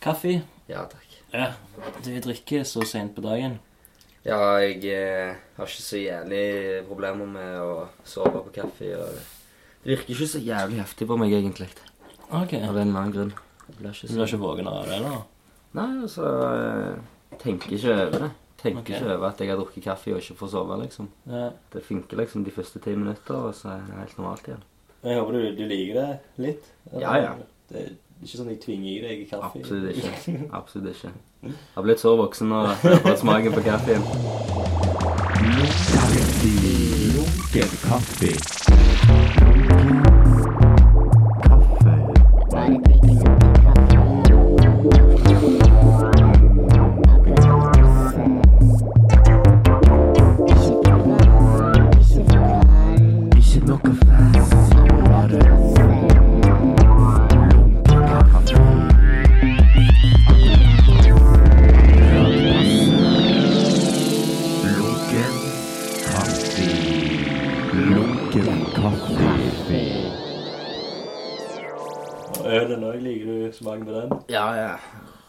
Kaffe? Ja takk. Ja. Du drikker så sent på dagen? Ja, jeg eh, har ikke så jævlig problemer med å sove på kaffe. Og det virker ikke så jævlig heftig på meg, egentlig. Ok. Av en eller annen grunn. Jeg blir ikke Du så blir ikke våken av det, eller? Nei, altså Jeg tenker ikke over det. Tenker Ok. ikke over at jeg har drukket kaffe og ikke får sove, liksom. Ja. Det funker liksom de første ti minutter, og så er det helt normalt igjen. Jeg håper du, du liker det litt? Ja, ja. Det ikke sånn jeg tvinger i deg kaffe? Absolutt ikke. Absolutt ikke. Jeg har blitt så voksen nå at jeg har fått smaken på kaffen. Lunken kaffe.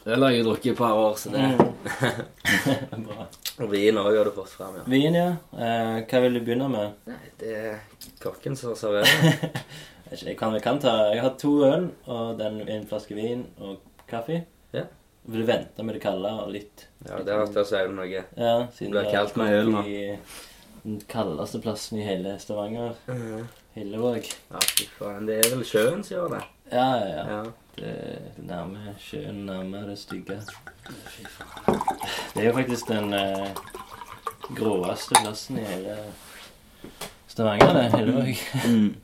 Øl har jeg drukket i et par år, så det Bra. Og vin òg har du fått fram, ja. Vin, ja. Eh, hva vil du begynne med? Nei, det er kokken som serverer. Jeg kan, jeg kan ta Jeg har to øl og den, en flaske vin og kaffe. Ja. Vil du vente med det kalde og litt Ja, det har vært å si noe. Ja, siden Det blir kaldt med øl nå. Den kaldeste plassen i hele Stavanger. Hillevåg. Ja, fy faen. Det er vel sjøen som gjør det. Ja, ja, ja. Ja. Det er nærme sjøen, nærme det stygge. Det er jo faktisk den eh, gråeste plassen i hele Stavanger, det. Hillevåg. Mm.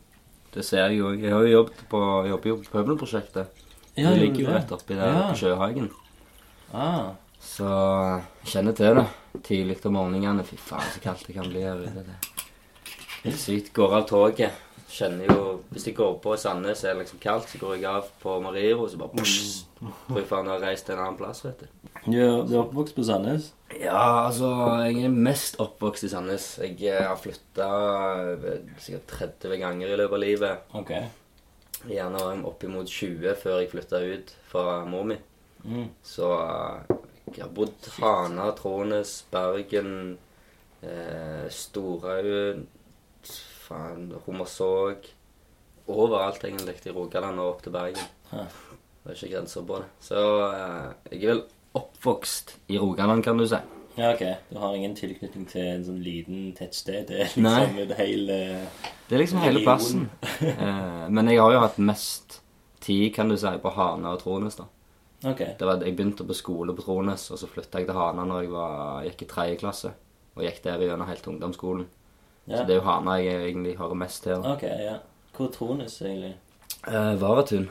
Det ser jeg jo. Jeg har jo jobbet på, jobber jo på Pøbelprosjektet. Ja, det ligger jo rett oppi der Ja. på Sjøhagen. Ah, Så jeg kjenner til det. Tidlig om morgenene. Fy faen, så kaldt det kan bli her ute. Det er sykt. Går av toget. Kjenner jo Hvis jeg går på Sandnes er det liksom kaldt, så går jeg av på Mariero, så bare pss, Tror jeg faen har reist til en annen plass, vet du. Ja, du er oppvokst på Sandnes? Ja, altså Jeg er mest oppvokst i Sandnes. Jeg eh, har flytta sikkert 30 ganger i løpet av livet. Ok. Gjerne oppimot 20 før jeg flytta ut fra mor mi. Mm. Så eh, jeg har bodd Hana, Trånes, Bergen, eh, Storhaug, faen, Romersåk Overalt, egentlig, i Rogaland og opp til Bergen. Ja. Det er ikke grenser på det. Så eh, jeg er vel oppvokst i Rogaland, kan du si. Ja, ok. Du har ingen tilknytning til en sånn liten tettsted? Det er liksom Nei. det hele Det er liksom hele plassen. Eh, men jeg har jo hatt mest tid, kan du si, på Hana og Trones, da. Ok. Det var, jeg begynte på skole på Trones, og så flytta jeg til Hana når jeg var, gikk i tredje klasse. Og gikk der gjennom helt ungdomsskolen. Ja. Så det er jo Hana jeg egentlig hører mest til. Ok, ja. Hvor Trones, egentlig? Eh, Varatun.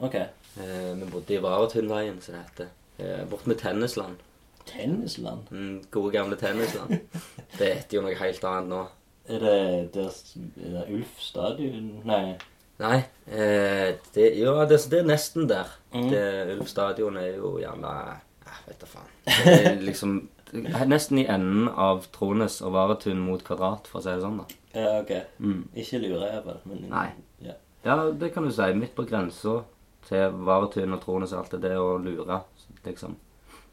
Ok. Eh, vi bodde i Varatunveien, som det heter. Eh, bort med Tennisland. Tennisland? Mm, gode, gamle Tennisland. det heter jo noe helt annet nå. Er det der, er det Ulf stadion? Nei. Nei, eh, det, jo, det, det er nesten der. Mm. Det, Ulf stadion er jo gjerne Jeg vet da faen. Det er liksom nesten i enden av Trones og Varetun mot Kvadrat, for å si det sånn, da. Ja, ok. Mm. Ikke lureævel, men Nei. Ja. Ja, det kan du si. Midt på grensa til Varetun og Trones og alt det der, og lure, liksom.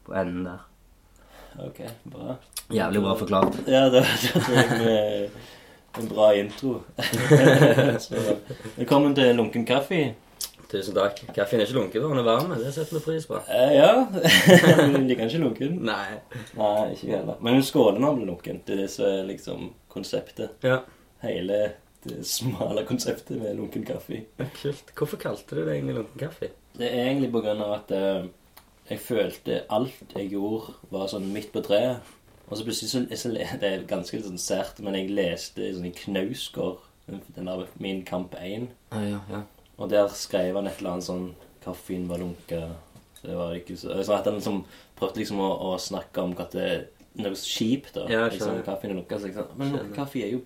På enden der. Ok, bra. Jævlig bra forklart. Ja, det det var en, en bra intro. Så, velkommen til Lunken kaffe. Tusen takk. Kaffen er ikke lunken, da. den er varm. Det setter vi pris på. Eh, ja. Du liker den ikke lunken? Nei. Nei, ikke heller. Men skålen har blir lunken. Det er det som er liksom konseptet. Ja, Hele det smale konseptet med lunken kaffe. kult. Hvorfor kalte du det egentlig lunken kaffe? Det er egentlig på grunn av at uh, jeg følte alt jeg gjorde, var sånn midt på treet. Og så plutselig så, så Det er ganske sånn sært, men jeg leste sånn i Knausgård, den der Min kamp 1. Ja, ja, ja. Og der skrev han et eller annet sånn Kaffen var lunka. Det var ikke så Så at han liksom prøvde liksom å, å snakke om at det er noe kjipt, da. Ja, liksom, kaffen er lunka. Men kaffe er jo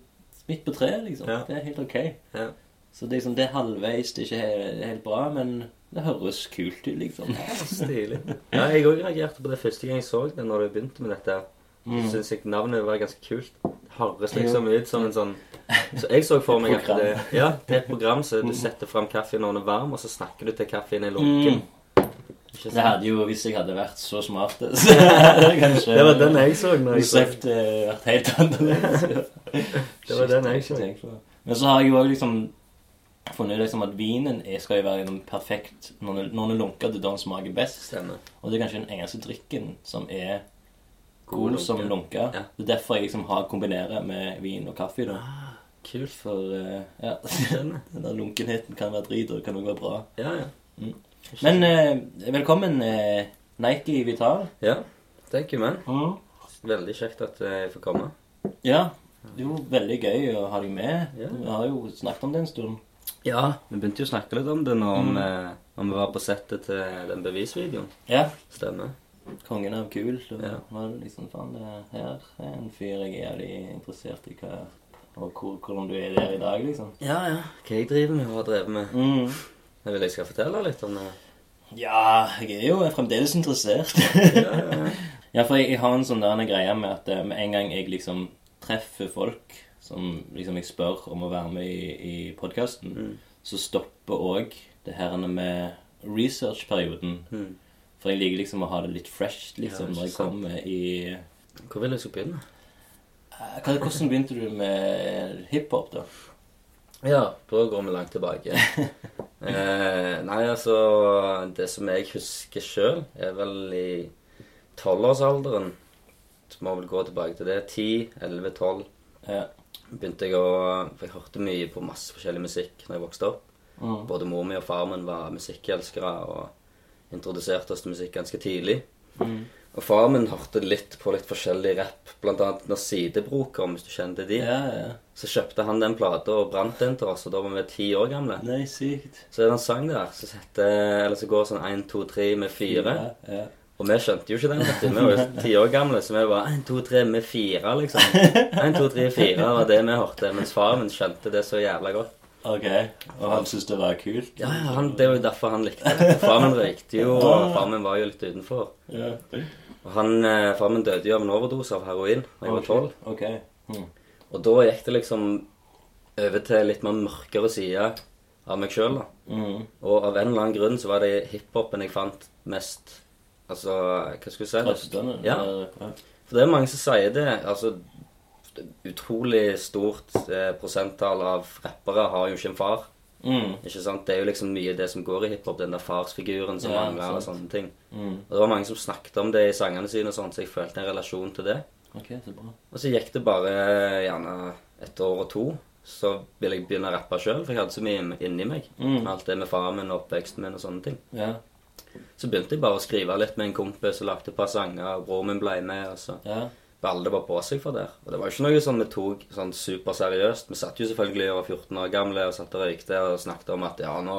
midt på treet, liksom. Ja. Det er helt ok. Ja. Så det liksom, det er halvveis, det er ikke helt, helt bra, men det høres kult ut, liksom. Stilig. Ja, jeg òg reagerte på det første gang jeg så det, når du begynte med dette. Mm. Syns jeg navnet var ganske kult. Høres liksom ut som en sånn Så jeg så for meg at det Ja, det er et program så du setter fram kaffen når den er varm, og så snakker du til kaffen er lunken. Mm. Det hadde jo, hvis jeg hadde vært så smart så kanskje Det var den jeg så når jeg så Konseptet vært helt annerledes. Det var den jeg så. Men så har jeg jo også liksom funnet liksom at vinen er, skal jo være liksom perfekt når den lunker. Det er da den smaker best. Stemmer. Og det er kanskje den eneste drikken som er God som lunke. Ja. Det er derfor jeg liksom har kombinerer med vin og kaffe. da. Kult. For eh, ja, den der lunkenheten kan være drit, og det kan også være bra. Ja, ja. Mm. Men eh, velkommen, eh, Nike Vital. Ja, thank you, man. Veldig kjekt at jeg får komme. Ja, det er jo veldig gøy å ha deg med. Ja. Vi har jo snakket om det en stund. Ja, vi begynte jo å snakke litt om det når vi, når vi var på settet til den bevisvideoen. Ja. Stemmer. Kongen av kul. Og Ja. var liksom, faen, det her er en fyr jeg er jævlig interessert i hva, og hvor, hvordan du er der i dag, liksom. Ja, ja. Hva jeg driver med og har drevet med. Mm. Jeg vil jeg skal fortelle litt om det. Ja, jeg er jo fremdeles interessert. Ja, ja, ja. for jeg, jeg har en sånn der en greie med at eh, med en gang jeg liksom treffer folk som liksom jeg spør om å være med i, i podkasten, Mm. så stopper òg det her med researchperioden. Mm. For jeg liker liksom å ha det litt fresh liksom, ja, når jeg kommer i Hvor vil du skal begynne? Eh, hva, Hvordan begynte du med hiphop, da? Ja, da går vi langt tilbake. eh, nei, altså Det som jeg husker sjøl, er vel i tolvårsalderen. Må vel gå tilbake til det. 10, 11, 12. Begynte jeg å For jeg hørte mye på masse forskjellig musikk når jeg vokste opp. Mm. Både mor mi og far min var musikkelskere og introduserte oss til musikk ganske tidlig. Mm. Og far min hørte litt på litt forskjellig rapp, blant annet når Sidebro kom, hvis du kjente de. ja, ja. Så kjøpte han den plata og brant den til oss, og da var vi ti år gamle. Nei, sykt. Så er det en sang der som Eller så går sånn 1, 2, 3 med 4. Ja, ja. Og vi skjønte jo ikke den. Vi var jo ti år gamle, så vi var 1, 2, 3 med 4, liksom. 1, 2, 3, 4 var det vi hørte. Mens far min skjønte det så jævla godt. Ok. Og han syntes det var kult? Ja, ja, han, Det var jo derfor han likte det. Far min røykte jo, og far min var jo litt utenfor. Ja. Og han, eh, Far min døde jo av en overdose av heroin da jeg var tolv. Ok. Mm. Og da gikk det liksom over til litt mer mørkere side av meg sjøl. Mm. Og av en eller annen grunn så var det hiphopen jeg fant mest Altså, hva skal jeg si? Trøstende? Ja. For det er mange som sier det. Altså, utrolig stort eh, prosenttall av rappere har jo ikke en far. Mm. Ikke sant? Det er jo liksom mye det som går i hiphop, den der farsfiguren som Ja, mangler, eller sånne ting. Mm. Og det var mange som snakket om det i sangene sine, og sånt, så jeg følte en relasjon til det. Ok, så bra. Og så gikk det bare eh, gjerne et år og to, så ville jeg begynne å rappe sjøl, for jeg hadde så mye inni meg. Mm. Med alt det med faren min og oppveksten min og sånne ting. Ja. Så begynte jeg bare å skrive litt med en kompis og lagde et par sanger, og broren min ble med. og så Ja. Det var på seg for det. Og det var jo ikke noe sånn vi tok sånn superseriøst. Vi satt jo selvfølgelig og var 14 år gamle og satt og røykte og snakket om at ja, nå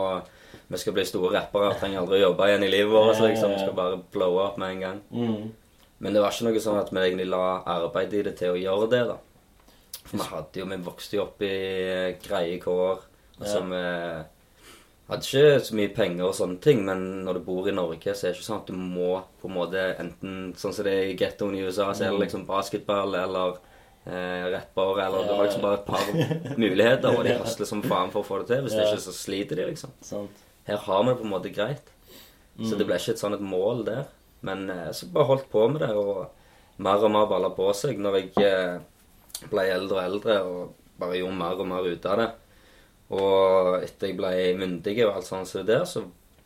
vi skal bli store rappere, trenger aldri å jobbe igjen i livet vårt. Ja, liksom. Vi skal bare blowe opp med en gang. Mm. Men det var ikke noe sånn at vi egentlig la arbeid i det til å gjøre det, da. For vi hadde jo, vi vokste jo opp i greie kår. Altså, Ja. vi hadde ikke så mye penger og sånne ting, men når du bor i Norge, så er det ikke sånn at du må på en måte enten Sånn som det er i gettoen i USA, så er det Mm. liksom basketball eller eh, rapper, eller du har liksom bare et par muligheter, og de hustler som faen for å få det til. Hvis det ikke, så sliter de, liksom. Her har vi det på en måte greit. Så Mm. det ble ikke et sånn et mål der. Men eh, så bare holdt på med det, og mer og mer balla på seg når jeg eh, ble eldre og eldre og bare gjorde mer og mer ut av det. Og etter jeg ble myndig og alt sånt som det der, så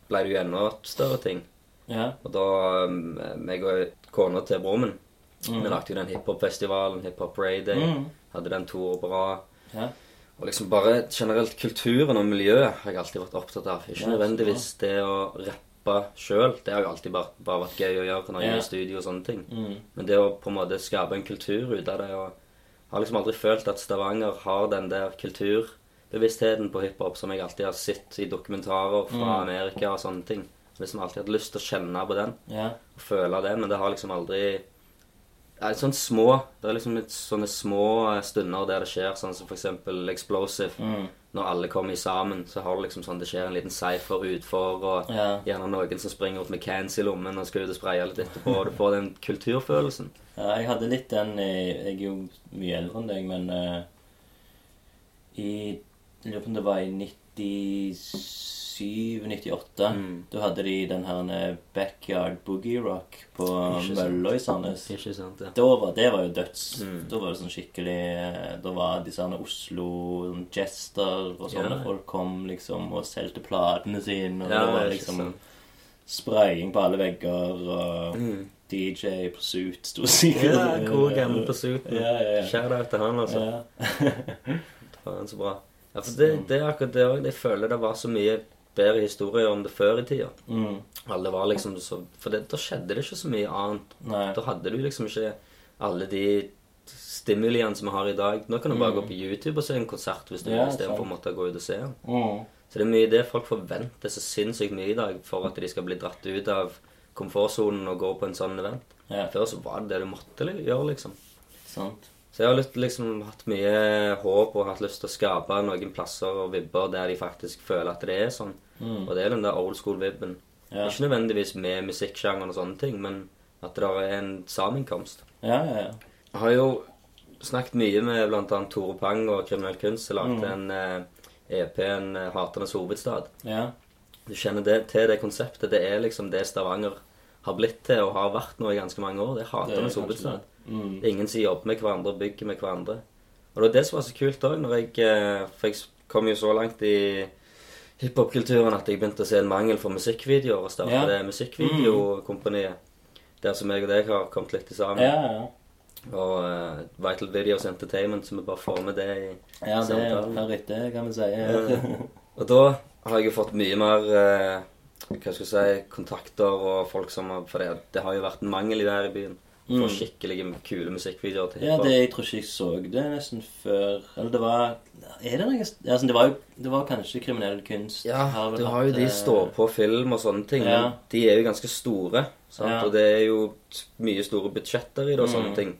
ble det jo enda større ting. Ja. Og da eh, meg og kona til broren min, Mm. vi lagde jo den hiphopfestivalen, Hiphop rayday. Mm. Hadde den to år bra. Ja. Og liksom bare generelt kulturen og miljøet har jeg alltid vært opptatt av. Ikke Ja, nødvendigvis det å rappe sjøl. Det har jo alltid bare, bare vært gøy å gjøre når jeg er i studio og sånne ting. Mm. Men det å på en måte skape en kultur ut av det og har liksom aldri følt at Stavanger har den der kulturbevisstheten på hiphop som jeg alltid har sett i dokumentarer fra Mm. Amerika og sånne ting. Liksom alltid hatt lyst til å kjenne på den Ja. og føle den, men det har liksom aldri ja, sånn små Det er liksom sånne små eh, stunder der det skjer, sånn som eksempel Explosive. Mm. Når alle kommer sammen, så har du liksom sånn det skjer en liten cypher utfor, og Ja. gjerne noen som springer opp med cans i lommen og skal ut og spraye litt etterpå, og du får den kulturfølelsen. Ja, jeg hadde litt den Jeg er jo mye eldre enn deg, men uh, i lurer på om det var i 97-98. Mm. Da hadde de den her eh, Backyard Boogie Rock på. Mølla i Sandnes. Ikke sant, ja. Da var, det var jo døds. Mm. Da var det sånn skikkelig eh, Da var disse her Oslo sånn Jester og sånne Ja. folk kom liksom og solgte platene sine. Og Ja, det var liksom spraying på alle vegger, og Mm. DJ Pursuit sto sikkert Ja, god gammel Pursuiten. Ja, ja, ja. Shout-out til han, altså. Ja. Faen, så bra. Ja, for det, det er akkurat det òg. Jeg føler det var så mye bedre historier om det før i tida. Mm. Alle var liksom så For det, da skjedde det ikke så mye annet. Nei. Da hadde du liksom ikke alle de stimuliene som vi har i dag. Nå kan du bare gå på YouTube og se en konsert hvis du Ja, vil, istedenfor å måtte gå ut og se den. Mm. Så det er mye det folk forventer så sinnssykt mye i dag for at de skal bli dratt ut av komfortsonen og gå på en sånn event. Ja, Før så var det det du måtte gjøre, liksom. sant. Så jeg har litt, liksom hatt mye håp og hatt lyst til å skape noen plasser og vibber der de faktisk føler at det er sånn. Mm. Og det er den der old school-vibben. Ja. Ikke nødvendigvis med musikksjangeren og sånne ting, men at det er en sammenkomst. Ja, ja, ja. Jeg har jo snakket mye med bl.a. Tore Pang og Kriminell Kunst, Jeg lagde Mm. en eh, EP, en eh, Haternes hovedstad. ja. Du kjenner det, til det konseptet. Det er liksom det Stavanger har blitt til og har vært nå i ganske mange år. Det Det er Haternes hovedstad. Mm. Det er ingen som jobber med hverandre og bygger med hverandre. Og det var det som var så kult òg, når jeg eh, For jeg kom jo så langt i hiphop-kulturen at jeg begynte å se en mangel for musikkvideoer og starte Ja. det musikkvideokompaniet. Der som jeg og deg har kommet litt sammen. Ja, ja. Og uh, Vital Videos Entertainment, så vi bare får med det i Ja, det er etter, kan vi si. Og da har jeg jo fått mye mer uh, hva skal jeg si, kontakter og folk som har For det, det har jo vært en mangel i det her i byen. For skikkelig skikkelige kule musikkvideoer til Ja, hiphop. det, jeg tror ikke jeg så det nesten før Eller det var Er det noe altså, det, var jo, det var kanskje kriminell kunst. Ja, du har jo de står på film og sånne ting, Ja. men de er jo ganske store. Sant? Ja. Og det er jo mye store budsjetter i det og sånne Mm. ting.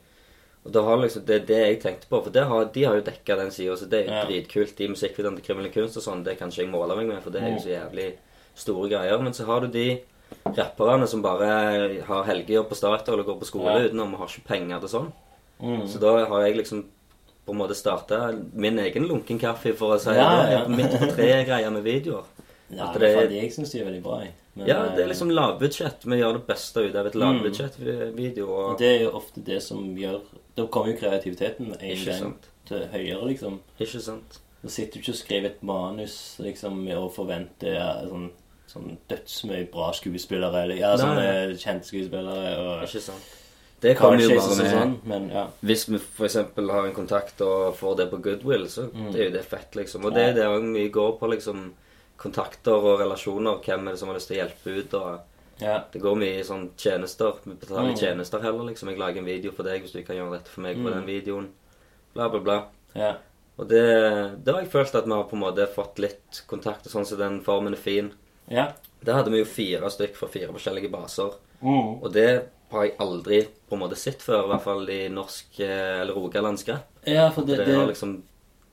Og det, har liksom, Det er det jeg tenkte på, for det har, de har jo dekka den sida, så det er jo Ja. dritkult. De musikkvideoene til kriminell kunst og sånn, det kan ikke jeg måle meg med, for det er jo så jævlig store greier. Men så har du de rapperne som bare har helgejobb på Statoil eller går på skole Ja. utenom og har ikke penger til sånn. Mm. Så da har jeg liksom på en måte starta min egen lunken kaffe, for å si Ja, det. ja. Midt på tre-greier med videoer. Ja, det er- fordi jeg syns de er veldig bra. Men, Ja, det er eh, liksom lavbudsjett. Vi gjør det beste ut av et Mm. lavbudsjettvideo. og. Det er jo ofte det som gjør Da kommer jo kreativiteten en gang til høyere, liksom. Ikke sant? Da sitter du ikke og skriver et manus liksom, og forventer ja, sånn, sånn dødsmye bra skuespillere, eller ja, sånne kjente skuespillere. og Ikke sant? Det kommer jo bare med sånn, men ja. Hvis vi f.eks. har en kontakt og får det på goodwill, så Mm. er jo det fett, liksom. Og det er det òg mye går på, liksom. Kontakter og relasjoner. Hvem er det som har lyst til å hjelpe ut? og ja. Det går mye i sånn tjenester. Vi betaler Mm. tjenester heller, liksom. Jeg lager en video for deg hvis du kan gjøre dette for meg på Mm. den videoen. Bla, bla, bla. ja. Og det, det har jeg følt at vi har på en måte fått litt kontakt, og sånn så den formen er fin. Ja. Der hadde vi jo fire stykk fra fire forskjellige baser. Mm. Og det har jeg aldri på en måte sett før, i hvert fall i norsk eh, eller rogalandsk ja, for det, Det, det, liksom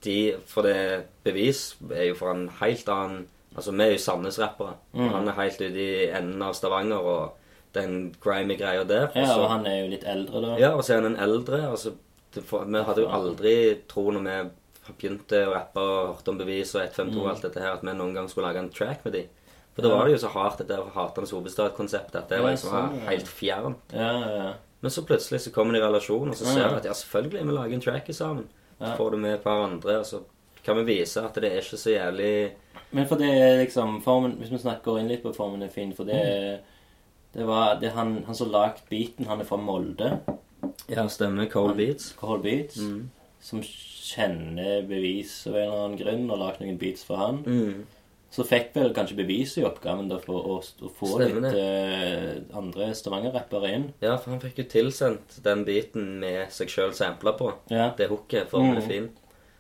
de, For det bevis er jo for en helt annen Altså, vi er jo Sandnes-rappere. Mm. Han er helt ute i enden av Stavanger, og den grimy greia der. Ja, så- og han er jo litt eldre, da. ja, og så er han en eldre. Altså, det, for, vi hadde jo aldri tro når vi begynte å rappe og hørte om bevis og 152 og alt dette her, at vi noen gang skulle lage en track med de. For da Mm. Var det jo så hardt, dette Haternes hovedstad-konseptet, at det var liksom sånn, ja. helt fjern. Ja, ja, ja. Men så plutselig så kommer de i relasjon, og så ser du at ja, selvfølgelig vi lager en track sammen. Så får du med et par andre, og så kan vi vise at det er ikke så jævlig Men for det er liksom formen, Hvis vi snakker inn litt på formen er fin, for det er Det var det han, han som lagde beaten, han er fra Molde. Ja, stemmer. Cold beats. Cold Beats. Mm. Som kjenner bevis av en eller annen grunn, og lagde noen beats for han. Mm. Så fikk vel kanskje bevis i oppgaven da for å, å få Stemmer litt eh, andre Stavanger-rappere inn. Ja, for han fikk jo tilsendt den biten med seg sjøl sampla på. Ja. Det hooket, er Mm. fin.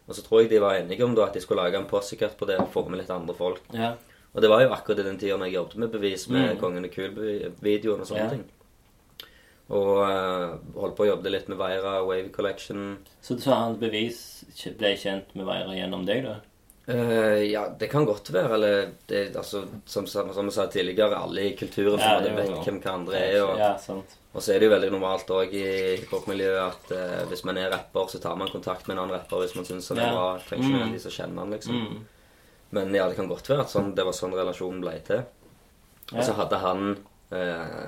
Og så tror jeg de var enige om da at de skulle lage en postcut på det og få med litt andre folk. ja. Og det var jo akkurat i den tida jeg jobbet med bevis med Mm. Kongen og kul-videoen og sånne Ja. ting. Og uh, holdt på å jobbe litt med Veira, Wave Collection. Så, så han bevis ble kjent med Veira gjennom deg, da? Eh, ja, det kan godt være. Eller det, altså, som, som, jeg sa tidligere, alle i kulturen Ja, det vet jo- hvem hva andre er. Og, Ja, sant. og så er det jo veldig normalt òg i hiphop-miljøet at uh, hvis man er rapper, så tar man kontakt med en annen rapper hvis man syns han er bra. Trenger ikke Mm. nødvendigvis å kjenne han, liksom. Mm. Men ja, det kan godt være at sånn, det var sånn relasjonen ble til. Og så hadde han uh,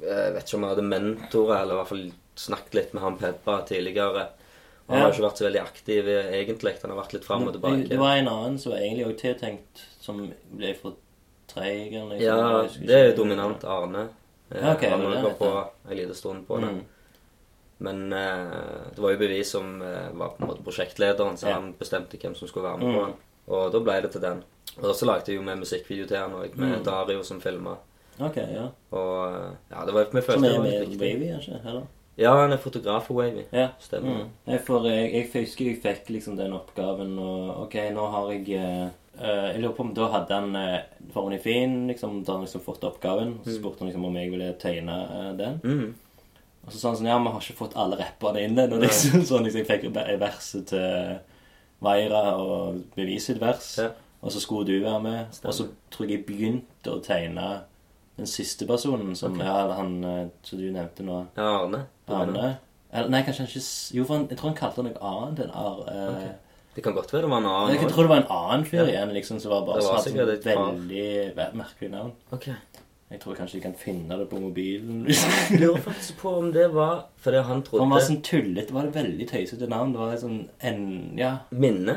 Jeg vet ikke om jeg hadde mentorer, eller i hvert fall snakket litt med han Peppa tidligere. Han Ja. har ikke vært så veldig aktiv eh, egentlig. Han har vært litt fram og tilbake. det var en annen som egentlig òg tiltenkt, som ble for treig. liksom. Ja, det er jo dominant Arne. Eh, Ja, ok, han det var på en liten stund på det. Mm. Men uh, det var jo bevis som uh, var på en måte prosjektlederen, så Ja. han bestemte hvem som skulle være med Mm. på den. Og da ble det til den. Og så lagde jeg jo med musikkvideo til han òg, med Mm. Dario som filma. Ok, ja. Og eh, ja, det var vi Som følte det er med viktig. Wavy, kanskje? Eller? Ja, han er fotograf for Wavy. Ja. Stemmer. Mm. Jeg, for, jeg, jeg husker jeg fikk liksom den oppgaven, og ok, nå har jeg eh, eh, Jeg lurer på om da hadde han uh, Formen fin, liksom, da han liksom fått oppgaven. Så spurte han liksom om jeg ville tegne uh, den. Mm. Og så sa han sånn Ja, vi har ikke fått alle rapperne inn ennå, liksom. Sånn liksom, jeg fikk ve- verset til Veira og beviset vers. Ja. Og så skulle du være med. Stemmer. Og så tror jeg jeg begynte å tegne den siste personen, som okay. ja, han eh, som du nevnte nå. Ja, Arne. Arne. Eller, nei, kanskje han ikke Jo, for han, jeg tror han kalte noe annet enn Ar... Eh, Ok. Det kan godt være det var en annen Jeg tror det var en annen fyr Ja. igjen, liksom, som var bare Det var så hadde sånn et par. veldig merkelig navn. Ok. Jeg tror kanskje de kan finne det på mobilen. Jeg lurer faktisk på om det var fordi han trodde Han var sånn tullete. Det var et veldig tøysete navn. Det var sånn en... Ja. Minne?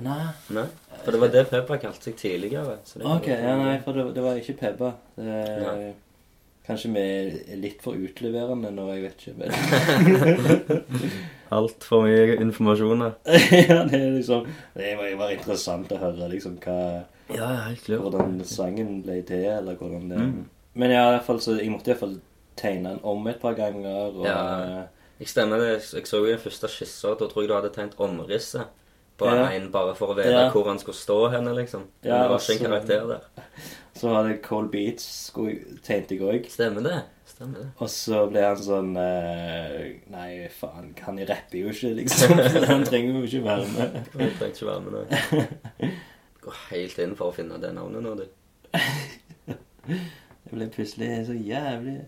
Nei. Nei. For det var det Peppa kalte seg tidligere. Så det Ok, ja, nei, for det, det var ikke Peppa. Det, Kanskje vi er litt for utleverende nå, jeg vet ikke. Men Altfor mye informasjon ja, det er liksom Det var, det var interessant å høre liksom hva Ja, ja, helt klart. Hvordan sangen ble til, eller hvordan det Mm. Men ja, i hvert fall, så jeg måtte i hvert fall tegne den om et par ganger. Og, Ja. Jeg stemmer det. Jeg så jo den første skissa. Da tror jeg du hadde tegnet omrisset på Ja. en bare for å vite Ja. hvor han skulle stå henne, liksom. Men Ja, det var ikke en karakter der. Så hadde jeg Cold Beats, tegnte jeg òg. Stemmer det. Stemmer det. Og så ble han sånn eh, Nei, faen, han rapper jo ikke, liksom. Han trenger jo ikke være med. Han trenger ikke være med nå. Går helt inn for å finne det navnet nå, du. Det ble plutselig så jævlig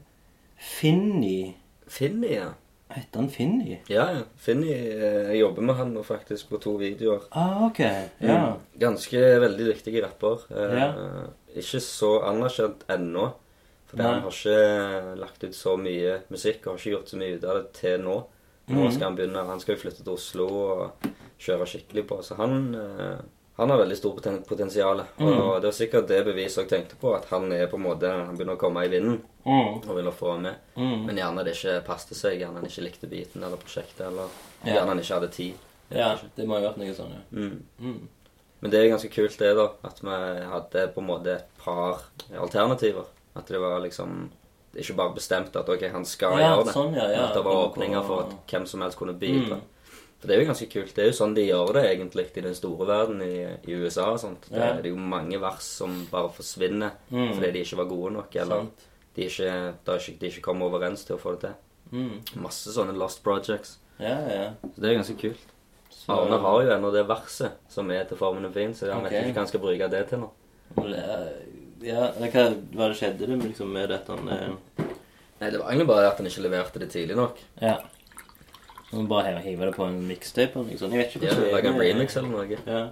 Finny. Finny, ja. Heter han Finny? Ja, ja. Finny eh, Jeg jobber med han nå faktisk på to videoer. Ah, ok. Ja. Mm. Ganske veldig dyktig rapper. Eh, Ja. Ikke så anerkjent ennå. For Nei. han har ikke lagt ut så mye musikk og har ikke gjort så mye ut av det til nå. Nå Mhm. skal han begynne. Han skal jo flytte til Oslo og kjøre skikkelig på. Så han, eh, han har veldig stort poten potensial. Og Mhm. det var sikkert det beviset jeg tenkte på, at han er på en måte Han begynner å komme i vinden Mm. og vil få med. Mm. Men gjerne det ikke passet seg. Gjerne han ikke likte biten eller prosjektet. Eller Ja. gjerne han ikke hadde tid. Ja, det må jo ha vært noe sånn, ja. Mm. Mm. Men det er ganske kult det, da. At vi hadde på en måte et par alternativer. At det var liksom ikke bare bestemt at ok, han skal Ja, gjøre det. sånn, ja, ja. at det var åpninger for at hvem som helst kunne bidra. Mm. For det er jo ganske kult. Det er jo sånn de gjør det egentlig i den store verden i, i USA og sånt. Det, Ja. det er jo mange vers som bare forsvinner Mm. fordi de ikke var gode nok, eller Sant. de ikke, da ikke, de ikke kommer overens til å få det til. Mm. Masse sånne lost projects. Ja, ja. Så det er ganske kult. Så, Arne har jo ennå det verset som er til Formen er fin, så han okay. vet ikke hva han skal bruke det til nå. Ja, hva hva skjedde det med, liksom, med dette? eh, Nei, det var egentlig bare at han ikke leverte det tidlig nok. Ja. Må bare hive- det på en mixtape eller noe sånt. Jeg vet ikke Ja, hvordan det er Lage en remix eller noe. Ja.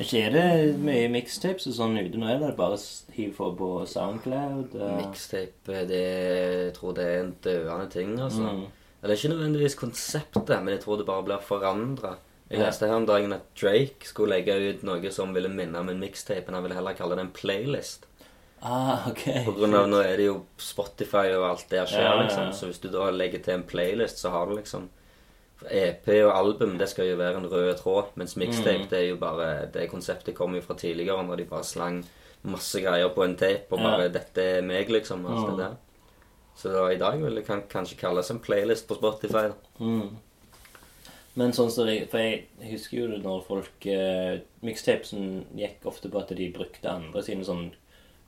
Ikke er det mye mixtapes og sånn ute nå, er det bare hiv for på Soundcloud? eh? Mixtape, det, jeg tror det er en døende ting, altså. Mm. Eller ikke nødvendigvis konseptet, men jeg tror det bare blir forandra. Jeg Ja. leste her om dagen at Drake skulle legge ut noe som ville minne om en mixtape, men han ville heller kalle det en playlist. Ah, ok. På grunn av nå er det jo Spotify og alt det skjer, Ja, ja, ja. liksom. Så hvis du da legger til en playlist, så har du liksom EP og album det skal jo være en rød tråd, mens mixtape Mm. det er jo bare Det konseptet kommer jo fra tidligere, når de bare slang masse greier på en tape og Ja. bare 'Dette er meg', liksom. Alt Mm. det der. Så da, i dag vil det kan, kanskje kalles en playlist på Spotify. Mm. Men sånn som det, For jeg husker jo det når folk eh, Mixtapesen gikk ofte på at de brukte andre sine sånn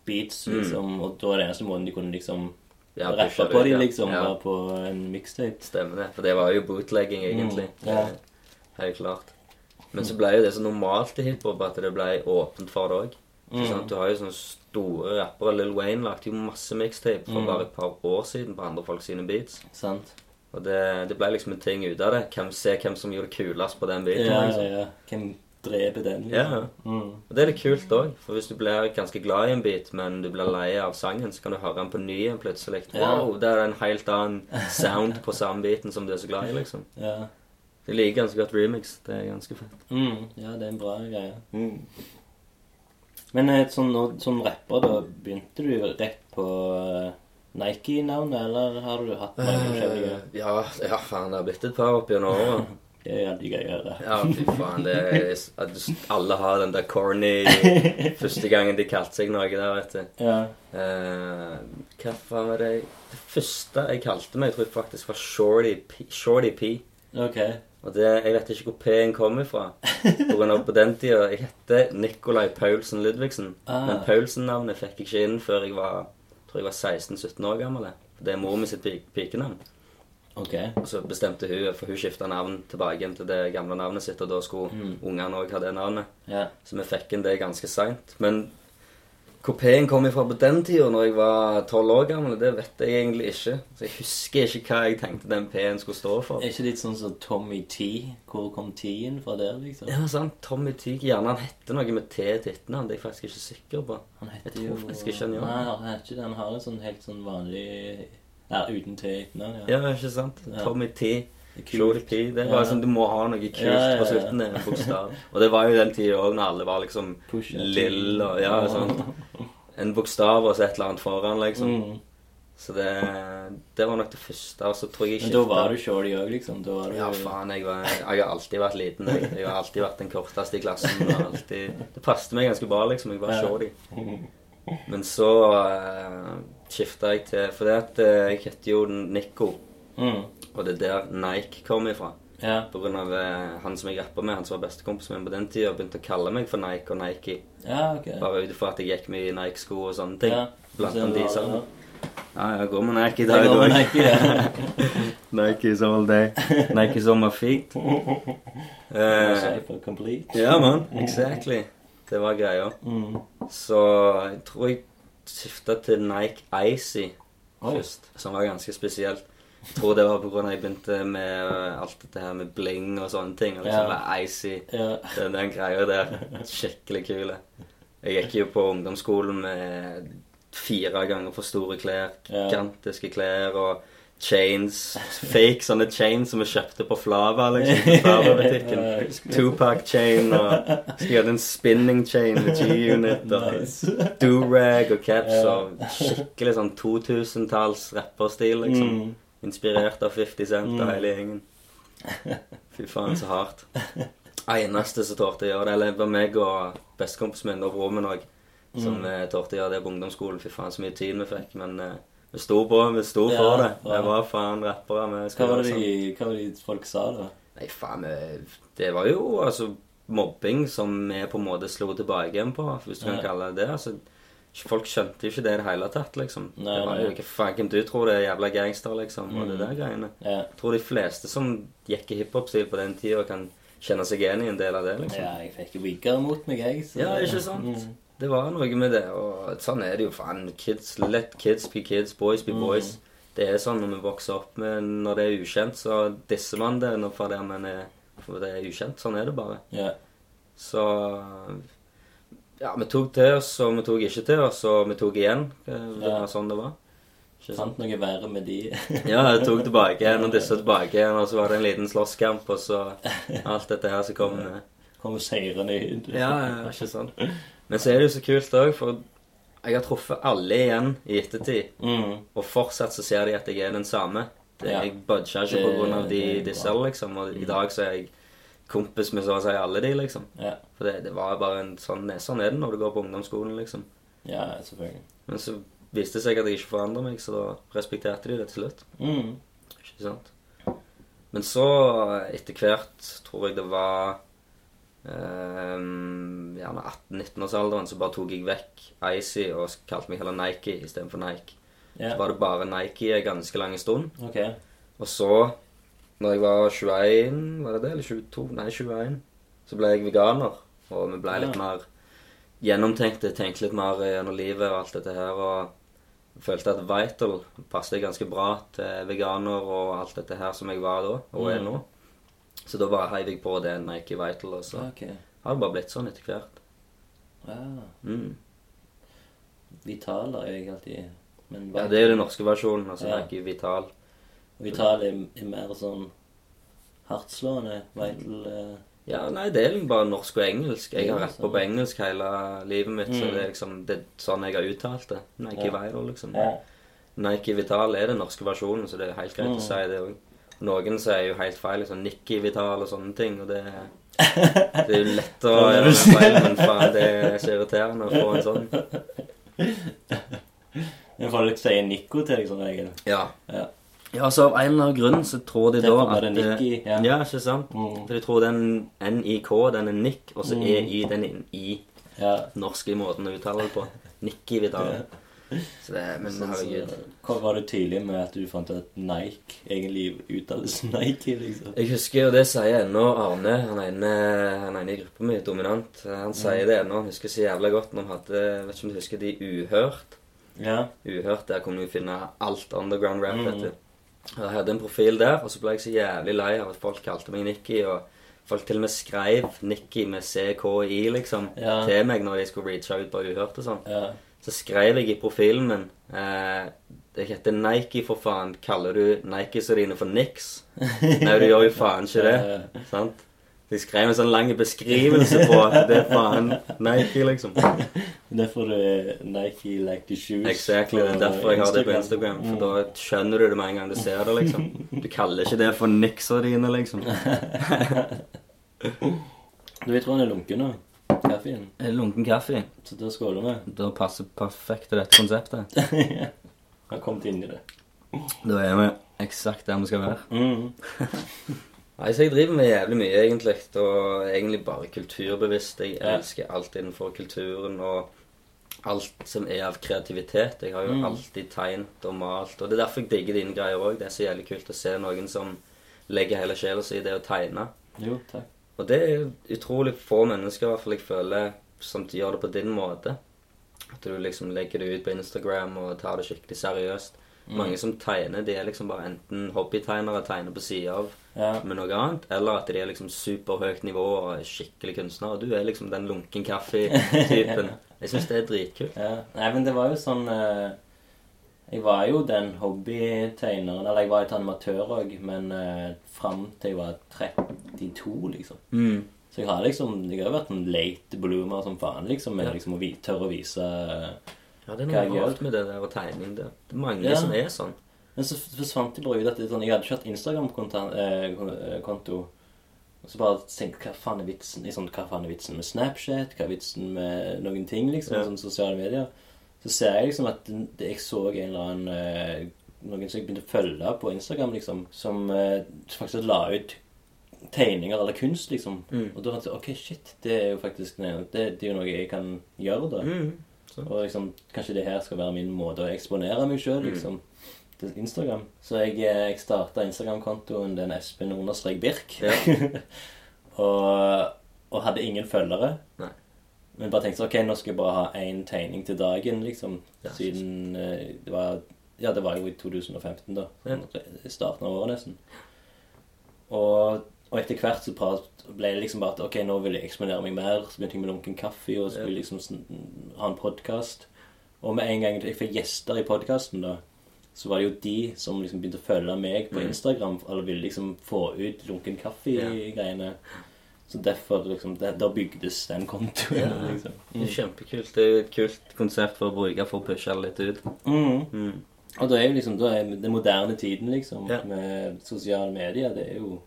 beats, Mm. liksom. Og da var det eneste måten de kunne liksom Ja, rappe på dem, liksom, Ja. var på en mixtape. Stemmer det. For det var jo bootlegging, egentlig. Mm, ja. Helt klart. Men så ble jo det så normalt i hiphop at det ble åpent for det òg. Mm. Du har jo sånne store rappere. Lil Wayne lagde jo masse mixtape for Mm. bare et par år siden på andre folk sine beats. Sant? Og det, det ble liksom en ting ut av det. Hvem, se hvem som gjorde det kulest på den beaten. Ja, liksom. ja. Hvem dreper den. Ja, ja. Mm. Og det er litt kult òg, for hvis du blir ganske glad i en bit, men du blir lei av sangen, så kan du høre den på ny igjen plutselig. Wow, det er en helt annen sound på samme biten som du er så glad i, liksom. Ja. Jeg liker ganske godt remix. Det er ganske fett. Mm. ja, det er en bra greie. Mm. Men sånn, som rapper, da begynte du rett på eh, Nike-navnet, eller har du hatt mange forskjellige? Eh, ja, ja, faen, det har blitt et par opp gjennom åra. Det er veldig gøy å høre. Ja, fy faen. Det er, at alle har den der corny første gangen de kalte seg noe der, vet du. Ja. Uh, hva faen var det Det første jeg kalte meg, tror jeg faktisk var Shorty P. Shorty P. Ok. Og det, Jeg vet ikke hvor P-en kom ifra. På grunn av på den tida Jeg heter Nikolai Paulsen Ludvigsen. Ah. Men Paulsen-navnet fikk jeg ikke inn før jeg var tror jeg var 16-17 år gammel. Det er mor mi sitt pi- pikenavn. Ok. Og så bestemte hun, for hun skifta navn tilbake til det gamle navnet sitt, og da skulle Mm. ungene òg ha det navnet. Ja. Så vi fikk inn det ganske seint. Men hvor P-en kom ifra på den tida, når jeg var tolv år gammel, det vet jeg egentlig ikke. Så jeg husker ikke hva jeg tenkte den P-en skulle stå for. Er ikke litt sånn som Tommy T? Hvor kom T-en fra der, liksom? Ja, sant. Tommy T. Gjerne han hette noe med T til etternavn. Det er jeg faktisk ikke sikker på. Han heter Jeg tror faktisk ikke han gjør Nei, han heter ikke det. Han har en sånn helt sånn vanlig Ja, uten T i etternavn, ja. Ja, ikke sant? Tommy T. Shorty. P. Det Ja. var sånn, Du må ha noe kult Ja, ja, ja. på slutten. En bokstav. Og det var jo den tida òg, når alle var liksom lill og Ja, sånn. En bokstav og så et eller annet foran, liksom. Mm. Så det, det var nok det første. Og så tror jeg Men da var du shorty òg, liksom? Du Ja, faen. Jeg, var, jeg har alltid vært liten. Jeg, jeg har alltid vært den korteste i klassen. Alltid, det passet meg ganske bra, liksom. Jeg var Ja. shorty. Men så uh, skifta jeg til For det at eh, jeg heter jo Nico, Mm. og det er der Nike kom ifra. Ja. På grunn av eh, han som jeg rappa med, han som var bestekompisen min på den tida, begynte å kalle meg for Nike og Nike. ja, okay. Bare ut ifra at jeg gikk mye i Nike-sko og sånne ting. Ja. Blant annet de sammen. Ja, jeg går med Nike i dag òg. Nike, ja. Nike is all day. Nike is on my feet. uh, ja, man. Exactly. Det var greia. Mm. Så jeg tror jeg skifta til Nike Icy Oi. først, som var ganske spesielt. Jeg tror det var av jeg begynte med øh, alt dette her med bling og sånne ting. Og liksom Ja. icy. Ja. Den, den greia der. Skikkelig kule. Jeg gikk jo på ungdomsskolen med fire ganger for store klær, gigantiske klær og chains. Fake sånne chains som vi kjøpte på Flava, liksom. På det. Tupac-chain og så jeg hadde en spinning chain med G-unit og Nice. do-rag og caps og skikkelig sånn 2000-talls rapperstil, liksom. Mm. Inspirert av 50 Cent og Mm. hele gjengen. Fy faen, så hardt. Eneste som torde å gjøre det, eller var meg og bestekompisen min og broren min òg, som Mm. eh, torde å gjøre det på ungdomsskolen. Fy faen, så mye tid vi fikk. Men eh, vi sto på, vi sto Ja, for det. Vi var faen rappere. Hva de, hva var det folk sa, da? Nei, faen, det var jo altså mobbing som vi på en måte slo tilbake igjen på, hvis du kan kalle det det. altså Folk skjønte jo ikke det i det hele tatt, liksom. Nei, det var jo ikke hvem du tror det er jævla gangster, liksom, og det Mm. der greiene. Ja. Jeg tror de fleste som gikk i hiphop-stil på den tida, kan kjenne seg igjen i en del av det, liksom. ja, jeg fikk jo wigger mot meg, jeg. så- Ja, ikke sant? Mm. Det var noe med det, og sånn er det jo, faen. Kids, let kids be kids, boys be Mm. boys. Det er sånn når vi vokser opp Men Når det er ukjent, så disser man det når for det, man er, for det er ukjent. Sånn er det bare. Yeah. Så Ja, vi tok til oss, og vi tok ikke til oss, og vi tok igjen. Det var var sånn det var. Ikke sant? Fant noe verre med de. Ja, jeg tok tilbake igjen, og disse tilbake igjen, og så var det en liten slåsskamp, og så alt dette her som kom med. Kommer seirende ut. Ja, ja, ikke sant. Men så er det jo så kult òg, for jeg har truffet alle igjen i ettertid, Mm. og fortsatt så ser de at jeg er den samme. Det, Ja. Jeg budger ikke pga. på grunn av de, selv, disse. Liksom. Og i dag så er jeg kompis med så å si alle de, liksom. Ja. For det, det var bare en sånn Sånn er det når du går på ungdomsskolen, liksom. ja, selvfølgelig. Men så viste det seg at jeg ikke forandra meg, så da respekterte de det til slutt. Mm. Ikke sant? Men så, etter hvert, tror jeg det var um, Gjerne 18-19-årsalderen, så bare tok jeg vekk Icy og kalte meg heller Nike istedenfor Nike. Yeah. Så var det bare Nike en ganske lang stund. Okay. Og så, når jeg var 21, var det det? Eller 22? Nei, 21. Så ble jeg veganer, og vi ble litt mer gjennomtenkte, tenkte litt mer gjennom livet og alt dette her. Og følte at Vital passet ganske bra til veganer og alt dette her som jeg var da, og er Mm. nå. Så da var, heiv jeg på det Nike Vital, og så okay. har det bare blitt sånn etter hvert. Ja. Mm. Vital har jeg alltid Men Ja, det er jo den norske versjonen. Altså Ja. ikke Vital. Vital er, er mer sånn hardtslående. Vital eh, Ja, nei, det er jo bare norsk og engelsk. Jeg har rappa på engelsk hele livet mitt, så Mm. det er liksom det er sånn jeg har uttalt det. Nike Ja. Vital, liksom. Ja. Nike Vital er den norske versjonen, så det er helt greit Mm. å si det òg. Noen sier jo helt feil, liksom Nikki Vital og sånne ting, og det Det er jo lett å gjøre det feil, men faen, det er så irriterende å få en sånn. Men folk sier Nico til deg som regel. Ja. Ja. Ja, så av en eller annen grunn så tror de da at det Nikki, ja. Ja, ikke sant? Mm. For de tror den NIK, den er Nick, og så Mm. EY, den er i Ja. norske måten å uttale det på. Nikki Vidal. Så det, men Sånn, så, herregud. hva var du tydelig med at du fant at Nike egentlig uttales Nike, liksom? Jeg husker jo det sier ennå Arne, han ene, han ene i gruppa mi, dominant. Han sier det ennå. Han husker så jævla godt når han hadde Vet ikke om du husker de Uhørt? Ja. Uhørt, der kunne du finne alt underground rap, Mm. du. Jeg hadde en profil der, og så ble jeg så jævlig lei av at folk kalte meg Nikki, og folk til og med skrev Nikki med CKI, liksom, Ja. til meg når jeg skulle reache ut på Uhørt og sånn. ja. Så skrev jeg i profilen min eh, Det heter Nike, for faen. Kaller du Nikesa dine for Nix? Nei, du gjør jo faen ikke det. Sant? De skrev en sånn lang beskrivelse på at det er faen Nike, liksom. Derfor er Nike like the shoes. Exactly, det er derfor jeg har det på Instagram. For da skjønner du det med en gang du ser det, liksom. Du kaller ikke det for Nixa dine, liksom. Du vet hvor han er lunken nå? Kaffen. Er lunken kaffe? Så da skåler vi. Da passer perfekt til dette konseptet. Har kommet inn i det. Da er vi eksakt der vi skal være. Mm. Nei, så jeg driver med jævlig mye, egentlig. Og egentlig bare kulturbevisst. Jeg Ja. elsker alt innenfor kulturen og alt som er av kreativitet. Jeg har jo Mm. alltid tegnet og malt. Og det er derfor jeg digger dine greier òg. Det er så jævlig kult å se noen som legger hele sjela si i det å tegne. Jo, takk. Og det er utrolig få mennesker, i hvert fall jeg føler, som gjør det på din måte. At du liksom legger det ut på Instagram og tar det skikkelig seriøst. Mm. Mange som tegner, de er liksom bare enten hobbytegnere, tegner på sida av Ja. med noe annet, eller at de er liksom superhøyt nivå og er skikkelig kunstner. Og du er liksom den lunken kaffe-typen. Jeg syns det er dritkult. ja. Nei, men det var jo sånn eh, Jeg var jo den hobbytegneren Eller jeg var et animatør òg, men uh, fram til jeg var 32, liksom. Mm. Så jeg har liksom Jeg har vært en late bloomer som faen, liksom, med Ja. liksom å vi, tørre å vise eh, Ja, det er Hva jeg noe gjør? rart med det der og tegning. Det det er mange Ja. som er sånn. Men så forsvant det bare ut at det, er sånn, jeg hadde ikke hatt Instagram-konto. Og så bare tenkte jeg, hva faen er vitsen i sånn, hva faen er vitsen med Snapchat? Hva er vitsen med noen ting, liksom? Ja. Sånn sosiale medier. Så ser jeg liksom at jeg så en eller annen eh, Noen som jeg begynte å følge på Instagram, liksom, som eh, faktisk la ut tegninger eller kunst, liksom. Mm. Og da tenkte jeg OK, shit, det er jo faktisk det, det er jo noe jeg kan gjøre, da. Mm. Og liksom, kanskje det her skal være min måte å eksponere meg sjøl, Mm. liksom. Til Instagram. Så jeg, eh, jeg starta Instagram-kontoen den Espen understrek Birk. Ja. og, og hadde ingen følgere. Nei. Men bare tenkte ok, nå skal jeg bare ha én tegning til dagen, liksom. Ja, Siden eh, det var Ja, det var jo i 2015, da. Ja. Starten av året, nesten. Og, og etter hvert så prat- ble det liksom bare at ok, nå vil jeg eksponere meg mer. Så begynte jeg med lunken kaffe og skulle Ja. liksom sn- ha en podkast. Og med en gang jeg fikk gjester i podkasten, da, så var det jo de som liksom begynte å følge meg på Mm. Instagram, eller ville liksom få ut lunken kaffe-greiene. Så derfor liksom det, Da bygdes den kontoen, Ja. liksom. Det er kjempekult. Det er jo et kult konsept for å bruke for å pushe det litt ut. Mm. Mm. Og da er jo liksom da er den moderne tiden, liksom, Ja. med sosiale medier, det er jo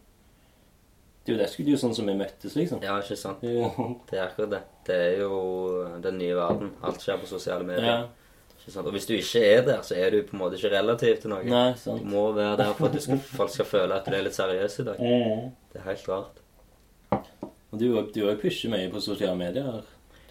Det er jo det skulle jo sånn som vi møttes, liksom. Ja, ikke sant? Det er akkurat det. Det er jo den nye verden. Alt skjer på sosiale medier. Ja. Ikke sant? Og hvis du ikke er der, så er du på en måte ikke relativ til noe. Nei, sant. Du må være der for at du skal, folk skal føle at du er litt seriøs i dag. Mm. Det er helt rart. Og du òg- jo pusher mye på sosiale medier.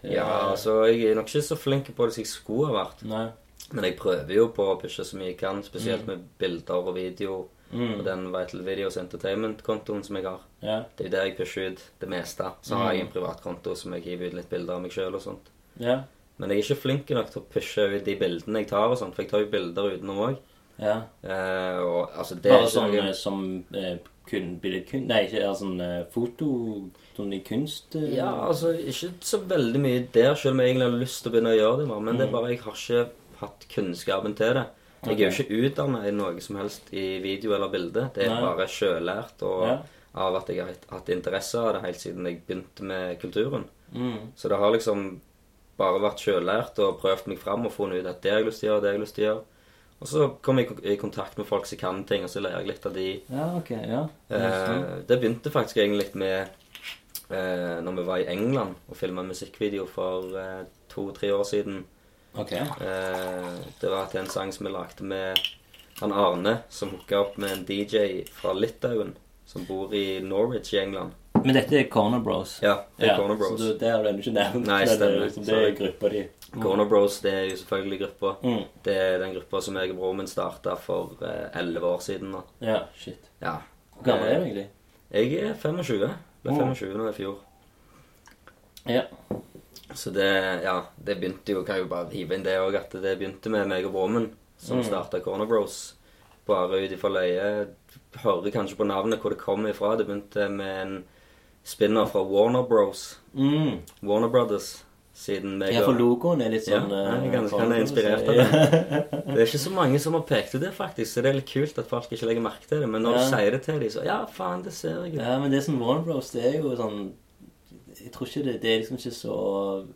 Det- Ja, altså, jeg er nok ikke så flink på det som jeg skulle ha vært. Nei. Men jeg prøver jo på å pushe så mye jeg kan, spesielt Mm. med bilder og video. Mm. Og den Vital Videos Entertainment-kontoen som jeg har. Ja. Det er der jeg pusher ut det meste. Så har jeg en privatkonto som jeg hiver ut litt bilder av meg sjøl og sånt. ja. Men jeg er ikke flink nok til å pushe ut de bildene jeg tar og sånt, for jeg tar jo bilder utenom òg. Ja. Eh, og altså, det er Bare sånn noe- eh, som eh, kun, billedkunst Nei, ikke sånn eh, foto Sånn i kunst eh, Ja, altså ikke så veldig mye der, selv om jeg egentlig har lyst til å begynne å gjøre det. Men Men det er bare jeg har ikke hatt kunnskapen til det. Jeg er jo ikke utdanna i noe som helst i video eller bilde. Det er Nei. bare sjølært og Ja. av at jeg har hatt interesse av det helt siden jeg begynte med kulturen. Mm. Så det har liksom bare vært sjølært og prøvd meg fram og funnet ut at det har jeg lyst til å gjøre, det har jeg lyst til å gjøre. Og så kommer jeg i kontakt med folk som kan ting, og så lærer jeg litt av de. Ja, ok. Ja. Eh, det begynte faktisk egentlig med eh, når vi var i England og filma musikkvideo for eh, to-tre år siden. ok. Eh, det var til en sang som vi lagde med han Arne, som hooka opp med en DJ fra Litauen, som bor i Norwich i England. Men dette er Corner Bros. Ja, det er Corner Bros. Så du, det har du ennå ikke nevnt. Nei, Det er stemmer. liksom- Det er gruppa di. Corner Bros det er jo selvfølgelig gruppa. Mm. Det er den gruppa som jeg og broren min starta for elleve år siden da. Ja, shit. Ja. Hvor gammel er du egentlig? Jeg er 25. Ble Mm. 25 nå i fjor. Ja. Så det, ja, det begynte jo, kan jeg jo bare hive inn det òg, at det begynte med meg og broren min, som Mm. starta Corner Bros. Bare ut ifra løye. Hører kanskje på navnet hvor det kommer ifra. Det begynte med en spinner fra Warner Bros. Mm. Warner Brothers. Siden meg Ja, for logoen er litt sånn Ja, jeg er ganske- jeg er inspirert av det. Det er ikke så mange som har pekt ut det, faktisk. Så det er litt kult at folk ikke legger merke til det. Men når Ja. du sier det til dem, så Ja, faen, det ser jeg jo. Ja, men det som Warner Bros, det er jo sånn Jeg tror ikke det Det er liksom ikke så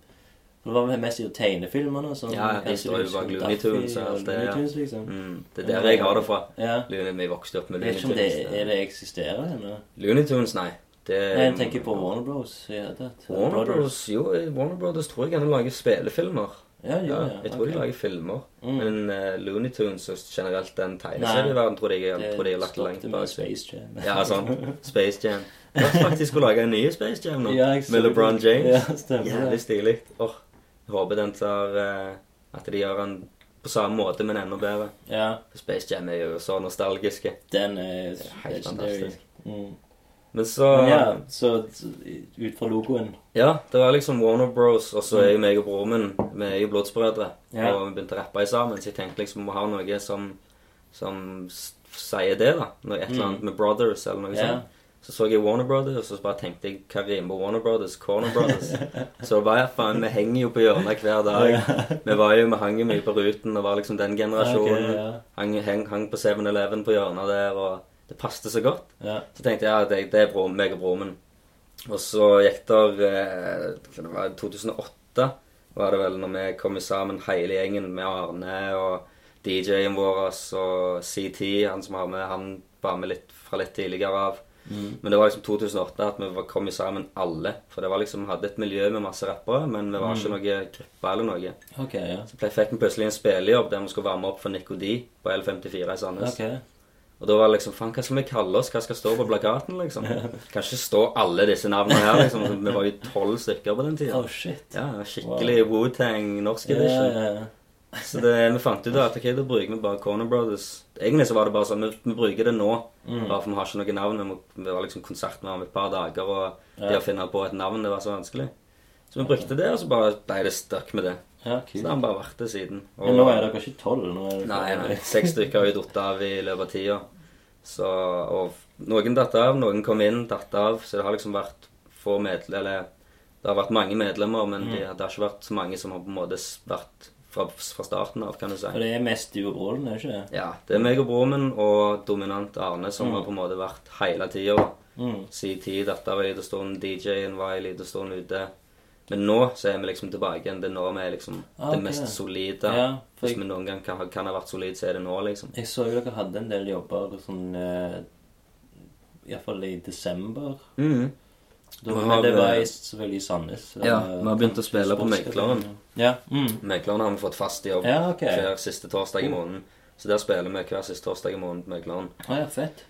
Det var mest i tegnefilmene. Sånn, Ja, ja jo liksom bak Looney Tunes og alt det, Looney ja. Tunes, liksom. Mm, det er der jeg har det fra. Ja. Looney- Vi vokste opp med Jeg vet Looney ikke om det er det eksisterer ennå. Looney Tunes, nei. Det, Jeg tenker på Warner Bros. Ja, det, Warner. Bros. Jo, Warner Brothers tror jeg gjerne lager spillefilmer. Ja, jo, Ja, jeg tror okay. de lager filmer. Mm. Men uh, Looney Tunes og generelt den tegneserieverdenen tegneserieverden tror jeg, jeg, tror de har lagt langt bak. Space Jam. Ja, sånn. Space Jam. Jeg faktisk å lage en ny Space Jam nå. Ja, jeg med LeBron. James. Ja, stemmer det. Jævlig stilig. Jeg håper den tar eh, At de gjør den på samme måte, men enda bedre. Ja, Space Jam er jo så nostalgiske. den er Det er helt fantastisk. Mm. Men så Men ja, så så ut fra logoen Ja, det var liksom Warner Bros, og så er jo meg og broren min Vi er jo blodsbrødre. Ja. Og vi begynte å rappe sammen, så jeg tenkte liksom vi må ha noe som, som sier det, da. Noe, et eller annet med Brothers, eller noe Ja. sånt. Så så jeg Warner Brothers, og så bare tenkte jeg hva rimer Warner Brothers? Corner Brothers. så bare, faen, vi henger jo på hjørnet hver dag. Vi var jo, vi hang jo mye på ruten og var liksom den generasjonen. Ja. hang, heng, hang på 7-Eleven på hjørnet der, og det passte så godt. Ja. Så tenkte jeg ja, det, det er bror, meg og broren min. Og så gikk det eh, det var 2008 var det vel når vi kom sammen hele gjengen med Arne og DJ-en vår og CT, han som har med, han var med litt fra litt tidligere av. Men det var liksom 2008 at vi var kommet sammen alle. For det var liksom, vi hadde et miljø med masse rappere, men vi var ikke noe gruppe eller noe. Ok, ja. Så fikk vi plutselig en spillejobb der vi skulle være med opp for Nico D på L54 i Sandnes. Ok. Og da var det liksom Faen, hva skal vi kalle oss? Hva skal stå på plakaten, liksom? Kan ikke stå alle disse navnene her, liksom. Vi var jo tolv stykker på den tida. Oh, shit. Ja, skikkelig Wu-Tang norsk edition. Ja, ja, Så det, vi fant ut at ok, da bruker vi bare Corner Brothers. Egentlig så var det bare sånn, vi, vi bruker det nå, Mm. bare for vi har ikke noe navn. Vi, må, vi var liksom konsert med ham et par dager, og det å finne på et navn, det var så vanskelig. Så vi brukte det, og så bare ble det stuck med det. ja Så det har bare vært det siden. Men nå er dere ikke tolv? Nei, nei. Seks stykker har jo datt av i løpet av tida. Så, og noen datt av, noen kom inn, datt av. Så det har liksom vært få medlemmer Eller det har vært mange medlemmer, men mm. det har ikke vært så mange som har på en måte vært fra, fra starten av, kan du si. For det er mest du og broren, er det ikke det? Ja, det er meg og broren min og dominant Arne som har på en måte vært hele tida. Mm. tid, datter av en liten stund, DJ-en var en liten stund ute. Men nå så er vi liksom tilbake igjen. Det er nå vi er liksom Ah, det mest solide. Ja, Hvis vi noen gang kan, kan ha vært solide, så er det nå, liksom. Jeg så jo dere hadde en del jobber sånn eh, Iallfall i desember. Mm. Da, men det var i, eh, selvfølgelig i Sandnes. Ja, vi har begynt å spille på Mekleren. Ja. Mm. Meglerne har vi fått fast jobb Ja, okay. hver siste torsdag i måneden. Så der spiller vi hver siste torsdag i måneden på Mekleren. Ah, ja, fett.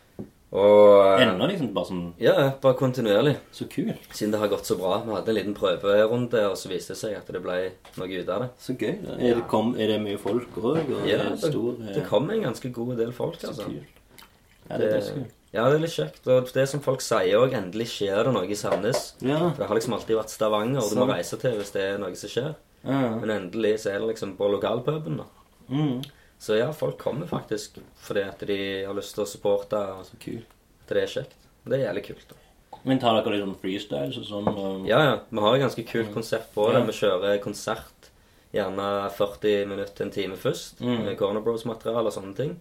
Og Enda liksom bare sånn Ja, bare kontinuerlig. Så kul. Siden det har gått så bra. Vi hadde en liten prøverunde, og så viste det seg at det ble noe ut av det. Så gøy. da. Er det, kom, er det mye folk òg? Og Ja, er det, stor eh, det kom en ganske god del folk, Så altså. kult. Ja, det er Det- Ja, det er litt kjekt. Og det som folk sier òg, endelig skjer det noe i Sandnes. Ja. For det har liksom alltid vært Stavanger, og du må reise til hvis det er noe som skjer. Ja. Men endelig så er det liksom på lokalpuben, da. Mm. Så ja, folk kommer faktisk fordi at de har lyst til å supporte, Så kult. at det er kjekt. Det er jævlig kult. da. Men tar dere litt sånn freestyle? og sånn? um... Ja, ja. Vi har et ganske kult konsept på det. Ja. Vi kjører konsert gjerne 40 minutter en time først. Mm. Med Corner Bros-materiale og sånne ting.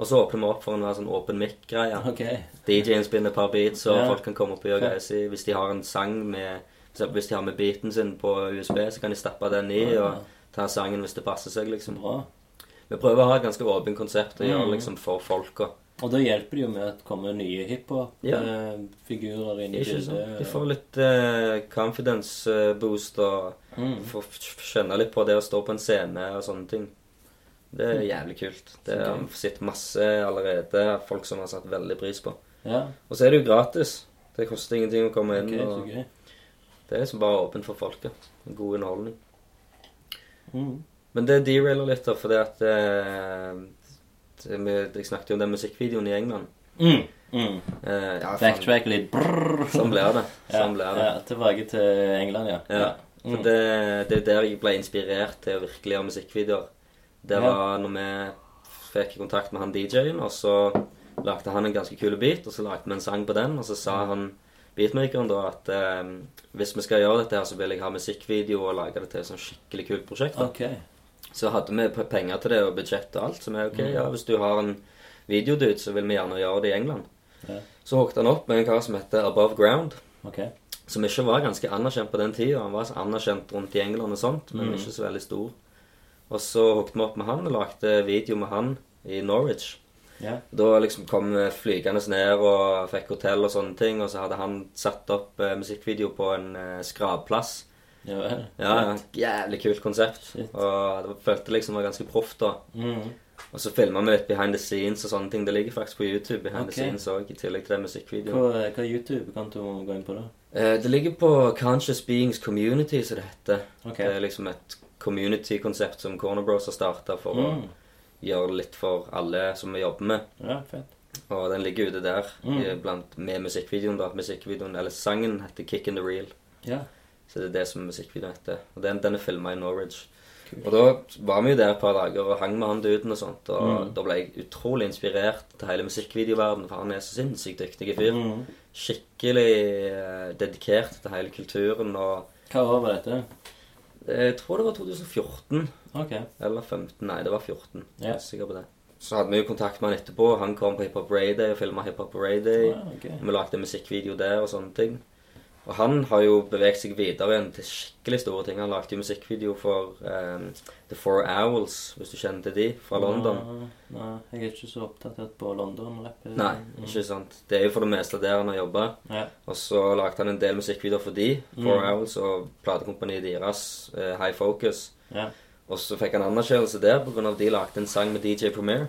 Og så åpner vi opp for en sånn åpen mic-greie. Okay. DJ-en spinner et par beats, og Ja. folk kan komme opp og gjøre greier. Hvis de har en sang med Hvis de har med beaten sin på USB, så kan de stappe den i Ja. og ta sangen hvis det passer seg, liksom. Bra. Vi prøver å ha et ganske åpent konsept og gjøre Mm. liksom for folka. Og da hjelper det jo med at det kommer nye Ja. hiphop-figurer inn i bildet. De får litt uh, confidence eh, boost og Mm. får kjenne litt på det å stå på en scene og sånne ting. Det er jævlig kult. Det har vi sett masse allerede. Folk som har satt veldig pris på. Ja. Og så er det jo gratis. Det koster ingenting å komme inn. Ok, så og. Det er liksom bare åpent for folket. God underholdning. Mm. Men det derailer litt, da, fordi at eh, Jeg snakket jo om den musikkvideoen i England. Mm. Mm. Eh, ja. Backtrack litt. Brrr. Sånn blir det. Sånn blir det. ja, tilbake til England, ja. Ja. Mm. For det, det er der jeg ble inspirert til å virkelig gjøre musikkvideoer. Det Ja. var når vi fikk kontakt med han DJ-en, og så lagde han en ganske kul beat, og så lagde vi en sang på den, og så sa han beatmakeren da at eh, hvis vi skal gjøre dette her, så vil jeg ha musikkvideo og lage det til et sånn skikkelig kult prosjekt. da. Okay. Så hadde vi penger til det og budsjett og alt, Som er ok, ja, hvis du har en videodude, så vil vi gjerne gjøre det i England. Ja. Så hooket han opp med en kar som heter Above Ground Okay. som ikke var ganske anerkjent på den tida. Han var så anerkjent rundt i England og sånt, men Mm. ikke så veldig stor. Og så hooket vi opp med han og lagde video med han i Norwich. Ja. Da liksom kom vi flygende ned og fikk hotell og sånne ting, og så hadde han satt opp eh, musikkvideo på en eh, skrapplass. Ja vel. Ja, Jævlig kult konsept. Shit. Og det følte liksom var ganske proft da. Mm. Og så filma vi litt behind the scenes og sånne ting. Det ligger faktisk på YouTube behind okay. the scenes også, i tillegg til det musikkvideoen. Hva, hva YouTube-konto må gå inn på da? Eh, Det ligger på Conscious Beings Community, som det heter. Okay. Det er liksom et community-konsept som Corner Bros har starta for Mm. å gjøre litt for alle som vi jobber med. Ja, fett. Og den ligger ute der Mm. blant, med musikkvideoen. da. Musikkvideoen, Eller sangen heter 'Kick in the Reel'. Ja. Så det er det som musikkvideoen heter. Og den, den er filma i Norwich. Cool. Og da var vi jo der et par dager og hang med han duden og sånt. Og Mm. da ble jeg utrolig inspirert til hele musikkvideoverdenen, for han er så sinnssykt dyktig fyr. Mm. Skikkelig eh, dedikert til hele kulturen og Hva år var dette? Jeg tror det var 2014 Ok. eller 15. Nei, det var 14. Jeg er sikker på det. Så hadde vi jo kontakt med han etterpå. Han kom på Hip Hop Ray Day og filma Hip Hop Ray Day. Ah, ok. Vi lagde en musikkvideo der og sånne ting. Og han har jo beveget seg videre igjen til skikkelig store ting. Han lagde jo musikkvideo for um, The Four Owls, hvis du kjenner til de, fra London. Nei, nei, jeg er ikke så oppdatert på London-rapp. Nei, ikke sant. Det er jo for det meste der han har jobba. Ja. Og så lagde han en del musikkvideoer for de, Four Mm. Owls, og platekompaniet deres, uh, High Focus. ja. Og så fikk han anerkjennelse der pga. de lagde en sang med DJ Premier.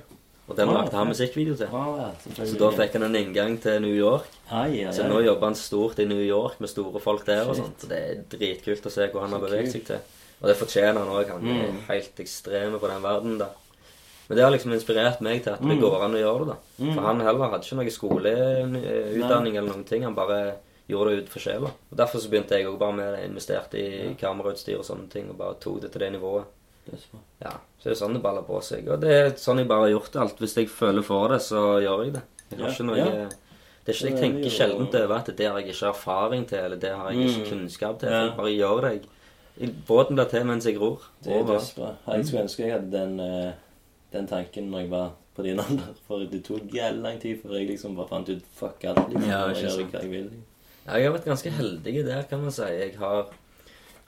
Og den Ah, lagde han musikkvideo til. Ah, ja, Så da fikk han en inngang til New York. Ai, ai, Så nå jobber han stort i New York med store folk der og sånt. Det er dritkult å se hvor han har beveget seg til. Og det fortjener han òg. Han er Mm. helt ekstreme på den verden da. Men det har liksom inspirert meg til at det Mm. går an å gjøre det. da. Mm. For han heller hadde ikke noe skoleutdanning eller noen ting. Han bare gjorde det ut for sjela. Og Derfor så begynte jeg òg bare med det. Investerte i kamerautstyr og sånne ting. Og bare tok det til det nivået. Dødsbra. Ja, så det er sånn det baller på seg. Og det er sånn jeg bare har gjort alt. Hvis jeg føler for det, så gjør jeg det. Jeg har Ja, ikke noe ja. Det er ikke, Jeg Det er tenker sjelden over at det har jeg ikke erfaring til, eller det har jeg ikke Mm. kunnskap til. Ja. Jeg bare gjør det. Jeg, båten blir til mens jeg ror. Det er dødsbra. Jeg skulle ønske jeg hadde den, eh, den tanken når jeg var på din alder. For det tok jævlig lang tid før jeg liksom bare fant ut fuck alt. liksom. Ja, jeg vil. Ja, jeg har vært ganske heldig der, kan man si. Jeg har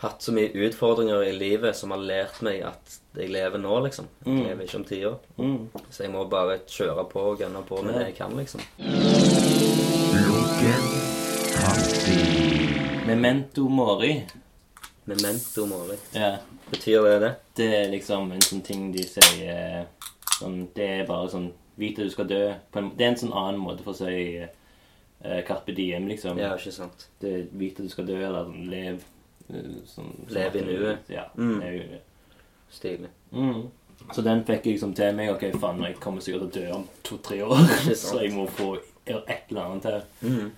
hatt så mye utfordringer i livet som har lært meg at jeg lever nå, liksom. Jeg Mm. lever ikke om ti år. Mm. Så jeg må bare kjøre på og gønne på med det jeg kan, liksom. Memento mori. Memento mori. Ja. Betyr det det? Det er liksom en sånn ting de sier eh, sånn, Det er bare sånn Vit at du skal dø. På en, det er en sånn annen måte for å si uh, Carpe diem, liksom. Ja, ikke sant. Det er Vit at du skal dø, eller lev sånn, Lev i sånn nuet. Ja. Mm. jo det. Stilig. Mm. Så den fikk jeg liksom til meg. Ok, faen, jeg kommer sikkert til å dø om to-tre år. Så jeg må få et eller annet til. Mm.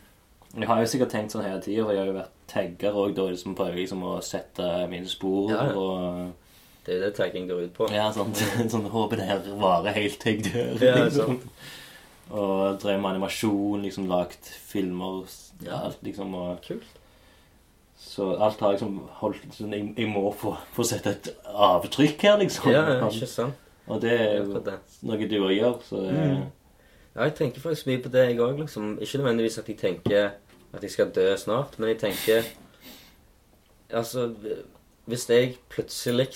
Jeg har jo sikkert tenkt sånn hele tida, for jeg har jo vært tagger òg, da liksom prøver liksom å sette mine spor Ja, og Det er jo det tagging går ut på. Ja, sant. Sånn, håper det her varer helt til jeg dør. Ja, liksom. Og drev med animasjon, liksom lagt filmer ja, alt liksom og Kult. Så alt har liksom holdt sånn, jeg, jeg må få, få sette et avtrykk her, liksom. Ja, ja, ikke sant. Og det er jo noe du òg gjør, så det Mm. Ja, jeg tenker faktisk mye på det, jeg òg. Liksom. Ikke nødvendigvis at jeg tenker at jeg skal dø snart, men jeg tenker Altså, hvis jeg plutselig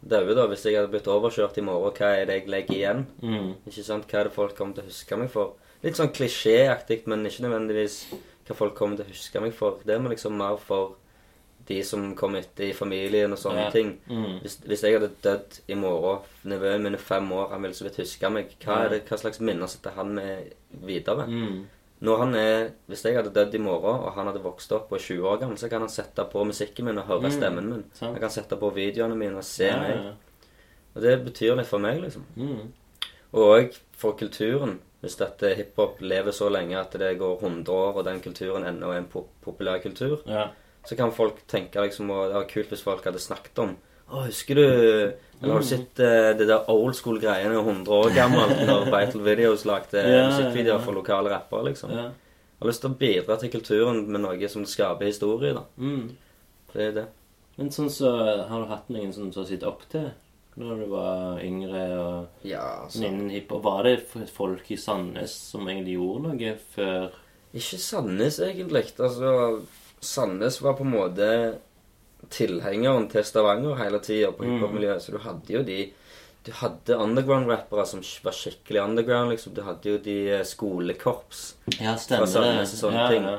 dauer, da, hvis jeg hadde blitt overkjørt i morgen, hva er det jeg legger igjen? mm. Ikke sant? Hva er det folk kommer til å huske meg for? Litt sånn klisjéaktig, men ikke nødvendigvis hva folk kommer til å huske meg for. Det er liksom mer for de som kommer etter i familien og sånne Ja. ting. Mm. Hvis, hvis jeg hadde dødd i morgen, nevøen min er fem år, han ville så vidt huske meg, hva, er det, hva slags minner sitter han med videre? Mm. Når han er, Hvis jeg hadde dødd i morgen, og han hadde vokst opp og er 20 år gammel, så kan han sette på musikken min og høre Mm. stemmen min. Sant. Han kan sette på videoene mine og se Ja, meg. ja. Og det betyr litt for meg, liksom. Mm. Og òg for kulturen. Hvis dette hiphop lever så lenge at det går 100 år, og den kulturen ennå er en pop populær kultur, ja. Så kan folk tenke liksom og Det var kult hvis folk hadde snakket om Å, husker du Eller har du sett uh, det der old school-greiene 100 år gammelt når Vital Videos lagde Ja, ja, musikkvideoer ja. for lokale rappere, liksom? ja. Jeg har lyst til å bidra til kulturen med noe som skaper historie, da. Mm. Det er det. Men sånn så har du hatt noen som sett opp til når du var yngre og Ja, så... innen hiphop? Var det folk i Sandnes som egentlig gjorde noe før Ikke Sandnes, egentlig. Altså, Sandnes var på en måte tilhengeren til Stavanger hele tida på Mm. hiphop-miljøet. Så du hadde jo de Du hadde underground-rappere som var skikkelig underground, liksom. Du hadde jo de eh, skolekorps. Ja, Fra Sandnes og sånne ja, ting. Ja.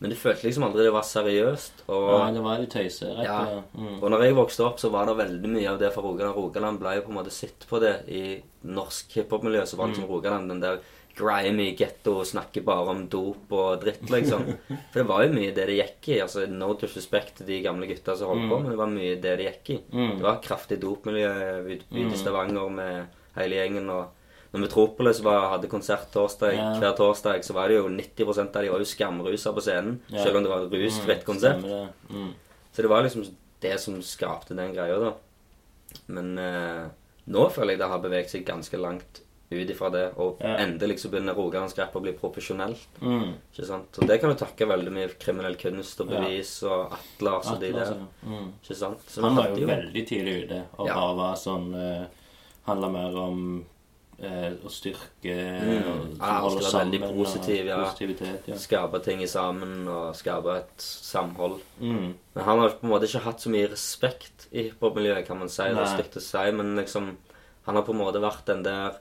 Men du følte liksom aldri det var seriøst. Og, ja, det var litt tøyserett. Ja. Mm. og når jeg vokste opp, så var det veldig mye av det fra Rogaland. Rogaland ble jo på en måte sett på det i norsk hiphop-miljø. Så var Mm. liksom Rogaland den der grimy getto, snakker bare om dop og dritt, liksom. For det var jo mye det det gikk i. altså No disrespect til de gamle gutta som holdt på, men det var mye det det gikk i. Mm. Det var kraftig dopmiljø ute i Stavanger med hele gjengen. og når Metropolis var, hadde konsert torsdag, Ja. hver torsdag, så var det jo 90 av de var jo skamrusa på scenen. Ja. Selv om det var et rusfritt konsert. Stemmer det. Mm. Så det var liksom det som skapte den greia, da. Men eh, nå føler jeg det har beveget seg ganske langt ut ifra det, og Ja. endelig så begynner rogalandsk grep å bli profesjonelt. Mm. ikke sant? Og det kan du takke veldig mye kriminell kunst og Ja. bevis og Atlas og de der. Mm. ikke sant? Så Han var jo, jo veldig tidlig ute og Ja. bare var sånn uh, Handla mer om uh, å styrke Mm. og Ja, vært veldig positiv, ja. ja. Skape ting sammen og skape et samhold. Mm. Men han har på en måte ikke hatt så mye respekt i hiphop-miljøet, kan man si. Det er stygt å si, men liksom Han har på en måte vært den der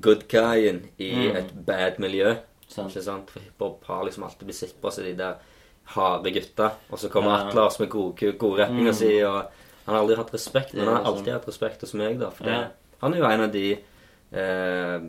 good guyen i Mm. et bad miljø. Sant. Ikke sant? For hiphop har liksom alltid blitt sett på som de der harde gutta. Og så kommer Ja. Atlas med gode, gode rappinga Mm. si, og han har aldri hatt respekt. Men han har alltid hatt respekt hos meg, da. For det, Ja. han er jo en av de eh,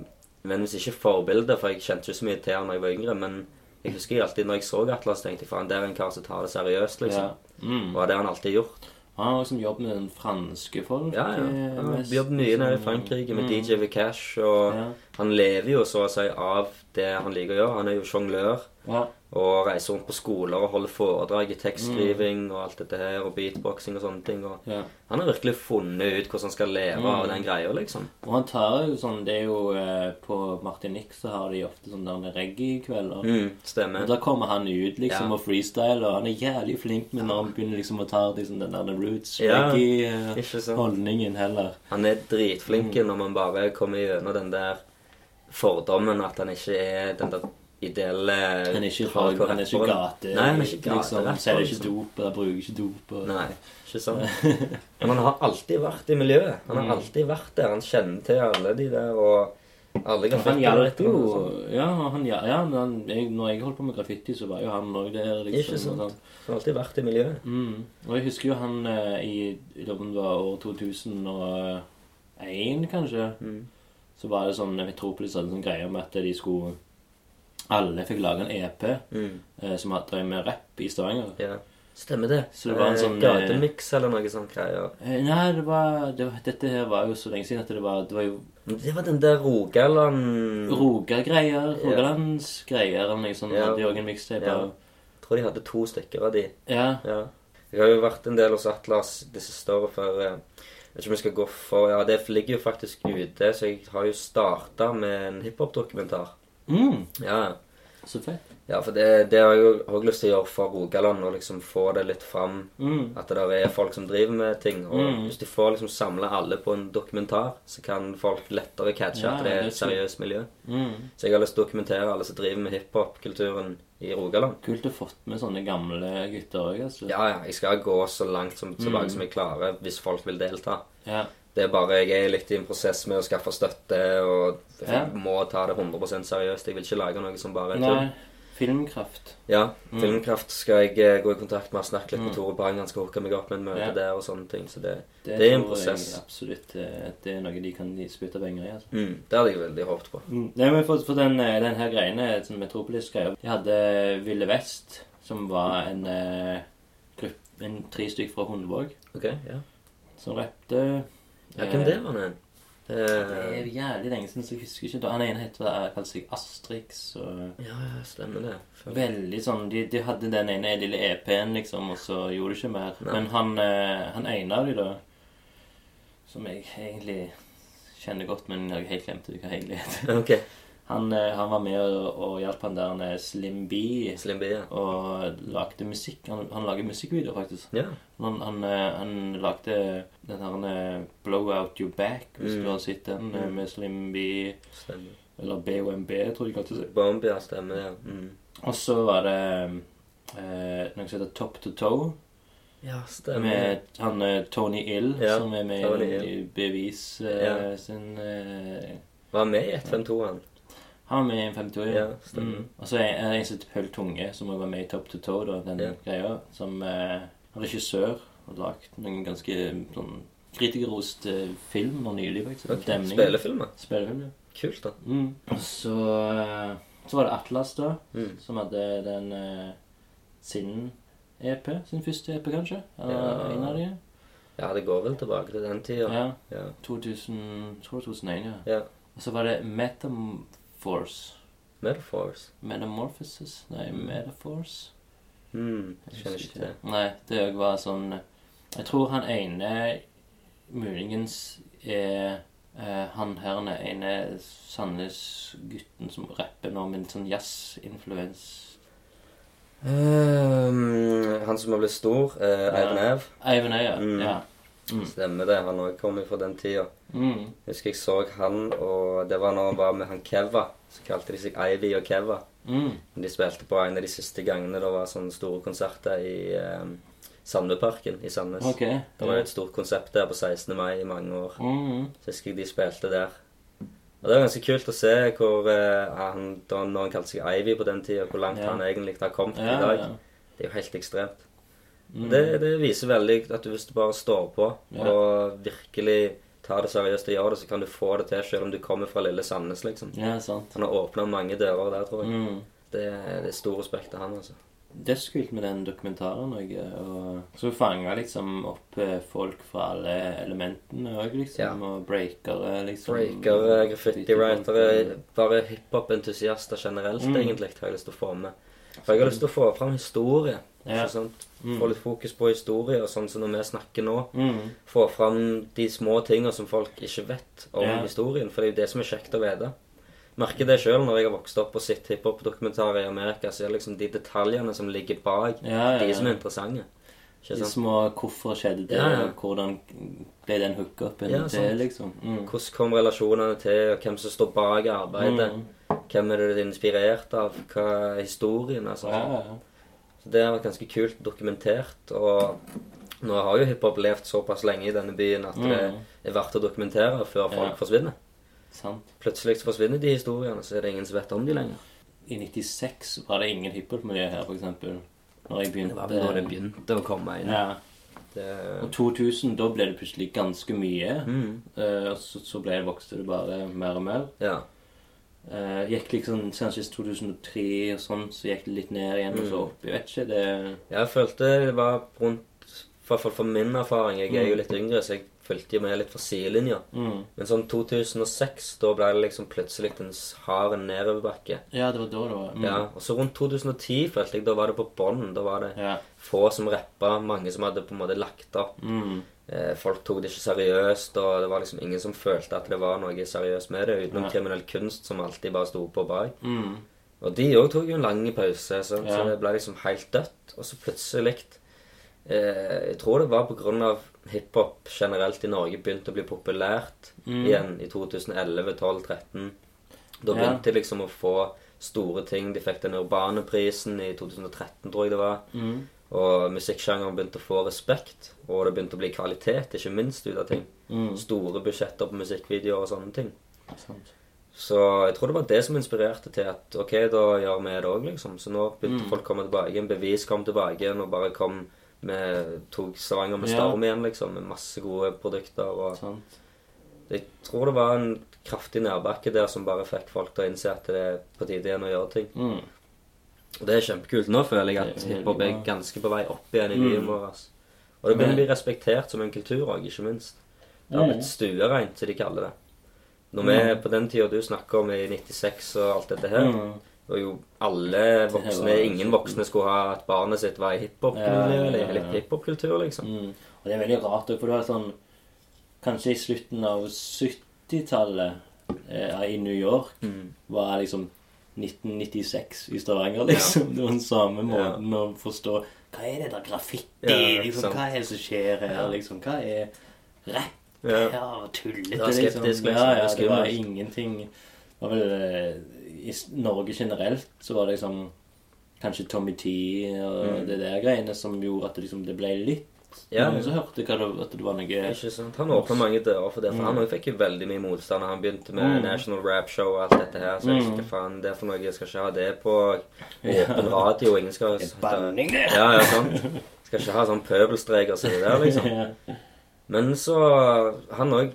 hvis ikke forbilder, for jeg kjente ikke så mye til han da jeg var yngre, men jeg husker alltid når jeg så Atlas, tenkte jeg faen, det er en kar som tar det seriøst, liksom. Ja. Mm. Og det har han alltid gjort. Han har liksom jobbet med den franske folk. Ja, ja. eh, Han har jobbet mye nede i. Frankrike med Mm. DJ Vikash, og Ja. han lever jo så å si av det han liker å gjøre. Han er jo sjonglør Ja. Og reiser rundt på skoler og holder foredrag i Mm. tekstskriving og alt dette her, og beatboxing og sånne ting. Og ja. han har virkelig funnet ut hvordan han skal leve Mm. av den greia, liksom. Og han tar jo sånn Det er jo eh, På Martinique så har de ofte sånn der reggae-kvelder. Mm, stemmer. Og da kommer han ut liksom Ja. og freestyler, og han er jævlig flink med når han begynner liksom å ta liksom, den der roots reggae-holdningen ja, heller. Han er dritflink Mm. når man bare kommer gjennom den der fordommen at han ikke er den der ideelle Han er ikke, han er ikke gate... Nei, han er ikke liksom, gaterapper, Han selger ikke liksom. dop, eller bruker ikke dop. Og, Nei, ikke sant. Men han har alltid vært i miljøet. Han har Mm. alltid vært der. Han kjenner til alle de der, og alle Han hjalp jo sånn. Ja, han, ja, ja men han, jeg, når jeg holdt på med graffiti, så var jo han òg der. liksom. Ikke sant. sånn. Han har alltid vært i miljøet. Mm. Og jeg husker jo han eh, i det var år 2001, kanskje. Mm. Så var det sånn Metropolis hadde en sånn greie om at de skulle Alle fikk lage en EP Mm. eh, som hadde med rapp i Stavanger. Ja. Stemmer det. Så det var en Eh, sånn, Gatemiks eller noe sånt greier. Eh, nei, det var, det var Dette her var jo så lenge siden at det var, det var jo Det var den der Rogaland Roga-greier. Rogalandsgreier eller noe sånt. Ja. Hadde en mixtape Ja. Jeg tror de hadde to stykker av de. Ja. Ja. Jeg har jo vært en del hos Atlas det siste året, for eh, vet ikke om jeg skal gå for Ja, det ligger jo faktisk ute, så jeg har jo starta med en hiphop-dokumentar. Mm, Ja, så fett. ja, for det, det har jeg jo også lyst til å gjøre for Rogaland, og liksom få det litt fram. Mm. At det der er folk som driver med ting. Og Mm. hvis de får liksom samla alle på en dokumentar, så kan folk lettere catche Ja, at det er et seriøst miljø. Mm. Så jeg har lyst til å dokumentere alle som driver med hiphop-kulturen i Rogaland. Kult å fått med sånne gamle gutter òg, altså. Ja, ja, jeg skal gå så langt som, tilbake Mm. som jeg klarer, hvis folk vil delta. Ja. Det er bare, Jeg er litt i en prosess med å skaffe støtte, og jeg Ja. må ta det 100 seriøst. Jeg vil ikke lage noe som bare er tull. filmkraft. Ja, Mm. Filmkraft skal jeg eh, gå i kontakt med. Snakke litt med Mm. Tore Bang. Han skal hooke meg opp med en møte Ja. der og sånne ting. Så det, Det, Det er en tror prosess. Jeg absolutt eh, det er noe de kan spytte penger i. altså. mm, det hadde jeg veldig håpet på. Mm. Nei, men for, for den, eh, den her greiene, sånn Metropolis-greia De hadde Ville Vest, som var en eh, gruppe en, Tre stykker fra Hundvåg, okay, ja. som rappte. Ja hvem det var nå? Det er Eh, jævlig lenge siden, så jeg husker ikke. Han ene het eh, kalte seg Astrix. og... ja, ja, stemmer det. For- Veldig sånn De, de hadde den ene lille EP-en, liksom, og så gjorde de ikke mer. Nei. Men han, eh, han ene av de da, som jeg egentlig kjenner godt, men jeg har helt glemt hva egentlig heter. Ok, han, eh, han var med og, og hjalp han der Slim B Slim B, ja. og lagde musikk. Han, han lager musikkvideoer, faktisk. Ja, Han, han, eh, han lagde den her eh, Blow Out Your Back, hvis Mm. du har sett den, Mm. med Slim B, stemmer. eller BOMB, tror jeg kalte det. Bomb, ja, stemmer det. Mm. Og så var det eh, noe som heter Top to Toe. Ja, stemmer. Med han Tony Ill, Ja, som er med Tony i Bevis eh, Ja. sin eh, Var med i 152, han? Han var med i en 50 år. Ja, stemmer. Mm. Og så er det en som heter Pøl Tunge, som også var med i Top to Toe, da, den Ja. greia. Som eh, er regissør og lagd noen ganske sånn kritikerrost eh, film nå nylig, faktisk. Ok, Demning. Spillefilmer. Spillefilm, ja. Kult, da. Mm. Og så, eh, så var det Atlas, da, Mm. som hadde den eh, sin EP. Sin første EP, kanskje? Eller Ja. en av de? Ja, det går vel tilbake til den tida. Ja. Ja. 2000, tror 2001, ja. ja. Og så var det Metamorphose. Metaphors. Metamorphosis? Nei, Metaphors? Mm. Jeg skjønner ikke det. Nei, det òg var sånn Jeg tror han ene muligens er eh, han her ene Sandnes-gutten som rapper nå med litt sånn jazz-influens. Um, han som har blitt stor, uh, Eivind Ev. Eivind Øya. Mm. Ja. Mm. Stemmer det. Han òg kom fra den tida. Mm. Husker jeg så han, og det var når han var med han Keva. Så kalte de seg Ivy og Keva. Mm. De spilte på en av de siste gangene det var sånne store konserter i um, Sandveparken i Sandnes. Okay. Det var jo et stort konsept der på 16. mai i mange år. Mm. Så husker jeg de spilte der. Og det var ganske kult å se hvor uh, han, da, når han kalte seg Ivy på den tida, hvor langt Ja. han egentlig har kommet Ja, i dag. ja. Det er jo helt ekstremt. Mm. Det, det viser veldig at du, hvis du bare står på Ja. og virkelig tar det seriøst og gjør det, så kan du få det til selv om du kommer fra lille Sandnes, liksom. Ja, sant. Han har åpna mange dører der, tror jeg. Mm. Det, det er stor respekt av han, altså. Det så kult med den dokumentaren òg. Og så fanga liksom opp eh, folk fra alle elementene òg, liksom. Ja. Og breakere, liksom. Breakere, graffiti-writere, bare hiphop-entusiaster generelt, Mm. egentlig, har jeg lyst til å få med. For jeg har lyst til å få fram historie. Ja. Mm. Få litt fokus på historie, og sånn som når vi snakker nå. Mm. Få fram de små tingene som folk ikke vet om Ja. historien. For det er jo det som er kjekt å vite. Merker det sjøl når jeg har vokst opp og sett hiphop-dokumentarer i Amerika. Så er det liksom de detaljene som ligger bak, Ja, de som er interessante. Ikke sant? små Hvorfor skjedde det? Ja, Hvordan ble den hookupen Ja, til, liksom? Mm. Hvordan kom relasjonene til, og hvem som står bak arbeidet? Mm. Hvem er det inspirert av? Hva er historien? Altså. Ja, ja. Så det har vært ganske kult dokumentert. Og nå har jo hiphop levd såpass lenge i denne byen at det Mm. er verdt å dokumentere før folk forsvinner. Sant. Plutselig så forsvinner de historiene, så er det ingen som vet om de lenger. I 96 var det ingen hiphop-miljø her, eksempel. Når jeg begynte. Det var vel da det begynte å komme inn. Ja. Det, Og 2000, da ble det plutselig ganske mye. mm, Uh, og så, så ble det, vokste det bare mer og mer. ja. Eh, gikk liksom Kanskje 2003 og sånn, så gikk det litt ned igjen, og så Mm. opp. Jeg vet ikke, det Jeg følte det var rundt I hvert fall for min erfaring. Jeg er jo Mm. litt yngre, så jeg fulgte jo med litt fra sidelinja. mm. Men sånn 2006, da ble det liksom plutselig en hard nedoverbakke. Ja, det var da det var. Mm. Ja, og så rundt 2010 følte jeg da var det på bånn. Da var det Ja. få som rappa, mange som hadde på en måte lagt opp. Mm. Eh, folk tok det ikke seriøst, og det var liksom ingen som følte at det var noe seriøst med det, utenom ja. kriminell kunst, som alltid bare sto på bak. Mm. Og de òg tok jo en lang pause, sant? Ja. så det ble liksom helt dødt. Og så plutselig eh, Jeg tror det var pga. hiphop generelt i Norge begynte å bli populært Mm. igjen i 2011, 12, 13. Da begynte de liksom å få store ting. De fikk den urbane prisen i 2013, tror jeg det var. Mm. Og musikksjangeren begynte å få respekt, og det begynte å bli kvalitet, ikke minst, ut av ting. Mm. Store budsjetter på musikkvideoer og sånne ting. Sant. Så jeg tror det var det som inspirerte til at ok, da gjør vi det òg, liksom. Så nå begynte Mm. folk å komme tilbake igjen. Bevis kom tilbake igjen og bare kom med Tok Stavanger med Ja. storm igjen, liksom. Med masse gode produkter. Og Sant. jeg tror det var en kraftig nedbakke der som bare fikk folk til å innse at det er på tide igjen å gjøre ting. Mm. Det er kjempekult. Nå føler jeg at hiphop er ganske på vei opp igjen i Mm. livet vårt. Og det begynner å bli respektert som en kultur òg, ikke minst. Det har Mm. blitt stuereint, som de kaller det. Når vi på den tida du snakker om i 96 og alt dette her, Mm. og jo alle voksne Ingen voksne skulle ha at barnet sitt var i eller litt hiphop-kultur, liksom. Mm. Og det er veldig rart, for du har sånn Kanskje i slutten av 70-tallet eh, i New York Mm. var liksom 1996 i Stavanger, liksom. Det var den samme måten å forstå Hva er det der graffiti? Liksom, hva er det som skjer her? Liksom, hva er rapp? Ja. Tullete, skeptisk, liksom. Ja, ja, det var ingenting var vel, eh, I Norge generelt så var det liksom Kanskje Tommy T og Mm. det der greiene som gjorde at det, liksom, det ble litt Ja. Noen som hørte hva det, at det var noe Ikke sant? Han åpna mange dører for det, for Mm. han fikk jo veldig mye motstand. Han begynte med Mm. National Rap Show og alt dette her. Så jeg Mm. ikke faen, det er for noe. Jeg skal ikke ha det på åpen radio. Ingen skal banning, det! Ja, ja, sant. Skal ikke ha sånn pøbelstreker som det der, liksom. Men så Han òg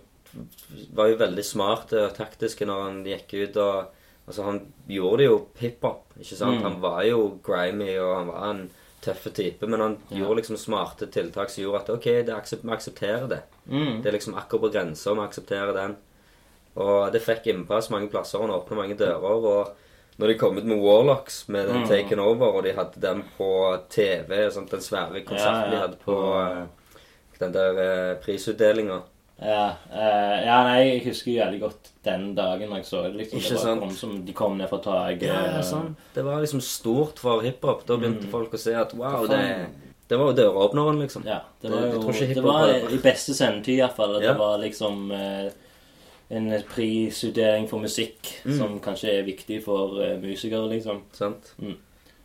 var jo veldig smart og taktisk når han gikk ut og Altså, han gjorde det jo hiphop, ikke sant? Mm. Han var jo grimy, og han var en tøffe type, men han Ja. gjorde liksom smarte tiltak som gjorde at OK, det aksep vi aksepterer det. Mm. Det er liksom akkurat på grensa, vi aksepterer den. Og det fikk innpass mange plasser, og han åpna mange dører. Og når de kom ut med Warlocks, med den Mm. Taken Over, og de hadde den på TV, sånt, den svære konserten Ja, ja, de hadde på, på- eh, den der eh, prisutdelinga Ja, uh, ja, nei, jeg husker jævlig godt den dagen jeg så det. liksom. Ikke det sant? Kom som, de kom ned fra taket. Ja, ja, sånn. Det var liksom stort for hiphop. Da begynte Mm. folk å se at wow, det, det var jo døråpneren, liksom. Ja, det var jo det, Det var i beste sendetid iallfall. Ja. det var liksom eh, en prisutdeling for musikk Mm. som kanskje er viktig for eh, musikere, liksom. Sant? Mm.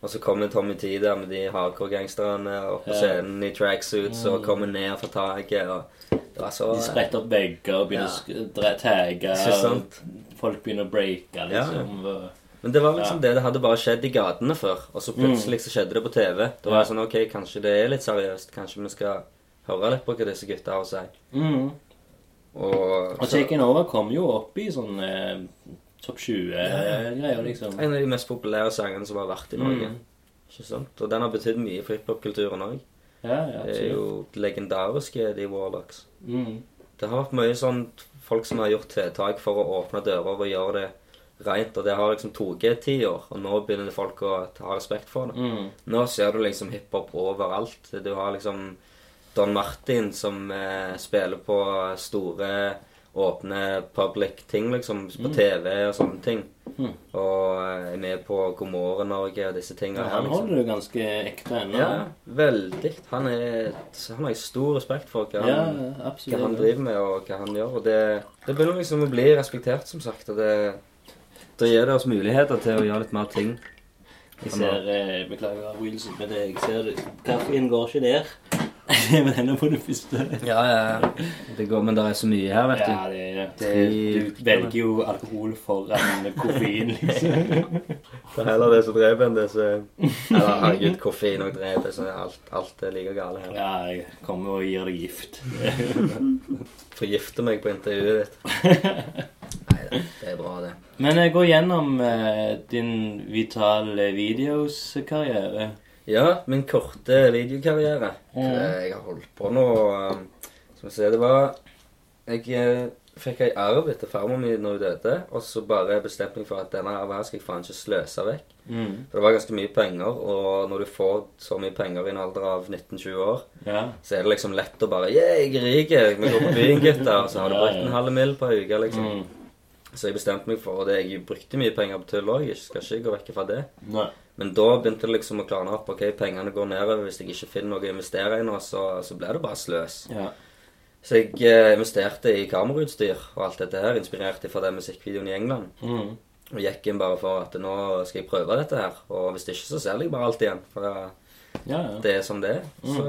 Og så kommer Tommy T der med de hardcore-gangsterne opp på scenen i tracksuits og Mm. kommer ned fra taket. og Det var så De spretter opp vegger og begynner å tagge. Folk begynner å breake, liksom. Men det var liksom det. Det hadde bare skjedd i gatene før, og så plutselig så skjedde det på TV. Da var jeg sånn OK, kanskje det er litt seriøst. Kanskje vi skal høre litt på hva disse gutta har å si. Mm. Og, Og Taken Over kom jo opp i sånn eh, topp 20-greier, liksom. en av de mest populære sangene som har vært i Norge. Mm. Ikke sant? Og den har betydd mye for hiphop-kulturen òg. Ja, ja, Det er jo legendariske, de Warlocks. Mm. Det har vært mye sånn folk som har gjort tiltak for å åpne dører og gjøre det rent, og det har liksom tatt ti år, og nå begynner folk å ha respekt for det. Mm. Nå ser du liksom hiphop overalt. Du har liksom Don Martin som eh, spiller på store, åpne public ting, liksom, på Mm. TV og sånne ting. Mm. Og eh, er med på God morgen Norge og disse tingene Ja, han liksom. holder du ganske ekte ennå. Ja, veldig. Han er Han har jeg stor respekt for hva han, ja, hva han driver med, og hva han gjør. Og det, det begynner liksom å bli respektert, som sagt. Og det, det gir det oss muligheter til å gjøre litt mer ting. Jeg ser eh, Beklager, Wilson, men jeg ser. Kaffen går ikke der. men ennå på det første. Ja, ja. Det går, men det er så mye her, vet du. Ja, det, er- det, du velger jo alkohol foran koffein, liksom. Det er heller det som dreper enn det som Eller herregud, koffein og dreper, så er alt, alt er like gale her. Ja, jeg kommer og gir deg gift. Forgifter meg på intervjuet ditt. Nei, det, det er bra, det. Men gå går gjennom eh, din Vital Videos-karriere. Ja, min korte videokarriere. Mm. Jeg har holdt på nå Skal vi se, det var Jeg eh, fikk ei arv etter farmor mi når hun døde, og så bare bestemte jeg for at denne arven her skal jeg faen ikke sløse vekk. Mm. For det var ganske mye penger, og når du får så mye penger i en alder av 19-20 år, Ja. så er det liksom lett å bare Yeah, jeg er rik, vi går på byen, gutter. Og så har du brukt en halv mill. på ei uke, liksom. Mm. Så jeg bestemte meg for det. Jeg brukte mye penger på tull òg, skal ikke gå vekk fra det. Nei. Men da begynte det liksom å klarne opp. Ok, pengene går nedover. Hvis jeg ikke finner noe å investere i nå, så, så blir det bare sløs. Ja. Så jeg eh, investerte i kamerautstyr og alt dette her, inspirert fra den musikkvideoen i England. Mm. Og gikk inn bare for at nå skal jeg prøve dette her. Og hvis det ikke, så selger jeg bare alt igjen. For det, Ja, ja. det er som det er. Så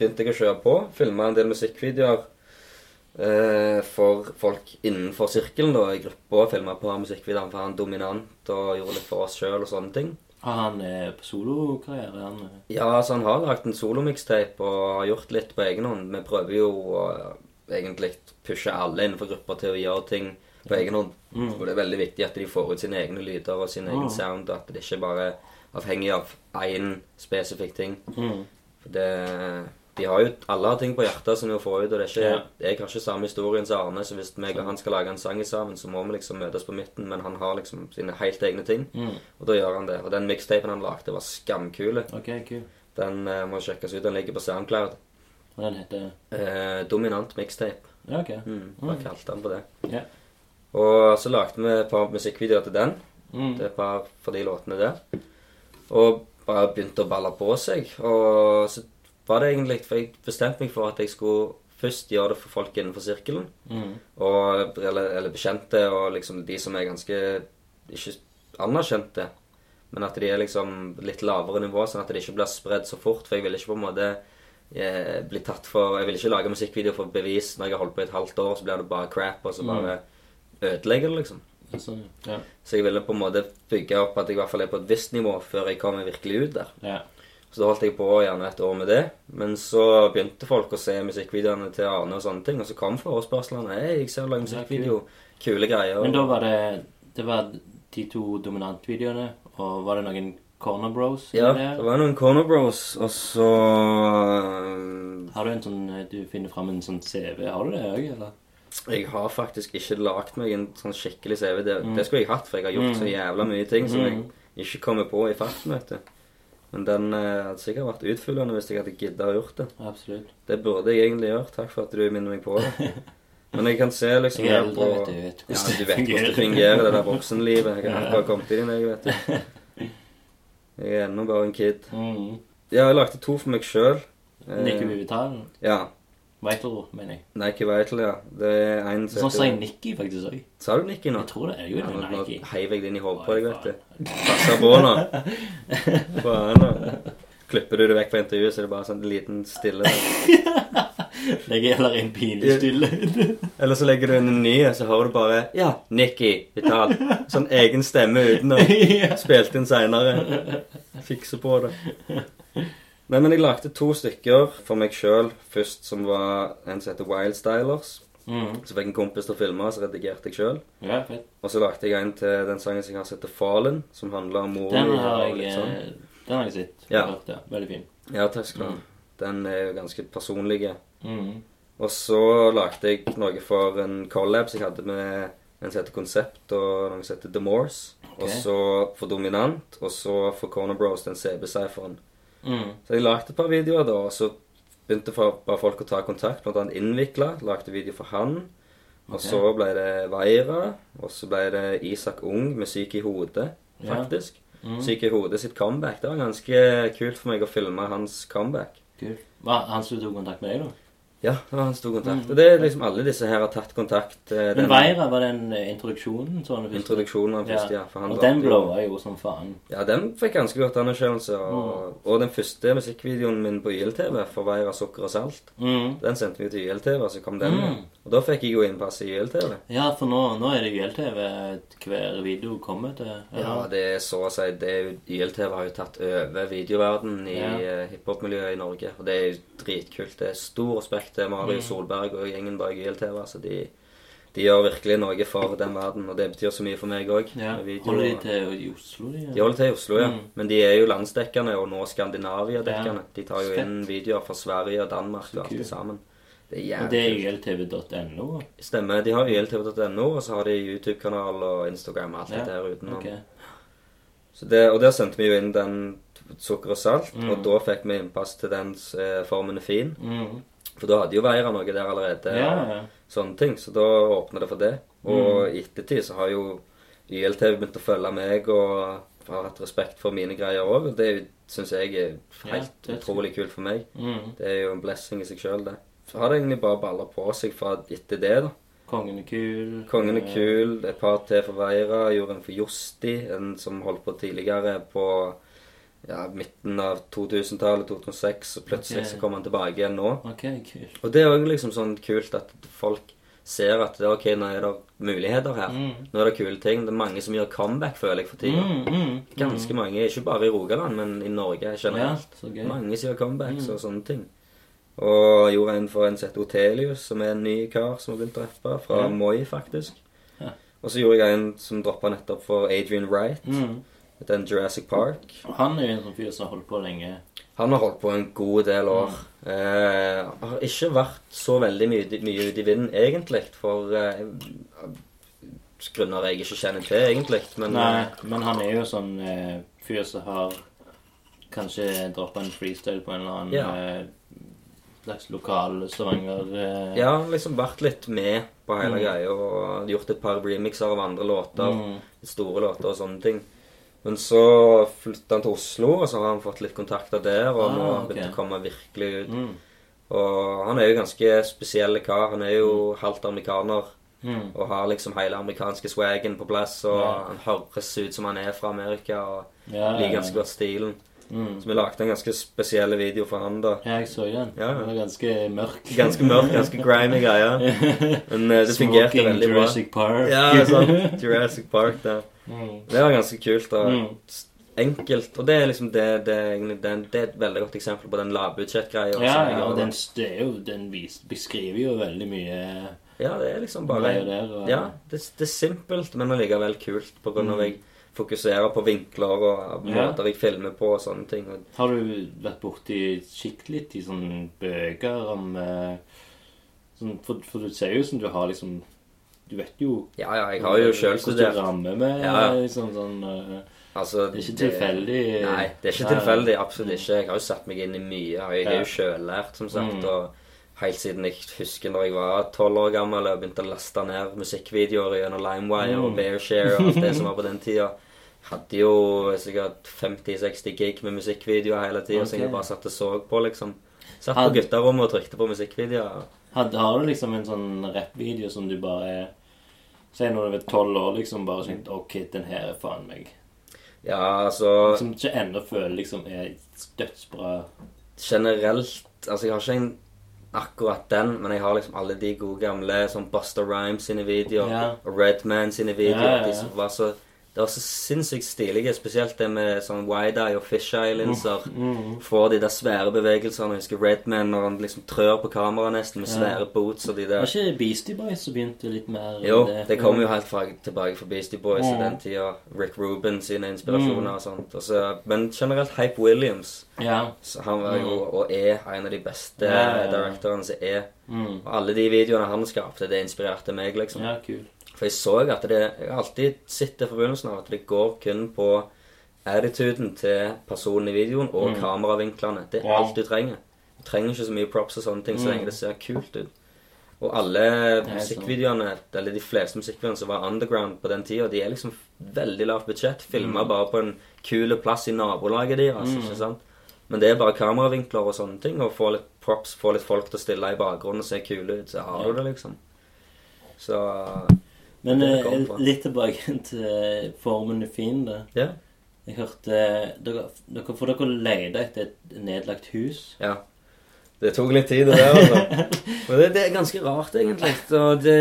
begynte jeg å kjøre på. Filma en del musikkvideoer eh, for folk innenfor sirkelen, da, i gruppa. Filma på musikkvideoen for han dominant og gjorde litt for oss sjøl og sånne ting. Har han eh, på solokarriere? Han eh, Ja, altså han har lagt en solomikstape og har gjort litt på egen hånd. Vi prøver jo å eh, egentlig pushe alle innenfor grupper til å gjøre ting på egen hånd. Mm. Og det er veldig viktig at de får ut sine egne lyder og sin egen Mm. sound, og at det ikke bare er avhengig av én spesifikk ting. mm. For det de har jo, Alle har ting på hjertet som de må få ut, og det er ikke, Ja. jeg har ikke samme historien som Arne, så hvis meg og han skal lage en sang sammen, så må vi liksom møtes på midten, men han har liksom sine helt egne ting, Mm. og da gjør han det. Og den mixtapen han lagde, var skamkule. Ok, kul. Den uh, må sjekkes ut. Den ligger på SoundCloud. Og den heter Eh, dominant mixtape. Ja, ok. Mm, Bare Mm. kalte han på det. Ja. Og så lagde vi et par musikkvideoer til den. Mm. Det er bare for de låtene der. Og bare begynte å balle på seg. Og så var det egentlig For jeg bestemte meg for at jeg skulle først gjøre det for folk innenfor sirkelen. Mm. Og, eller, eller bekjente, og liksom de som er ganske ikke anerkjente. Men at de er liksom litt lavere nivå, sånn at det ikke blir spredd så fort. For jeg vil ikke på en måte eh, bli tatt for Jeg vil ikke lage musikkvideo for bevis når jeg har holdt på i et halvt år, så blir det bare crap, og så bare ødelegger det, liksom. Ja, Sånn, ja. Så jeg ville på en måte bygge opp at jeg i hvert fall er på et visst nivå før jeg kommer virkelig ut der. ja. Så da holdt jeg på gjerne et år med det. Men så begynte folk å se musikkvideoene til Arne og sånne ting, og så kom forespørslene. Hei, jeg ser du lager musikkvideo. Kule greier. Men da var det Det var de to dominantvideoene, og var det noen Corner Bros? Ja, der? det var noen Corner Bros, og så øh, Har du en sånn eh, Du finner fram en sånn CV? Har du det òg, eller? Jeg har faktisk ikke lagd meg en sånn skikkelig CV. Det, Mm. det skulle jeg hatt, for jeg har gjort så Mm. jævla mye ting som Mm. jeg ikke kommer på i farten, vet du. Men den eh, hadde sikkert vært utfyllende hvis jeg hadde gidda å gjort det. Absolutt. Det burde jeg egentlig gjøre. Takk for at du minner meg på det. Men jeg kan se liksom Jeg er eldre, på vet du. Vet Ja, hvordan du vet hvordan det fungerer, det der voksenlivet. Jeg har Ja. akkurat kommet inn i det, vet du. Jeg er ennå bare en kid. Mm. Ja, jeg lagde to for meg sjøl. vi tar? Ja. Vital, mener jeg. Nike Vital, ja. Det er en Sånn sa jeg Nicky faktisk òg. Sa du Nikki nå? Jeg tror det er jo Ja, nå, nå Nike. jeg det inn i hodet på deg, vet du. Passer på nå. Faen, nå. Klipper du det vekk fra intervjuet, så er det bare sånn en liten stille. Legger heller inn pinlig stille. Eller så legger du en ny, så hører du bare Ja, Nikki Vital. Sånn egen stemme uten å. Spilt inn seinere. Fikse på det. Nei, men jeg lagde to stykker for meg sjøl først, som var en som heter Wild Stylers. Mm. Så fikk en kompis til å filme, så redigerte jeg sjøl. ja, fett. Og så lagde jeg en til den sangen som jeg har sett til Fallen, som handler om mor Den har og jeg, litt sånn. eh, den har jeg sett. Ja. Hørt, ja. Veldig fin. Ja, takk skal du ha. Mm. Den er jo ganske personlig. Mm. Og så lagde jeg noe for en collab som jeg hadde med en som heter Konsept, og noen som heter The Morse. Og så for Dominant, og så for Corner Bros, den CB-cypheren. Mm. Så jeg lagde et par videoer da, og så begynte bare folk å ta kontakt, blant annet Innvikla. Lagde video for han. Og okay. så ble det Veira, og så ble det Isak Ung med Syk i hodet, Ja. faktisk. Mm. Syk i hodet sitt comeback. Det var ganske kult for meg å filme hans comeback. Kult. Hva, han som tok kontakt med deg, da? Ja, det var hans tok kontakt. Mm. Og det er liksom alle disse her har tatt kontakt. eh, Men Veira var den eh, introduksjonen? Sånn, introduksjonen han først, ja. for han og den jo- blowa jo som faen. Ja, den fikk ganske godt anerkjennelse. Og, og den første musikkvideoen min på YLTV, for Veira sukker og salt, Mm. den sendte vi til YLTV, så kom den. Mm. Og da fikk jeg jo innpass i YLTV. Ja, for nå, nå er det YLTV hver video kommer til. Ja, det er så å si det er jo, YLTV har jo tatt over videoverdenen i Ja. uh, hiphop-miljøet i Norge. Og det er jo dritkult. Det er stor respekt til Mario Mm. Solberg og gjengen bak YLTV. Altså de, de gjør virkelig noe for den verden, og det betyr så mye for meg òg. ja. Holder de til i Oslo, de? De holder til i Oslo, ja. Mm. Men de er jo landsdekkende, og nå Skandinavia-dekkende. Ja. De tar jo Fett. inn videoer fra Sverige og Danmark og alt det sammen. Det er Og det er yltv.no? Stemmer. De har yltv.no, og så har de YouTube-kanal og Instagram og alt det der utenom. Okay. Så det, og der sendte vi jo inn den sukker og salt, Mm. og da fikk vi innpass til den eh, formen er fin. Mm. For da hadde jo Veira noe der allerede. Ja, og sånne ting, Så da åpna det for det. Og i ettertid så har jo YLTV begynt å følge meg og har hatt respekt for mine greier òg. Og det syns jeg er helt er utrolig kult for meg. Mm. Det er jo en blessing i seg sjøl, det. Så har det egentlig bare balla på seg fra etter det, da. Kongen er kul. Kongen er Eh, kul. Et par til for Veira. Gjorde en for Josti, en som holdt på tidligere på ja, midten av 2000-tallet, 2006. Og plutselig okay. så kommer han tilbake igjen nå. Ok, kul Og det er òg liksom sånn kult at folk ser at det, ok, nå er det muligheter her. Mm. Nå er det kule ting. Det er mange som gjør comeback, føler jeg, for tida. Mm, mm, Ganske mange. Ikke bare i Rogaland, men i Norge generelt. Ja. Mange som gjør comebacks Mm. og sånne ting. Og gjorde en for en som heter Otelius, som er en ny kar som har begynt å rappe. Fra Ja. Moi, faktisk. Ja. Og så gjorde jeg en som droppa nettopp for Adrian Wright. Mm. en Jurassic Park. Og Han er jo en sånn fyr som har holdt på lenge. Han har holdt på en god del år. Eh, har ikke vært så veldig mye, mye ute i vinden, egentlig. For eh, grunner jeg ikke kjenner til, egentlig. Men Nei, eh, men han er jo sånn eh, fyr som har kanskje droppa en freestyle på en eller annen Ja. Slags lokal Stavanger eh, ja, liksom vært litt med på hele Mm. greia. Og gjort et par remixer av andre låter. mm, Store låter og sånne ting. Men så flytta han til Oslo, og så har han fått litt kontakter der. Og Ah, nå har han ok. begynt å komme virkelig ut. mm, Og han er jo ganske spesiell kar. Han er jo halvt amerikaner. mm. Og har liksom hele amerikanske swagen på plass. Og Ja. han høres ut som han er fra Amerika. Og Ja, liker ganske godt stilen. Mm. Så vi lagde en ganske spesiell video for han, da. Ja, jeg så den. Ja, ja. Den var ganske mørk. Ganske mørk, ganske grimy greie. Men uh, det fungerte veldig bra. Jurassic Park. Ja, det sant. Jurassic Park, det. Mm. Det var ganske kult. da. Mm. Enkelt. Og det er liksom det, det, den, det er et veldig godt eksempel på den lavbudsjettgreia. Ja, ja, og den, jo, den vis, beskriver jo veldig mye ja, det er liksom bare der. Og, Ja, det, det er simpelt, men allikevel kult. På grunn av Mm. jeg fokuserer på vinkler og måter jeg filmer på og sånne ting. Har du vært borti kikket litt i sånne bøker om eh, sånn, for, for du ser jo som du har liksom Du vet jo ja, ja, jeg har jo sjøl hvordan du rammer med Ja, liksom sånn eh, Altså, Det er ikke tilfeldig. Nei, det er ikke tilfeldig. Absolutt ikke. Jeg har jo satt meg inn i mye. Jeg er jo sjøllært, som sagt. Mm. Og helt siden jeg husker når jeg var tolv år gammel og begynte å laste ned musikkvideoer gjennom LimeWire og Mm. Bearshare og alt det som var på den tida. Hadde jo sikkert 50-60 gig med musikkvideoer hele tida, okay. som jeg bare satt og så på, liksom. Satt på gutterommet og trykte på musikkvideoer. Had, Har du liksom en sånn rappvideo som du bare Si når du er tolv år, liksom bare tenkt OK, den her er faen meg. Ja, altså Som ikke ennå føler liksom er dødsbra. generelt Altså, jeg har ikke en akkurat den, men jeg har liksom alle de gode gamle som Buster Rhymes sine videoer Ja. og Redman sine videoer. Ja, ja. De som var så Det var så sinnssykt stilige, spesielt det med sånn wide-eye og fisheye-linser. Mm. Får de der svære bevegelsene. Jeg husker Redman når han liksom trør på kameraet nesten med Ja. svære boots og de der Var ikke Beastie Boys som begynte litt mer Jo, det, det kom jo helt fra, tilbake fra Beastie Boys i Mm. den tida. Rick Rubin sine inspirasjoner Mm. og sånt. Også, men generelt Hype Williams. Ja. Så han var jo, og er, en av de beste Mm. Ja, ja, ja. directorene som er. Mm. Og alle de videoene han skapte, det inspirerte meg, liksom. Ja, kul. For jeg så at det Jeg har alltid sett det fra begynnelsen av, at det går kun på attituden til personen i videoen og Mm. kameravinklene. Det er Ja. alt du trenger. Du trenger ikke så mye props og sånne ting så Mm. lenge det ser kult ut. Og alle musikkvideoene, eller de fleste musikkvideoene som var underground på den tida, de er liksom veldig lavt budsjett. Filma Mm. bare på en kul plass i nabolaget deres. Mm. ikke sant? Men det er bare kameravinkler og sånne ting, og få litt props, få litt folk til å stille i bakgrunnen og se kule ut, så har du det, liksom. Så Men eh, litt tilbake til eh, formen da. ja. Jeg hørte dere, dere, For dere leide etter et nedlagt hus. Ja. Det tok litt tid, det der, altså. Men det, det er ganske rart, egentlig. Det,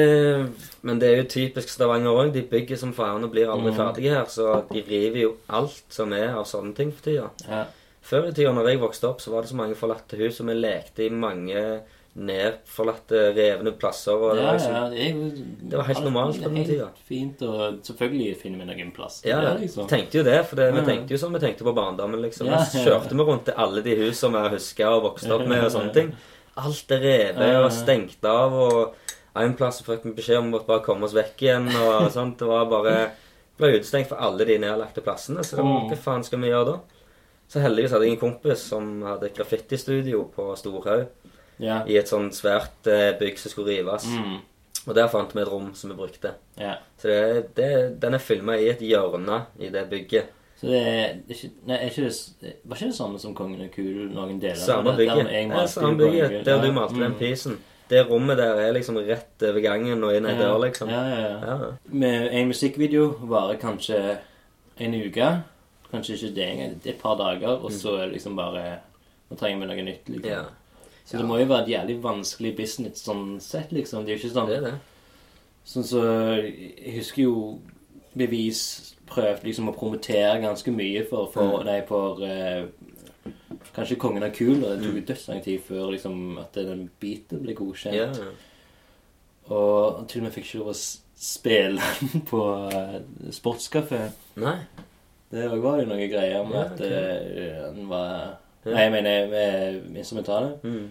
men det er jo typisk Stavanger òg. De bygger som faen og blir aldri Mm. ferdige her. Så de river jo alt som er av sånne ting for tida. Ja. Før i tida, når jeg vokste opp, så var det så mange forlatte hus, og vi lekte i mange nedforlatte, revne plasser. Og det ja, var liksom, ja, det, jo, Det var helt normalt på den tida. Fint, og selvfølgelig finner vi noen plass. Ja, Det liksom. tenkte jo det. For det, vi tenkte jo som vi tenkte på barndommen. liksom. Ja, ja. kjørte vi rundt til alle de husene vi huska og vokste opp med, og sånne ting. Alt er revet og stengt av, og en plass så fikk vi beskjed om å bare komme oss vekk igjen, og sånt. Det var bare ble utestengt for alle de nedlagte plassene, så var, Mm. hva faen skal vi gjøre da? Så heldigvis hadde jeg en kompis som hadde et graffitistudio på Storhaug, Ja. i et sånn svært eh, bygg som skulle rives. Mm. Og der fant vi et rom som vi brukte. Yeah. Så det, det, den er filma i et hjørne i det bygget. Så det er ikke, nei, er ikke det, var ikke det samme som Kongen og kul, noen deler? Samme? Der bygget. jeg Ja, samme bygget. Der Ja. du malte den Mm. pisen. Det rommet der er liksom rett over gangen og inn ei dør, liksom. Ja, ja, ja. Ja. Med en musikkvideo varer kanskje en uke. Kanskje ikke det engang. Et par dager, og så er det liksom bare Nå trenger vi noe nytt, liksom. Ja. Så det må jo være et jævlig vanskelig business sånn sett, liksom. Det er jo ikke sånn Det er det. Sånn så Jeg husker jo Bevis prøvde liksom å promotere ganske mye for, for Mm. Nei, for eh, Kanskje Kongen av kul, og det tok jo dødslang tid før liksom at den beaten ble godkjent. Ja, ja. Og til og med fikk ikke lov å spille den på uh, sportskafé. Nei. Det var jo noen greier med Ja, at ok. eh, han var Ja. Nei, jeg mener med instrumentalet. Mm.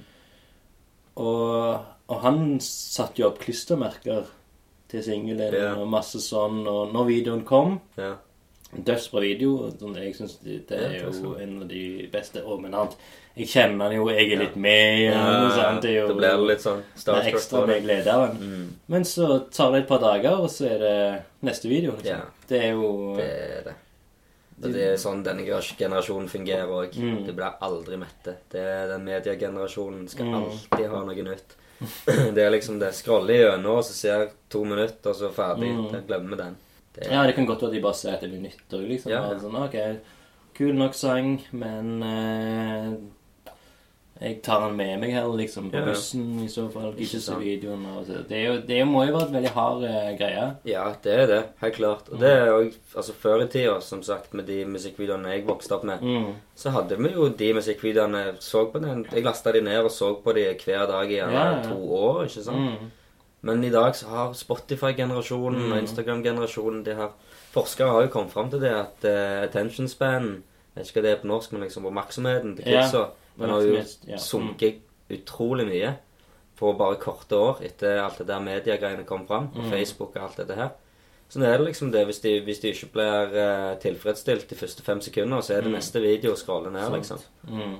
Og, og han satte jo opp klistremerker til singelen Ja. og masse sånn. Og når videoen kom Ja. Dødsbra video. Sånn, jeg syns det, det Ja, er takk skal jo du ha. en av de beste. Og, men han, jeg kjenner han jo, jeg er litt med og sant? det er jo det blir litt sånn det er starstruck ekstra det. med glede av han. Mm. Men så tar det et par dager, og så er det neste video. Liksom. Ja. Det er jo Det er det. Og det er sånn denne generasjonen fungerer òg. Mm. Det blir aldri mette. Det er Den mediegenerasjonen skal Mm. alltid ha noe nytt. Det er liksom det. Scroller gjennom, og så ser to minutter, og så ferdig. Mm. Da glemmer vi den. Det er, Ja, det kan godt være de bare ser det blir nytt òg, liksom. Ja. Sånn, ok, kul nok sang, men eh, jeg tar den med meg her, liksom, på Ja. bussen i så fall. Ikke Ikke se videoen. Og så. Det, er jo, det må jo være et veldig hard eh, greie. ja, det er det. Helt klart. Og det er jo, Altså, før i tida, som sagt, med de musikkvideoene jeg vokste opp med, Mm. så hadde vi jo de musikkvideoene Så på den Jeg lasta de ned og så på de hver dag i gjerne Ja, ja. to år, ikke sant? Mm. Men i dag så har Spotify-generasjonen Mm. og Instagram-generasjonen de her, Forskere har jo kommet fram til det at uh, attention span Jeg vet ikke hva det er på norsk, men liksom oppmerksomheten til Ja. kidsa Den har jo ja. sunket utrolig mye på bare korte år etter alt det der mediegreiene kom fram. På Mm. Facebook og alt dette her. Så nå er det liksom det, hvis de, hvis de ikke blir eh, tilfredsstilt de første fem sekunder, så er det Mm. neste video å scrolle ned, liksom. Mm.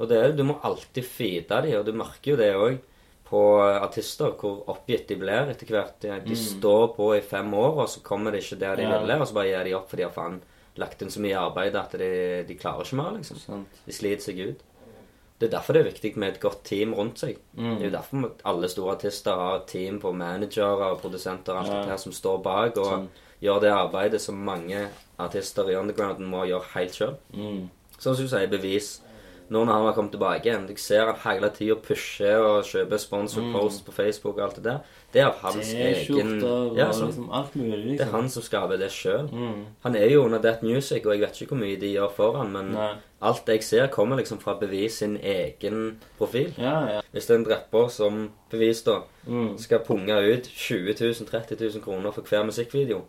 Og det er, du må alltid feede de, og du merker jo det òg på artister, hvor oppgitt de blir etter hvert. De, de Mm. står på i fem år, og så kommer det ikke der de Ja. ville, og så bare gir de opp, for de har faen lagt inn så mye arbeid at de, de klarer ikke mer, liksom. Sant. De sliter seg ut. Det er derfor det er viktig med et godt team rundt seg. Mm. Det er jo derfor alle store artister har et team på managerer og produsenter og alt Ja. dette her som står bak og sånn. gjør det arbeidet som mange artister i undergrounden må gjøre helt sjøl. Mm. Sånn som du sier, bevis. Nå når han har kommet tilbake igjen, jeg ser han hele tida pusher og kjøper sponsor Mm. post på Facebook og alt det der. Det er hans egen ja, så, liksom alt mulig, Det er liksom. han som skaper det sjøl. Mm. Han er jo under That Music, og jeg vet ikke hvor mye de gjør for han, men Nei. alt jeg ser, kommer liksom fra Bevis sin egen profil. Ja, ja. Hvis det er en rapper som Bevis da Mm. skal punge ut 20 000-30 000 kroner for hver musikkvideo,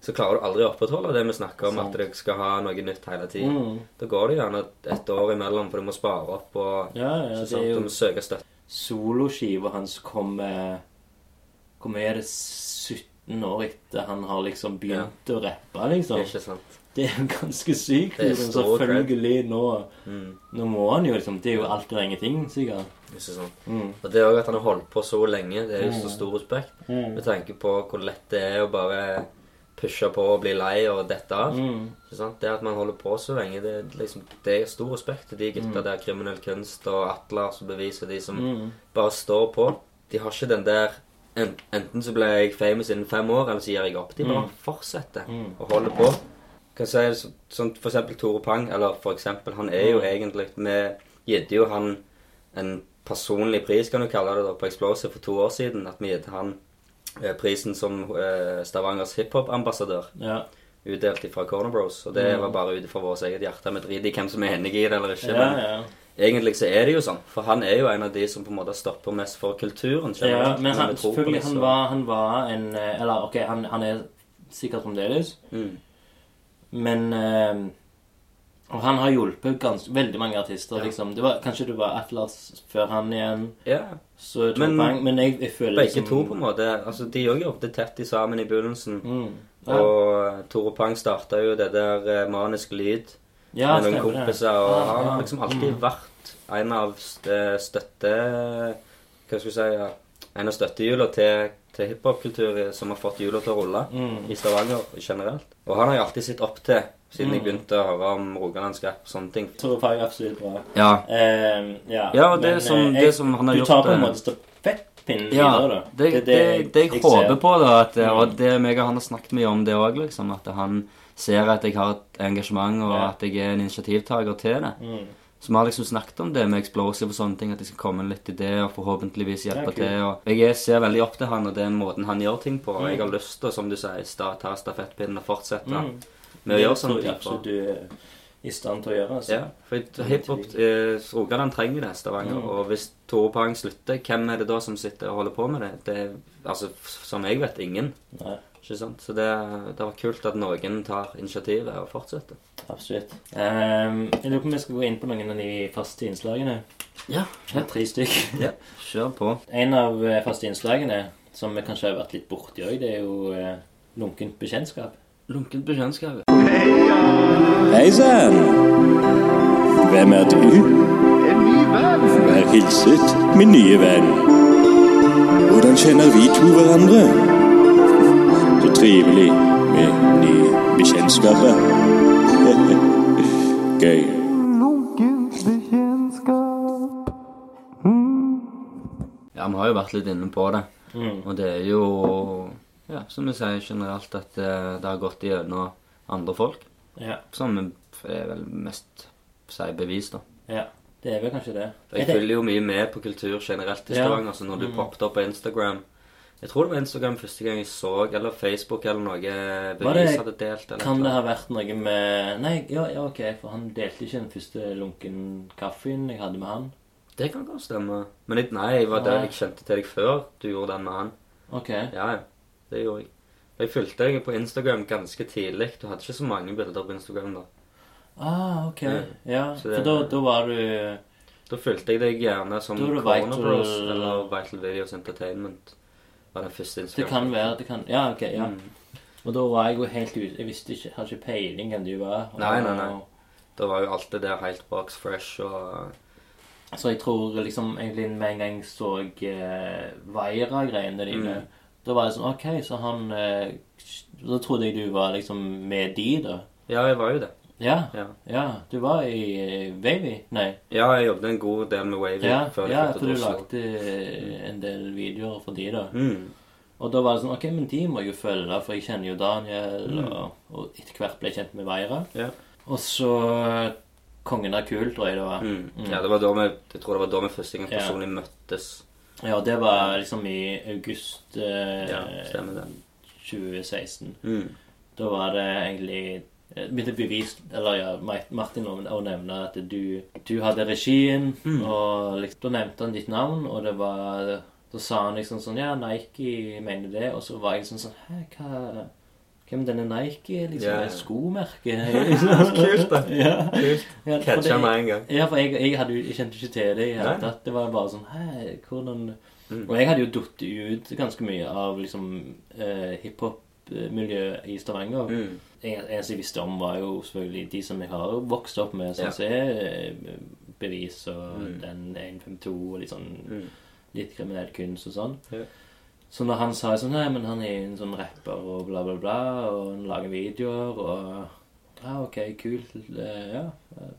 så klarer du aldri å opprettholde det vi snakker om, Sant. at du skal ha noe nytt hele tiden. Mm. Da går det gjerne et år imellom, for du må spare opp og Ja, ja, sant? er Du jo må søke støtte. soloskiva hans kom eh, Hvor mye er det 17 år etter han har liksom begynt å rappe, liksom? Ikke sant? Det er jo ganske sykt. Liksom. Selvfølgelig nå Mm. Nå må han jo liksom Det er jo alt eller ingenting, sikkert. Ikke sant? Mm. Og det òg at han har holdt på så lenge, det er jo så Mm. stor respekt. Mm. Med tanke på hvor lett det er å bare pushe på og bli lei og dette av. Mm. Det at man holder på så lenge, det, liksom, det er stor respekt til de gutta Mm. der, Kriminell kunst og Atlas og beviser de som Mm. bare står på. De har ikke den der Enten så ble jeg famous innen fem år, eller så gir jeg opp. De bare Mm. fortsetter Mm. holde holder på. Kan jeg si, så- sånn for eksempel Tore Pang, eller for eksempel, han er jo Mm. egentlig Vi gitt jo han en personlig pris, kan du kalle det, da, på Explosive for to år siden. At vi gitt han prisen som eh, Stavangers hiphop-ambassadør. Ja. Utdelt fra Corner Bros. Og det Mm. var bare ut fra vårt eget hjerte. Vi driter i hvem som er enig i det eller ikke. Ja, ja. egentlig så er det jo sånn. For han er jo en av de som på en måte stopper mest for kulturen. ja men han, selvfølgelig, han var, han var en eh, Eller OK, han, han er sikkert fremdeles, mm. men eh, Og han har hjulpet gans veldig mange artister. Ja. liksom. Det var, kanskje det var Atlas før han igjen. Ja. Så Tore Men Pang, men jeg, jeg føler Begge liksom to, på en måte. Altså, de òg jobbet tett i sammen i begynnelsen. mm. ja. Og Tore Pang starta jo det der eh, Manisk Lyd ja, med noen kompiser, og Ja, han har liksom alltid Mm. vært en av st- støtte... Hva skal vi si ja, En av støttehjula til, til hiphop-kultur som har fått hjula til å rulle Mm. i Stavanger generelt. Og han har jeg alltid sett opp til siden jeg Mm. begynte å høre om rogalandsrap og sånne ting. Tore var er absolutt bra. Ja, Eh, ja, Ja, og det men, som- det jeg, som han har du gjort, tar på en eh, måte stafettpinnen Ja, videre, da. det, det, det, jeg, jeg håper på, da, at, Mm. og det meg og han har snakket mye om det òg, liksom, at han ser at jeg har et engasjement, og Ja. at jeg er en initiativtaker til det. Mm. Så vi har liksom snakket om det med Explosive og sånne ting, at jeg skal komme med litt ideer og forhåpentligvis hjelpe Ja, til. Og jeg er- ser veldig opp til han og den måten han gjør ting på. Mm. Jeg har lyst til, som du sier, ta stafettpinnen og fortsette Mm. Med å gjøre sånne ting. absolutt du er i stand til å gjøre. Altså. Ja, for hiphop eh, Rogaland trenger det, Stavanger. Mm. Og hvis Tore Pang slutter, hvem er det da som sitter og holder på med det? det er, altså, Som jeg vet, ingen. Nei, Ikke sant? Så det, det var kult at noen tar initiativet og fortsetter. absolutt. Um, jeg lurer på om vi skal gå inn på noen av de faste innslagene. Ja, Det er tre stykker. ja. Kjør på. En av eh, faste innslagene, som vi kanskje har vært litt borti òg, det er jo eh, lunkent bekjentskap. Lunkent bekjentskap. Hei sann! Hvem er du? En ny venn! Vær hilset, min nye venn. Hvordan kjenner vi to hverandre? Så trivelig med nye bekjentskaper. Gøy. Ja, vi har jo vært litt inne på det. Mm. Og det er jo Ja, som vi sier generelt, at eh, det har gått gjennom andre folk. Ja, Som er vel mest sier bevis, da. ja. Det er vel kanskje det. Jeg Er følger jo mye med på kultur generelt i Ja. Stavanger. Så når du Mm. poppet opp på Instagram Jeg tror det var Instagram første gang jeg så, eller Facebook eller noe Var bevis det- hadde delt. Eller Kan det ha vært noe med Nei, ja, ja, ok, for han delte ikke den første lunken kaffen jeg hadde med han. Det kan godt stemme. Men jeg, nei, jeg var der Nei. jeg kjente til deg før du gjorde den med han. Ok. Ja, ja. Det gjorde jeg. Jeg fulgte deg på Instagram ganske tidlig. Du hadde ikke så mange bilder på Instagram da. Ah, ok. Ja, Så for da, da var du Da fulgte jeg deg gjerne som er Corner Vital- Bros eller Vital Videos Entertainment. Var den første Instagram. Det kan være det kan, Ja, ok. ja. Mm. Og da var jeg jo helt ute Jeg visste ikke, hadde ikke peiling hvem du var. Og- Nei, nei, nei. Da var jo alt det der helt box fresh og Så jeg tror liksom egentlig med en gang jeg så eh, Vaira-greiene dine Mm. Da var det sånn OK, så han eh, Da trodde jeg du var liksom med de, da. Ja, jeg var jo det. Ja. Ja, Ja, du var i eh, Wavy? Nei. ja jeg jobbet en god del med Wavy Ja, før jeg ja for du lagde eh, en del videoer for de, da. Mm. Og da var det sånn OK, men de må jo følge, for jeg kjenner jo Daniel, Mm. og, og etter hvert ble jeg kjent med Veira. Ja. Og så Kongen er kul, tror jeg det var. Mm. Mm. ja, det var da vi Jeg tror det var da vi første gang personlig møttes. Ja, det var liksom i august eh, Ja, stemmer det. 2016. Mm. Da var det egentlig eh, Begynte bevist, Eller ja, Martin å å nevne at du, du hadde regien, Mm. og liksom, da nevnte han ditt navn, og det var Da sa han liksom sånn Ja, Nike mener det, og så var jeg liksom sånn Hæ, hva hvem er denne Nike? er, Liksom, Ja, ja. et skomerke? Kult, da. ja. Kult. Ja, for Catcha det- med en gang. Ja, for jeg, jeg, hadde jo, jeg kjente ikke til det i hele Nei. tatt. Det var bare sånn Hæ, hvordan Mm. Og jeg hadde jo datt ut ganske mye av liksom eh, hiphop-miljøet i Stavanger. Mm. En- eneste jeg visste om, var jo selvfølgelig de som jeg har vokst opp med, sånn som er eh, Bevis og Mm. den 152 og litt sånn Mm. litt kriminell kunst og sånn. Ja. Så når han sa sånn Nei, men han er en sånn rapper og bla, bla, bla, og han lager videoer og Ja, OK, kult. Ja.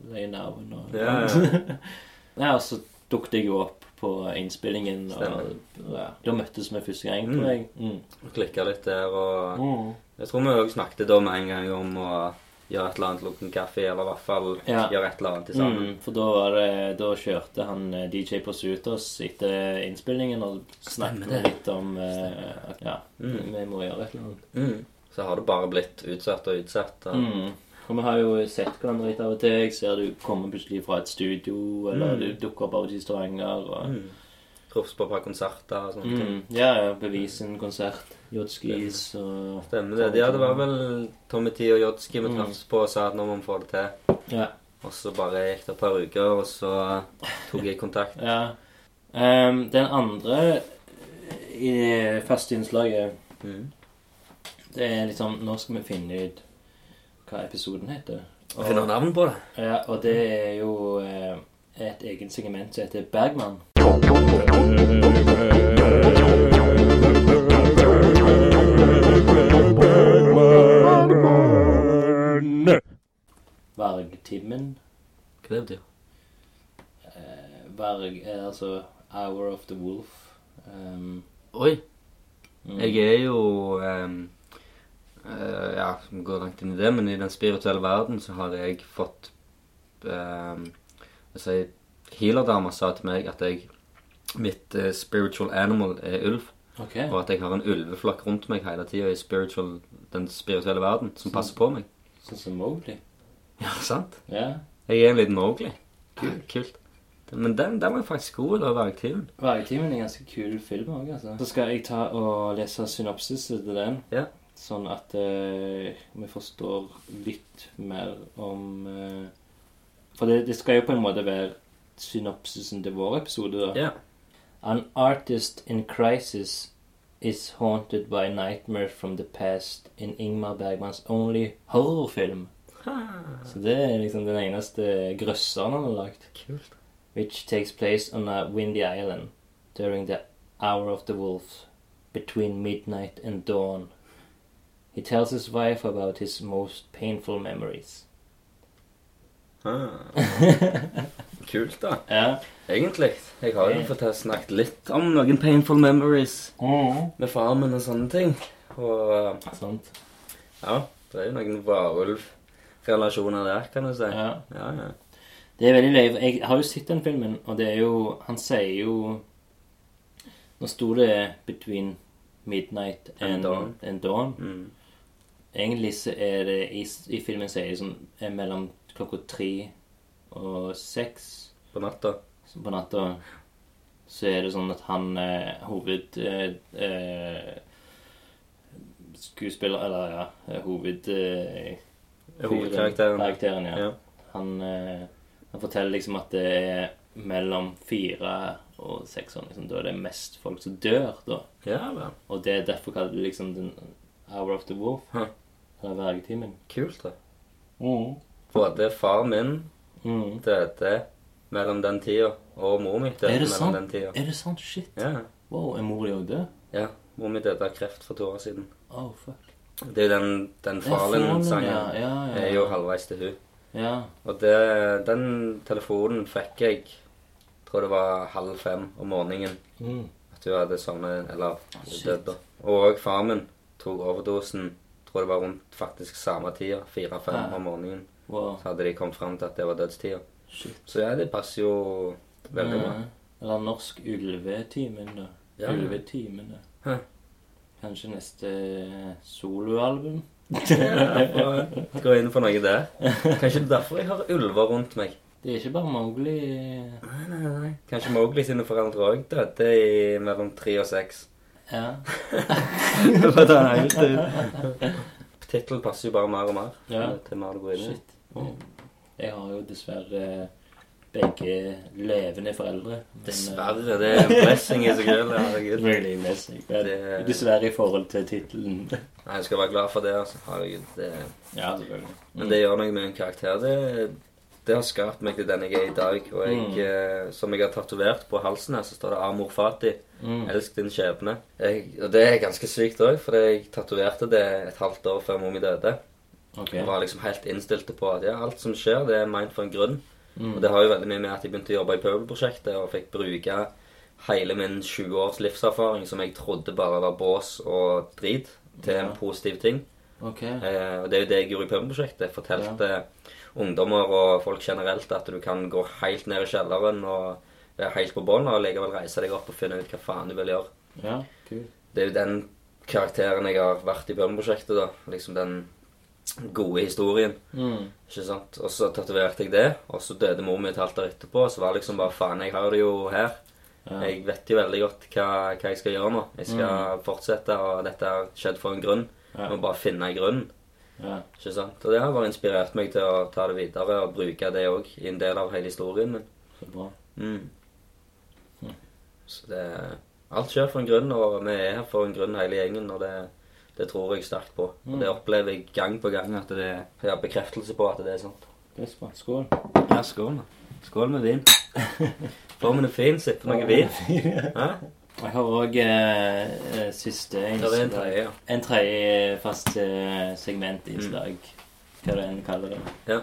Det er nerven og Ja, ja, ja, og så dukket jeg jo opp på innspillingen, Stemmer. og ja, da møttes vi første gang, Mm. tror jeg. Mm. Klikka litt der, og Mm. jeg tror vi òg snakket da med en gang om å gjøre et eller annet lukke en kaffe, eller i hvert fall Ja. gjøre et eller annet sammen. Mm, for da, var det, da kjørte han eh, DJ på oss etter innspillingen og snakket litt om eh, at ja, Mm. vi må gjøre et eller annet. Mm. Så har det bare blitt utsatt og utsatt. Og... Mm. Og vi har jo sett hverandre litt av og til. Jeg ser du kommer plutselig fra et studio, eller Mm. du dukker opp av Stavanger. Og, Mm. Truffes på et par konserter og sånne ting. mm. Ja, ja. Bevis en konsert. Jodskis og Stemmer det. Ja, det var vel Tommy T og Jodski vi traff på og sa at nå må vi få det til. Ja. Og så bare gikk det et par uker, og så tok jeg kontakt. ja. Um, den andre i det første innslaget Mm. Det er liksom Nå skal vi finne ut hva episoden heter. Og finner navn på det. Ja, og det er jo eh, et eget segment som heter Bergman. Vargtimmen. Hva det betyr Eh, Varg er altså Hour of the Wolf. Um, Oi. mm. Jeg er jo um, uh, Ja, vi går langt inn i det, men i den spirituelle verden så har jeg fått um, altså, Healerdama sa til meg at jeg mitt uh, spiritual animal er ulv. Ok. Og at jeg har en ulveflokk rundt meg hele tida i spiritual, den spirituelle verden som passer på meg. Sånn som Mowgli. Ja, sant? Ja. Jeg er en liten Mowgli. Kult. Kult. Men den, den var faktisk god, da, Vargtimen. Vargtimen er en ganske kul film òg, altså. Så skal jeg ta og lese synopsiset til den. Ja. Sånn at uh, vi forstår litt mer om uh, For det, det skal jo på en måte være synopsisen til vår episode, da. Ja. An artist in crisis is haunted by nightmares from the past in Ingmar Bergmans only horrorfilm. Så det er liksom den eneste grøsseren han har lagd. Kult. Which takes place on a windy island during the hour of the wolf, between midnight and dawn. He tells his wife about his most painful memories. Ah. Kult, da. Ja. Egentlig. Jeg har jo fått snakket litt om noen painful memories med faren min og sånne ting. Og Sant. ja, det er jo noen varulv-relasjoner der, kan du si. Ja. Ja, ja. Det er veldig løye. Jeg har jo sett den filmen, og det er jo Han sier jo Nå sto det 'between midnight and, And dawn. and dawn'. Mm. Egentlig så er det i, i filmen sier det sånn er mellom klokka tre og seks På natta. på natta. Så er det sånn at han eh, hoved... Eh, eh, skuespiller Eller ja, eh, hoved... Eh, Hovedkarakteren. Karakteren, ja. Ja. Han, eh, han forteller liksom at det er mellom fire og seks år. Liksom. Da er det mest folk som dør, da. Ja vel. Og det er derfor kaller det liksom den Hour of the Wolf. Huh. Eller vergetimen. Kult, da. Mm. Både far min Mm. døde mellom den tida, og mor mi døde mellom sant? den tida. Er det sant? Shit. Ja. Wow, er mor di òg død? ja. Mor mi døde av kreft for to år siden. Oh, fuck. Det er jo den, den Fallen-sangen. ja. Ja, ja, er jo halvveis til hun. Ja. Og det, den telefonen fikk jeg tror det var halv fem om morgenen. Mm. At hun hadde sovnet Eller oh, dødd. Og far min tok overdosen tror det var rundt faktisk samme tida. Fire-fem om morgenen. Wow. Så hadde de kommet fram til at det var dødstida. Shit. Så ja, det passer jo veldig bra. Eller Norsk ulvetimen, da. Ja. Ulvetimen, da. Hæ. Kanskje neste soloalbum? Gå inn for noe der. Kanskje det er derfor jeg har ulver rundt meg. Det er ikke bare Mowgli Nei, nei, nei. Kanskje Mowgli sine foreldre òg døde i mellom tre og seks. Ja. Tittelen passer jo bare mer og mer Ja. til mer du går inn i. Shit. Jeg har jo dessverre begge levende foreldre. men, eh, Dessverre. Det er en blessing i seg sjøl. Really messy. Men Det- Dessverre i forhold til tittelen. Nei, Jeg skal være glad for det. altså. Herregud. Det... Ja, selvfølgelig. Men det gjør noe med en karakter. Det, det har skapt meg til den jeg er i dag. Og jeg, Mm. eh, som jeg har tatovert på halsen her, så står det 'Amor Fati'. Mm. Elsk din skjebne. Jeg, og det er ganske sykt òg, for jeg tatoverte det et halvt år før mor mi døde. Okay. Jeg var liksom helt innstilt på at ja, alt som skjer, det er meint for en grunn. Mm. Og det har jo veldig mye med at jeg begynte å jobbe i Pøbelprosjektet og fikk bruke hele min 20 års livserfaring, som jeg trodde bare var bås og drit, til en positiv ting. Ok. Eh, og det er jo det jeg gjorde i Pøbelprosjektet. Jeg ja. ungdommer og folk generelt at du kan gå helt ned i kjelleren og være helt på bånn, og likevel reise deg opp og finne ut hva faen du vil gjøre. Ja, cool. Det er jo den karakteren jeg har vært i Pøbelprosjektet, da. Liksom den gode historien. Mm. Ikke sant? Og så tatoverte jeg det, og så døde mor mi et halvt år etterpå. Og så var det liksom bare faen, jeg har det jo her. Ja. Jeg vet jo veldig godt hva, hva jeg skal gjøre nå. Jeg skal fortsette, og dette har skjedd for en grunn. Ja. Jeg må bare finne grunnen. Ja. Ikke sant? Og det har bare inspirert meg til å ta det videre og bruke det òg i en del av hele historien min. Så bra. Mm. Så det Alt skjer for en grunn, og vi er her for en grunn hele gjengen, og det, det tror jeg sterkt på. Og det opplever jeg gang på gang at det er ja, bekreftelse på at det er sant. Dødsbra. Skål. Ja, skål. Skål med vin. Formen er fin, sitter noe vin. Jeg har òg eh, eh, siste Det er en innslag. tredje, ja. En tredje fast eh, segmentinnslag. Hva det enn kaller det. ja.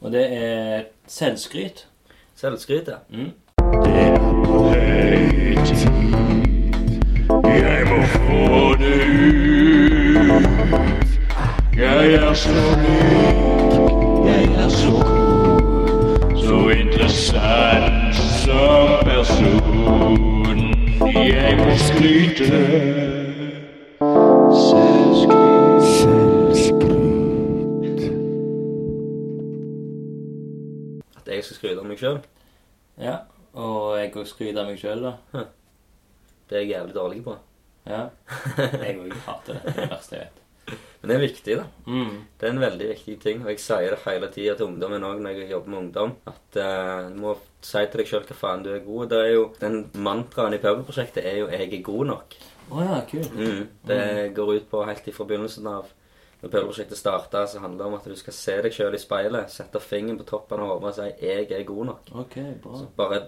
Og det er selvskryt. Selvskryt, ja. Mm. Det er på høy tid. Jeg er så rik, jeg er så god, Så interessant som person. Jeg må skryte. Selvskryt. Selvskryt. At jeg skal skryte av meg sjøl, Ja. Og jeg òg skryter av meg sjøl, da. det er jeg jævlig dårlig på. Ja. Jeg òg hater det. Det er det verste jeg vet. Men det er viktig, da. Mm. Det er en veldig viktig ting, og jeg sier det hele tida til ungdommen òg når jeg jobber med ungdom, at uh, du må si til deg sjøl hva faen du er god. Det er jo, Den mantraen i Pøbelprosjektet er jo 'jeg er god nok'. Å ja, kult. Mm. Det går ut på helt i forbindelsen av når Pøbelprosjektet starta, så handler det om at du skal se deg sjøl i speilet, sette fingeren på toppen av hodet og si 'jeg er god nok'. Ok, bra. Så Bare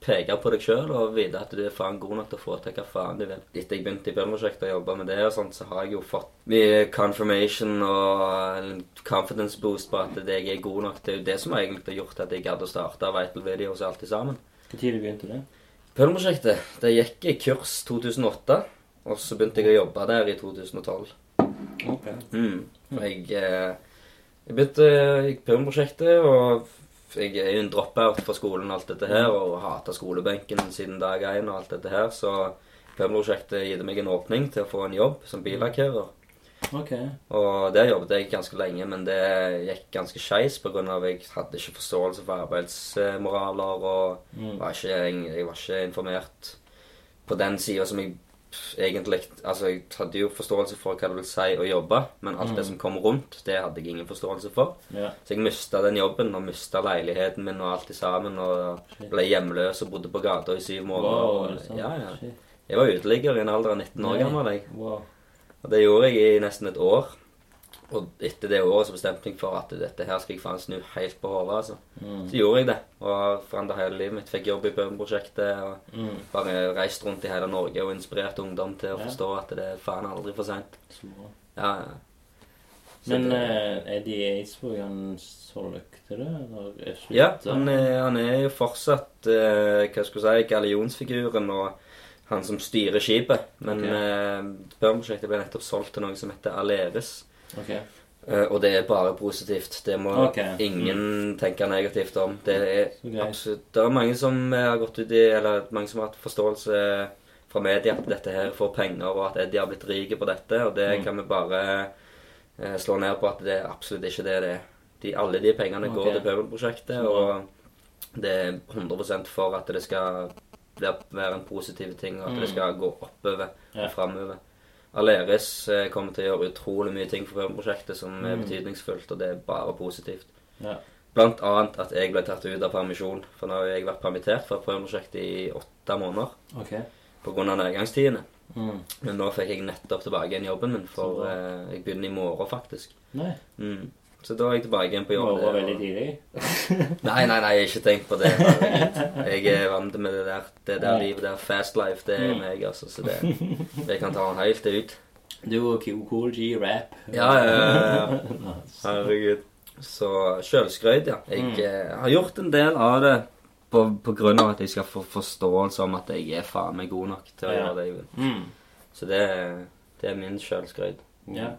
peke på deg sjøl og vite at du er faen god nok til å få til hva faen du vil. Etter jeg begynte i Pøbelprosjektet og jobba med det, og sånt, så har jeg jo fått mye confirmation og confidence boost på at jeg er god nok. Det er jo det som egentlig har gjort at jeg gadd å starte Vital Videos alt sammen. Når begynte det? Pøbelprosjektet, det gikk i kurs 2008, og så begynte jeg å jobbe der i 2012. Okay. Mm. Jeg, eh, jeg begynte i Pøbelprosjektet, og jeg er jo en dropout fra skolen og alt dette her, og hater skolebenken siden dag én og alt dette her, så Pøbelprosjektet gitt meg en åpning til å få en jobb som billakkerer. Ok. Og der jobbet jeg ganske lenge, men det gikk ganske skeis pga. at jeg hadde ikke forståelse for arbeidsmoraler, og Mm. var ikke, jeg var ikke informert på den sida som jeg egentlig Altså, jeg hadde jo forståelse for hva det vil si å jobbe, men alt det som kom rundt, det hadde jeg ingen forståelse for. Yeah. Så jeg mista den jobben, og mista leiligheten min og alt i sammen, og ble hjemløs og bodde på gata i syv måneder. Wow, ja, ja. Jeg var uteligger i en alder av 19 år gammel. Jeg. Wow. Og det gjorde jeg i nesten et år. Og etter det året så bestemte jeg for at dette her skal jeg faen snu helt på hodet. Altså. Mm. Så gjorde jeg det, og forandra hele livet mitt. Fikk jobb i Bøhmprosjektet og Mm. bare reist rundt i hele Norge og inspirert ungdom til å Ja. forstå at det er faen aldri for seint. Ja, ja. Men det- eh, er de i Eidsvåg han solgte det, eller er? Ja, han er, han er jo fortsatt eh, hva skal jeg si, gallionsfiguren og han som styrer skipet. Men Ok. eh, Bøhmprosjektet ble nettopp solgt til noe som heter Aleris. Ok. Uh, og det er bare positivt. Det må okay. ingen tenke negativt om. Det er Så absolutt Det er mange som har gått ut i Eller mange som har hatt forståelse fra media at dette her får penger, og at Eddie har blitt rik på dette. Og det Mm. kan vi bare uh, slå ned på at det er absolutt ikke det det er. De, alle de pengene okay. går til Pøbelprosjektet, og det er 100% for at det skal være en positiv ting, og at Mm. det skal gå oppover Ja. og framover. Aleris eh, kommer til å gjøre utrolig mye ting for Pøbelprosjektet som er Mm. betydningsfullt, og det er bare positivt. Ja. Blant annet at jeg ble tatt ut av permisjon, for nå har jeg vært permittert fra Prøveprosjektet i åtte måneder Ok. pga. nedgangstidene. Mm. Men nå fikk jeg nettopp tilbake igjen jobben min, for eh, jeg begynner i morgen, faktisk. Nei. Mm. Så da er jeg tilbake igjen på jobb. Var veldig tidlig. Nei, nei, nei, ikke tenkt på det. Jeg er vant med det der, det der livet der. Fast life, det er Mm. meg, altså. Så det, det kan ta han helt ut. Du og Cool G rap. Ja, ja, ja. Herregud. Så sjølskrøyt, ja. Jeg Mm. eh, har gjort en del av det på, på grunn av at jeg skal få forståelse om at jeg er faen meg god nok til å gjøre det jeg vil. Mm. Så det, det er min sjølskrøyt. Ja.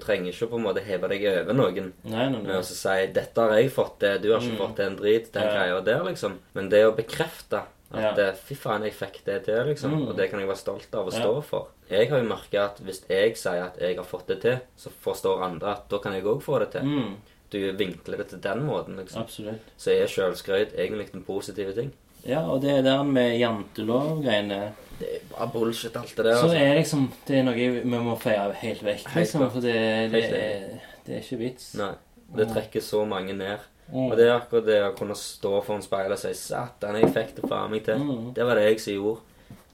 Trenger ikke på en måte heve deg over noen Nei, nei, nei. å si 'Dette har jeg fått det, du har ikke Mm. fått det en drit', den Ja. greia der, liksom. Men det å bekrefte at Ja. eh, 'fy faen, jeg fikk det til', liksom, Mm. og det kan jeg være stolt av å Ja. stå for. Jeg har jo merka at hvis jeg sier at jeg har fått det til, så forstår andre at da kan jeg òg få det til. Mm. Du vinkler det til den måten, liksom. Absolutt. Så er sjølskryt egentlig en positiv ting. Ja, og det der med jantelov-greiene Det er bare bullshit, alt det der. Så Altså. er liksom Det er noe vi må feie helt vekk, Helt liksom. For det, det, er, det er ikke vits. Nei. Det trekker så mange ned. Mm. Og det er akkurat det å kunne stå foran speilet og si 'Satan, jeg fikk det faen meg til'. Mm. Det var det jeg som gjorde.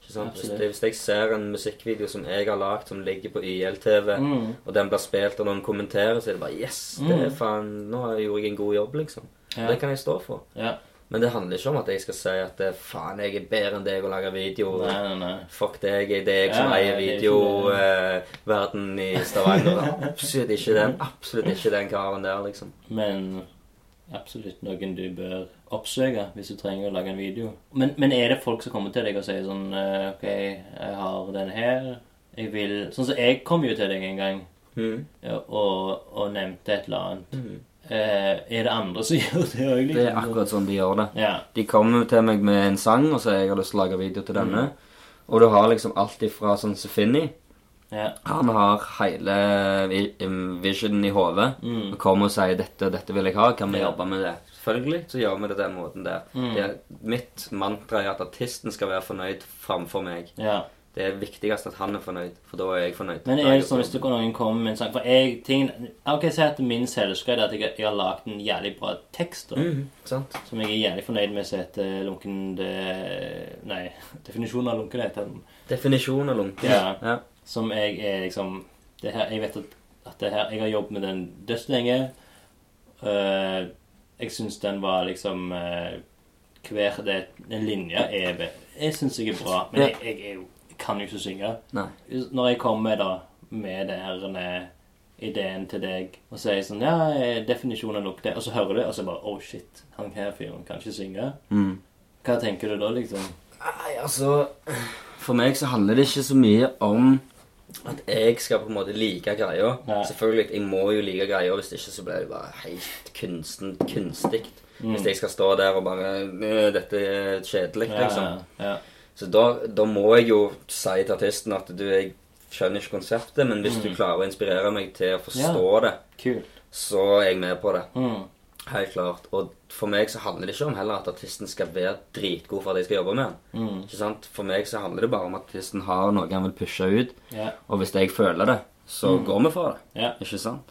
Ikke sant? Hvis, hvis jeg ser en musikkvideo som jeg har lagd, som ligger på YLTV, Mm. og den blir spilt, og noen kommenterer, så er det bare 'Yes, det er faen Nå gjorde jeg en god jobb', liksom. Ja. Det kan jeg stå for. Ja. Men det handler ikke om at jeg skal si at 'faen, jeg er bedre enn deg å lage video'. Nei, nei, nei. Fuck deg, det er jeg som eier er videoverden i Stavanger. Absolutt ikke den Absolutt ikke den karen der, liksom. Men absolutt noen du bør oppsøke hvis du trenger å lage en video. Men, men er det folk som kommer til deg og sier sånn eh, OK, jeg har den her. Jeg vil Sånn som jeg kom jo til deg en gang Mm. og, og nevnte et eller annet. Eh, er det andre som gjør det òg, liksom? Det er akkurat sånn de gjør det. Ja. De kommer til meg med en sang og jeg har lyst til å lage video til denne. Og du har liksom alt ifra sånn som Finny. ja. Han har hele visionen i hodet. Mm. Og kommer og sier 'dette dette vil jeg ha', kan vi Ja. jobbe med det? Selvfølgelig så gjør vi det den måten der. Mm. Det er, mitt mantra er at artisten skal være fornøyd framfor meg. ja. Det er viktigst at han er fornøyd, for da er jeg fornøyd. Men er det sånn hvis det noen komme med en sang For jeg ting, Ok, Si at min selvskade er at jeg, jeg har lagd en jævlig bra tekst. Da, mm, sant? Som jeg er jævlig fornøyd med, som heter lunken Nei, definisjonen av lunken heter den. Definisjonen av lunken. Ja. ja. Som jeg er liksom det her, Jeg vet at, at det her Jeg har jobbet med den dødslenge. Uh, jeg syns den var liksom uh, Hver det, den linje er Jeg syns jeg er bra, men jeg, jeg, er jo, kan jo ikke synge. Nei. Når jeg kommer da med den ideen til deg og sier sånn Ja, eh, definisjonen lukter lukt Og så hører du, og så bare Oh, shit. Han her fyren kan ikke synge. Mm. Hva tenker du da, liksom? Nei, altså For meg så handler det ikke så mye om at jeg skal på en måte like greia. Selvfølgelig, jeg må jo like greia, hvis ikke så blir det bare helt kunsten, kunstig. Mm. Hvis jeg skal stå der og bare «Øh, Dette er kjedelig, liksom. ja. Så da, da må jeg jo si til artisten at du, jeg skjønner ikke konseptet, men hvis du klarer å inspirere meg til å forstå det, Kult. så er jeg med på det. Mm. Helt klart. Og for meg så handler det ikke om heller at artisten skal være dritgod for at jeg skal jobbe med han. Mm. Ikke sant? For meg så handler det bare om at artisten har noe han vil pushe ut. Yeah. Og hvis jeg føler det, så går vi for det. Yeah. Ikke sant?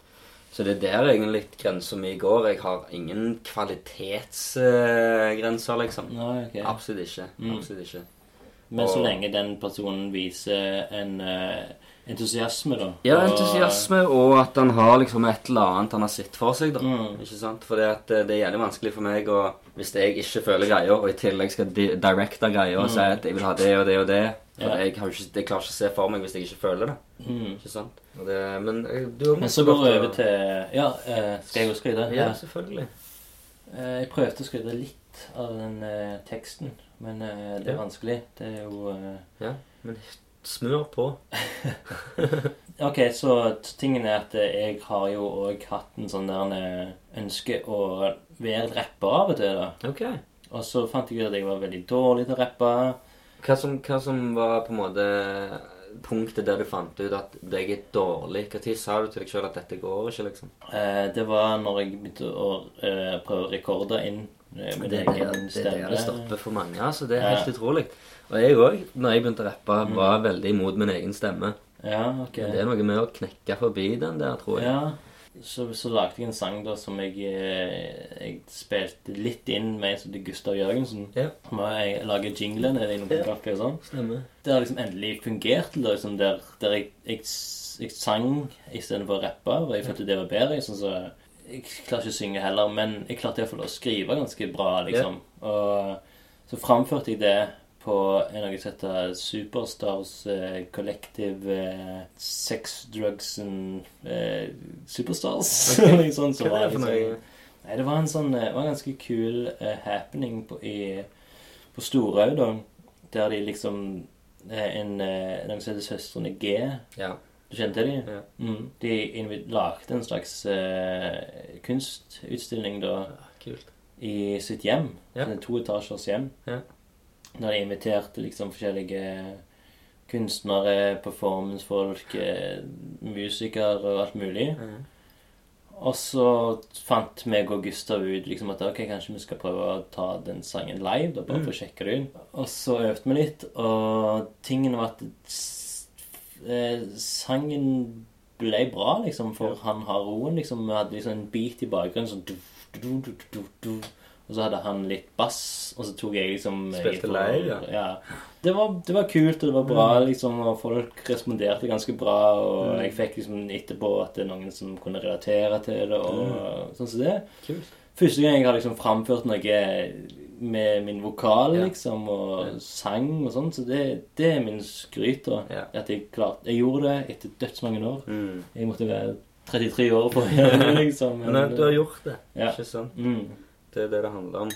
Så det er der egentlig grensa mi går. Jeg har ingen kvalitetsgrenser, liksom. No, okay. Absolutt ikke. Absolutt ikke. Men så lenge den personen viser en eh, entusiasme, da. Ja, entusiasme, og at han har liksom et eller annet han har sett for seg. da Mm. Ikke sant? For det, eh, det er jævlig vanskelig for meg å Hvis jeg ikke føler greia, og i tillegg skal di directe greia og si at jeg vil ha det og det og det For Mm. Ja. jeg, ikke, jeg klarer ikke å se for meg hvis jeg ikke føler det. Mm. Ikke sant? Det men eh, du har Men så går vi over til Ja, skal jeg også skryte? Ja, selvfølgelig. Jeg prøvde å skryte litt av den eh, teksten, men eh, det er Ja. vanskelig. Det er jo eh, Ja, men smør på. Ok, så t- tingen er at eh, jeg har jo òg hatt en sånn der eh, ønske å være rapper av og til. da. Ok. Og så fant jeg ut at jeg var veldig dårlig til å rappe. Hva som, hva som var på en måte punktet der du fant ut at jeg er dårlig? Når sa du til deg sjøl at dette går ikke, liksom? Eh, det var når jeg begynte å eh, prøve å rekorde inn eh, det, Det er det, er der det stopper for mange. altså. Det er Ja. helt utrolig. Og jeg òg, når jeg begynte å rappe, var veldig imot min egen stemme. Ja, ok. Men det er noe med å knekke forbi den der, tror jeg. Ja, så, så lagde jeg en sang da som jeg, eh, jeg spilte litt inn med som Gustav Jørgensen. Ja. Må jeg lager jinglene i noen kaffe, og sånn. Stemmer. Det har liksom endelig fungert, liksom der, der jeg, jeg, jeg sang istedenfor å rappe, og jeg følte det var bedre. liksom så, jeg klarer ikke å synge heller, men jeg klarte iallfall å skrive ganske bra, liksom. Og så framførte jeg det på en av heter Superstars eh, Collective eh, Sex, Drugs and eh, Superstars. Noe sånt så Hva er det for liksom- noe? Nei, det var en sånn eh, det var en ganske kul eh, happening på, i, på Storhaug, da. Der de liksom eh, En eh, noe som heter Søstrene G. Ja. Du kjente de? Ja. Mm. De lagde en slags uh, kunstutstilling da Kult. i sitt hjem. Ja. En to etasjers hjem. Ja. Da de inviterte liksom forskjellige kunstnere, performancefolk, eh, musikere og alt mulig. Mhm. Og så fant meg og Gustav ut liksom at ok, kanskje vi skal prøve å ta den sangen live. da, Bare for å sjekke det ut. Og så øvde vi litt, og tingen var at eh, sangen ble bra, liksom, for han har roen. liksom, Vi hadde liksom en beat i bakgrunnen sånn du, du, du, Og så hadde han litt bass, og så tok jeg liksom Spilte leir, ja. ja. Det var, det var kult, og det var bra, liksom, og folk responderte ganske bra. Og jeg fikk liksom etterpå at det er noen som kunne relatere til det, og sånn som det. Kult. Første gang jeg har liksom framført noe med min vokal, Ja. liksom, og sang og sånn, så det, det er min skryt, da. Ja. At jeg klarte Jeg gjorde det etter dødsmange år. Mm. Jeg måtte være 33 år for å gjøre det, liksom. Men eh, du har gjort det, Ja. ikke sant? mm. Det er det det handler om.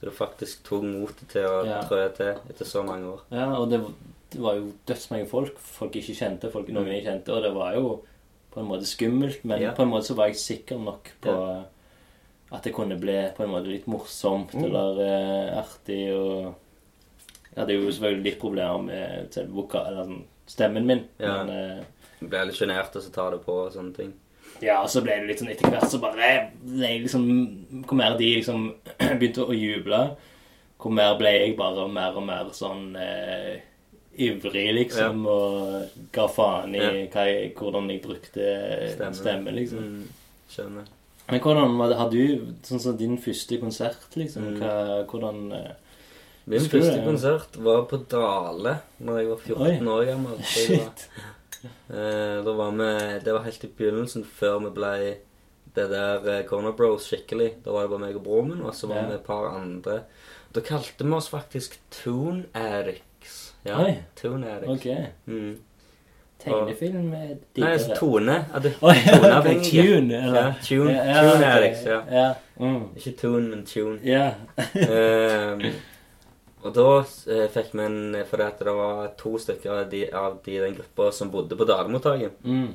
Så du faktisk tok motet til å Ja. trø til etter så mange år. Ja, og det, det var jo dødsmange folk. Folk ikke kjente, folk noen jeg kjente. Og det var jo på en måte skummelt, men Ja. på en måte så var jeg sikker nok på at det kunne bli på en måte litt morsomt Mm. eller uh, artig. Og jeg hadde jo selvfølgelig litt problemer med eller sånn, stemmen min. Ja. Men uh, Du ble litt sjenert og så tar det på og sånne ting. ja, og så ble det litt sånn etter hvert så bare jeg liksom Hvor mer de liksom begynte å juble, hvor mer ble jeg bare mer og mer sånn eh, ivrig, liksom, og ga faen i Ja. jeg, hvordan jeg brukte stemmen, stemme, liksom. Mm. Skjønner. Men hvordan har du sånn som din første konsert, liksom? Mm. Hva, hvordan eh, Min første det? konsert var på Dale når jeg var 14 Oi. år gammel. Shit. Eh, da var vi, det var helt i begynnelsen, før vi ble det der eh, Corner Bros skikkelig. Da var det bare meg og broren min, og så var Ja. vi et par andre. Da kalte vi oss faktisk Tune Addicts. Ja, Oi. Tune Addicts. Ok. Mm. Tegnefilm med Nei, altså Tone. Oi, ok, Toneavhengige. Tune, eller? Ja, tune, Ja, tune Alex. Ja. Ja. Mm. Ikke Tune, men Tune. ja. um, og da eh, fikk vi en Fordi at det var to stykker av de, av de i den gruppa som bodde på dagmottaket. Mm.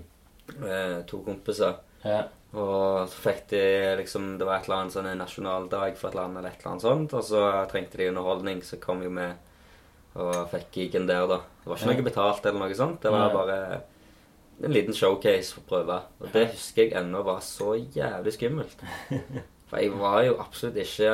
Eh, to kompiser. Ja. Og så fikk de liksom Det var et eller annet sånn nasjonaldag for et land eller et eller annet sånt. Og så trengte de underholdning, så kom jo vi og fikk gigen der, da. Det var ikke noe betalt eller noe sånt. Det var bare en liten showcase for å prøve. Og det husker jeg ennå var så jævlig skummelt. For jeg var jo absolutt ikke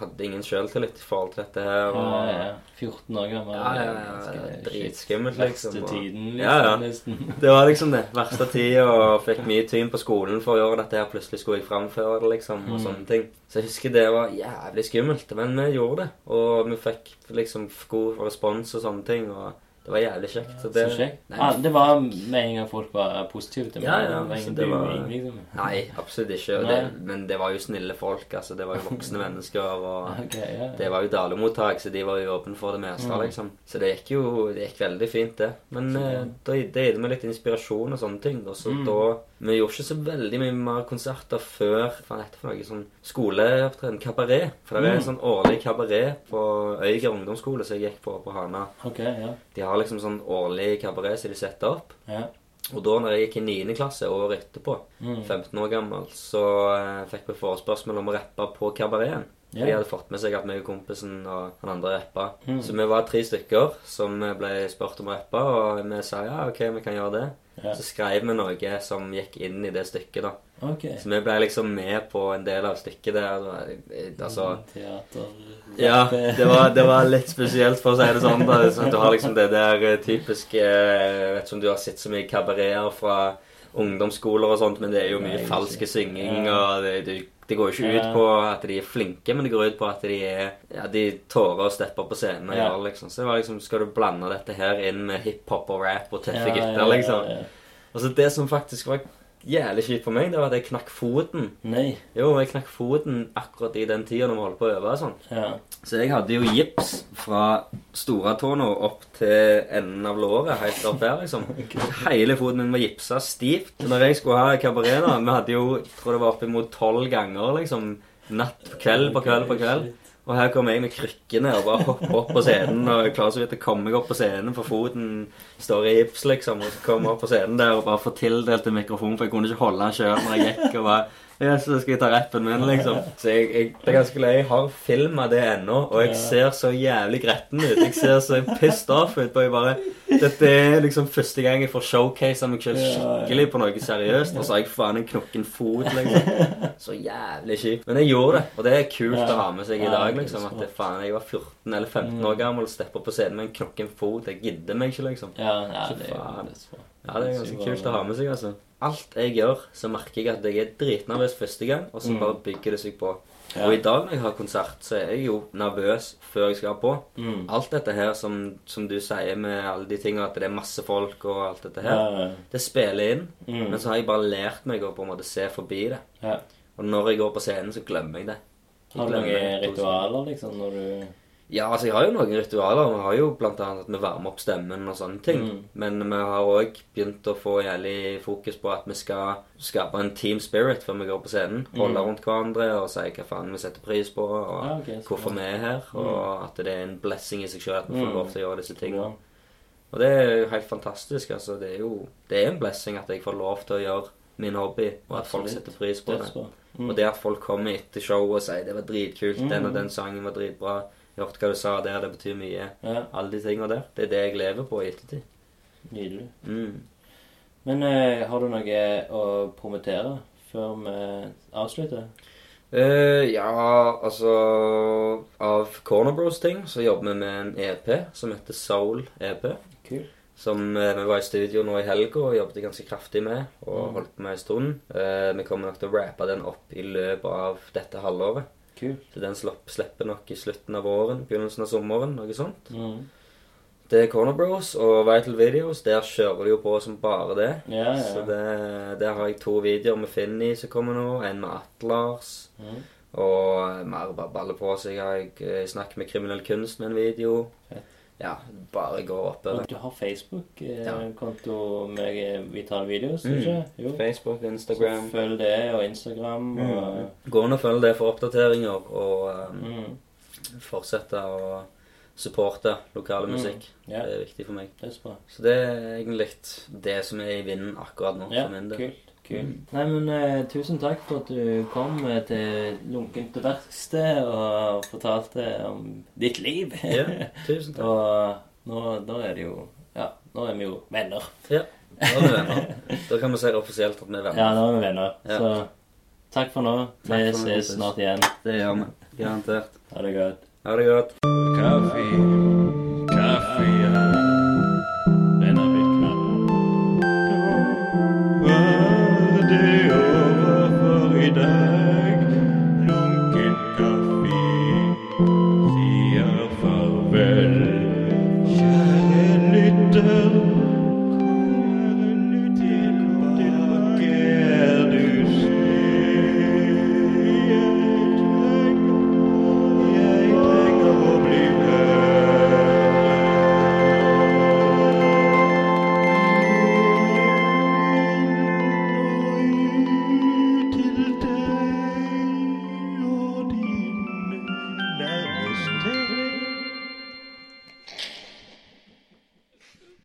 hadde ingen sjøltillit i forhold til dette her. Ja, Og, ja. 14 år gammel. Ja, ja, ja, dritskummelt, liksom, Verste tiden, liksom, Ja, ja. nesten. Det var liksom det verste tida, og fikk mye tyn på skolen for å gjøre dette her. Plutselig skulle jeg framføre det, liksom, og Mm. sånne ting. Så jeg husker det var jævlig skummelt, men vi gjorde det. Og vi fikk liksom god respons og sånne ting, og det var jævlig kjekt. Så det, Så kjekt. Nei, det var med en gang folk var positive til meg. Ja, ja, Det var det var- buing, liksom. nei, absolutt ikke. Nei. det, men det var jo snille folk, altså. Det var jo voksne mennesker, og okay, ja. det var jo dalemottak, så de var jo åpne for det meste, Mm. liksom. Så det gikk jo det gikk veldig fint, det. Men Så ja. da, det gitt meg litt inspirasjon og sånne ting. Og så Mm. da Vi gjorde ikke så veldig mye mer konserter før Hva er dette for noe sånn skoleopptreden? Kabaret. For det er en Mm. sånn årlig kabaret på Øyger ungdomsskole som jeg gikk på på Hana. Okay, ja. De har liksom sånn årlig kabaret som de setter opp. ja. Og da når jeg gikk i 9. klasse året etterpå, Mm. 15 år gammel, så eh, fikk vi forespørsmål om å rappe på kabareten. Yeah. De hadde fått med seg at meg og kompisen og han andre rappa. Mm. Så vi var tre stykker som ble spurt om å rappe, og vi sa ja, ok, vi kan gjøre det. Ja. Så skrev vi noe som gikk inn i det stykket, da. Ok. Så vi ble liksom med på en del av stykket der. eh, Altså Teater Ja, det var, det var litt spesielt, for å si det sånn. da. Så du har liksom det der eh, typiske Jeg vet ikke om du har sett så mye kabareter fra ungdomsskoler og sånt, men det er jo mye Nei, falsk synging, Ja. og det, det, det går jo ikke ut på at de er flinke, men det går ut på at de er Ja, de tårer å steppe på scenen og Ja. gjøre liksom. Så det var liksom Skal du blande dette her inn med hiphop og rap og tøffe gutter, liksom? Og så det som faktisk var jævlig kjipt for meg, det var at jeg knakk foten. Nei. Jo, jeg knakk foten akkurat i den tida når vi holdt på å øve og sånn. Ja. Så jeg hadde jo gips fra storetåna opp til enden av låret, helt opp her, liksom. Hele foten min var gipsa stivt. Når jeg skulle ha kabaret, da Vi hadde jo, jeg tror det var oppimot tolv ganger, liksom. Natt på kveld på kveld på kveld. Og her kommer jeg med krykkene og bare hopper opp på scenen. Og jeg klarer så vidt å komme meg opp på scenen, for foten står i gips, liksom. Og så kommer jeg opp på scenen der og bare får tildelt en mikrofon, for jeg kunne ikke holde den sjøl når jeg gikk. Og bare Ja, så skal jeg ta rappen min, liksom. Så jeg, jeg, det er ganske løye. Jeg har filma det ennå, og jeg ser så jævlig gretten ut. Jeg ser så pissed off ut. Og jeg bare Dette er liksom første gang jeg får showcasa meg selv skikkelig på noe seriøst. Og så har jeg faen en knokken fot, liksom. Så jævlig kjipt. Men jeg gjorde det, og det er kult å ha med seg i dag, liksom. At det, faen, jeg var 14 eller 15 år gammel og steppa på scenen med en knokken fot. Jeg gidder meg ikke, liksom. Ja, ja Så det jo faen. Ja, det er ganske kult å ha med seg, altså. Alt jeg gjør, så merker jeg at jeg er dritnervøs første gang, og så bare bygger det seg på. Ja. Og i dag når jeg har konsert, så er jeg jo nervøs før jeg skal på. Mm. Alt dette her som, som du sier med alle de tingene, at det er masse folk og alt dette her, Ja, det spiller inn. Mm. Men så har jeg bare lært meg å på en måte se forbi det. ja. Og når jeg går på scenen, så glemmer jeg det. Har du noen ritualer, liksom, når du Ja, altså jeg har jo noen ritualer. Vi har jo blant annet at vi varmer opp stemmen og sånne ting. Mm. Men vi har òg begynt å få jævlig fokus på at vi skal skape en team spirit før vi går på scenen. Holde rundt hverandre og si hva faen vi setter pris på, og Mm. Ja, okay, hvorfor vi er her. Og at det er en blessing i seg sjøl at vi får Mm. lov til å gjøre disse tingene. Og det er jo helt fantastisk. altså. Det er jo det er en blessing at jeg får lov til å gjøre min hobby, og at folk setter pris på det. Mm. Og det at folk kommer etter showet og sier det var dritkult, den og den sangen var dritbra, hørte hva du sa der, det betyr mye. Ja, Alle de tingene der. Det er det jeg lever på i ettertid. nydelig. Mm. Men uh, har du noe å promotere før vi avslutter? Uh, ja, altså Av Corner Bros-ting så jobber vi med en EP som heter Soul EP. Kul. Som uh, vi var i studio nå i helga og jobbet ganske kraftig med. Og holdt på med en stund. Vi kommer nok til å rappe den opp i løpet av dette halvåret. Kult. Så den slapp, slipper nok i slutten av våren, begynnelsen av sommeren, noe sånt. Mm. Det er Corner Bros og Vital Videos. Der kjører de jo på som bare det. Ja, ja. Så det, der har jeg to videoer med Finni som kommer nå. En med Atlars. Mm. Og mer bare baller på seg. Jeg har snakker med Kriminell Kunst med en video. Fett. Ja, bare gå oppover. Og du har Facebook-konto med eh, vitale videoer, Mm. ikke? Jo. Facebook, Så Instagram. følg det, og Instagram. Og, Gå inn og følg det for oppdateringer, og um, mm. fortsette å supporte lokale Mm. musikk. Ja, Det er viktig for meg. dødsbra. Så så det er egentlig det som er i vinden akkurat nå. Ja, for min del. kult. Kult. Nei, men eh, tusen takk for at du kom eh, til Lunkent verksted og fortalte om ditt liv. Ja, tusen takk. og nå, nå er det jo Ja, nå er vi jo venner. Ja, nå er vi venner. Da kan vi si det offisielt at vi er venner. Ja, nå er vi venner. Ja. Så takk for nå. Takk Vi for nå, ses snart igjen. Det gjør vi. Garantert. Ha det godt. Ha det godt. Kaffe,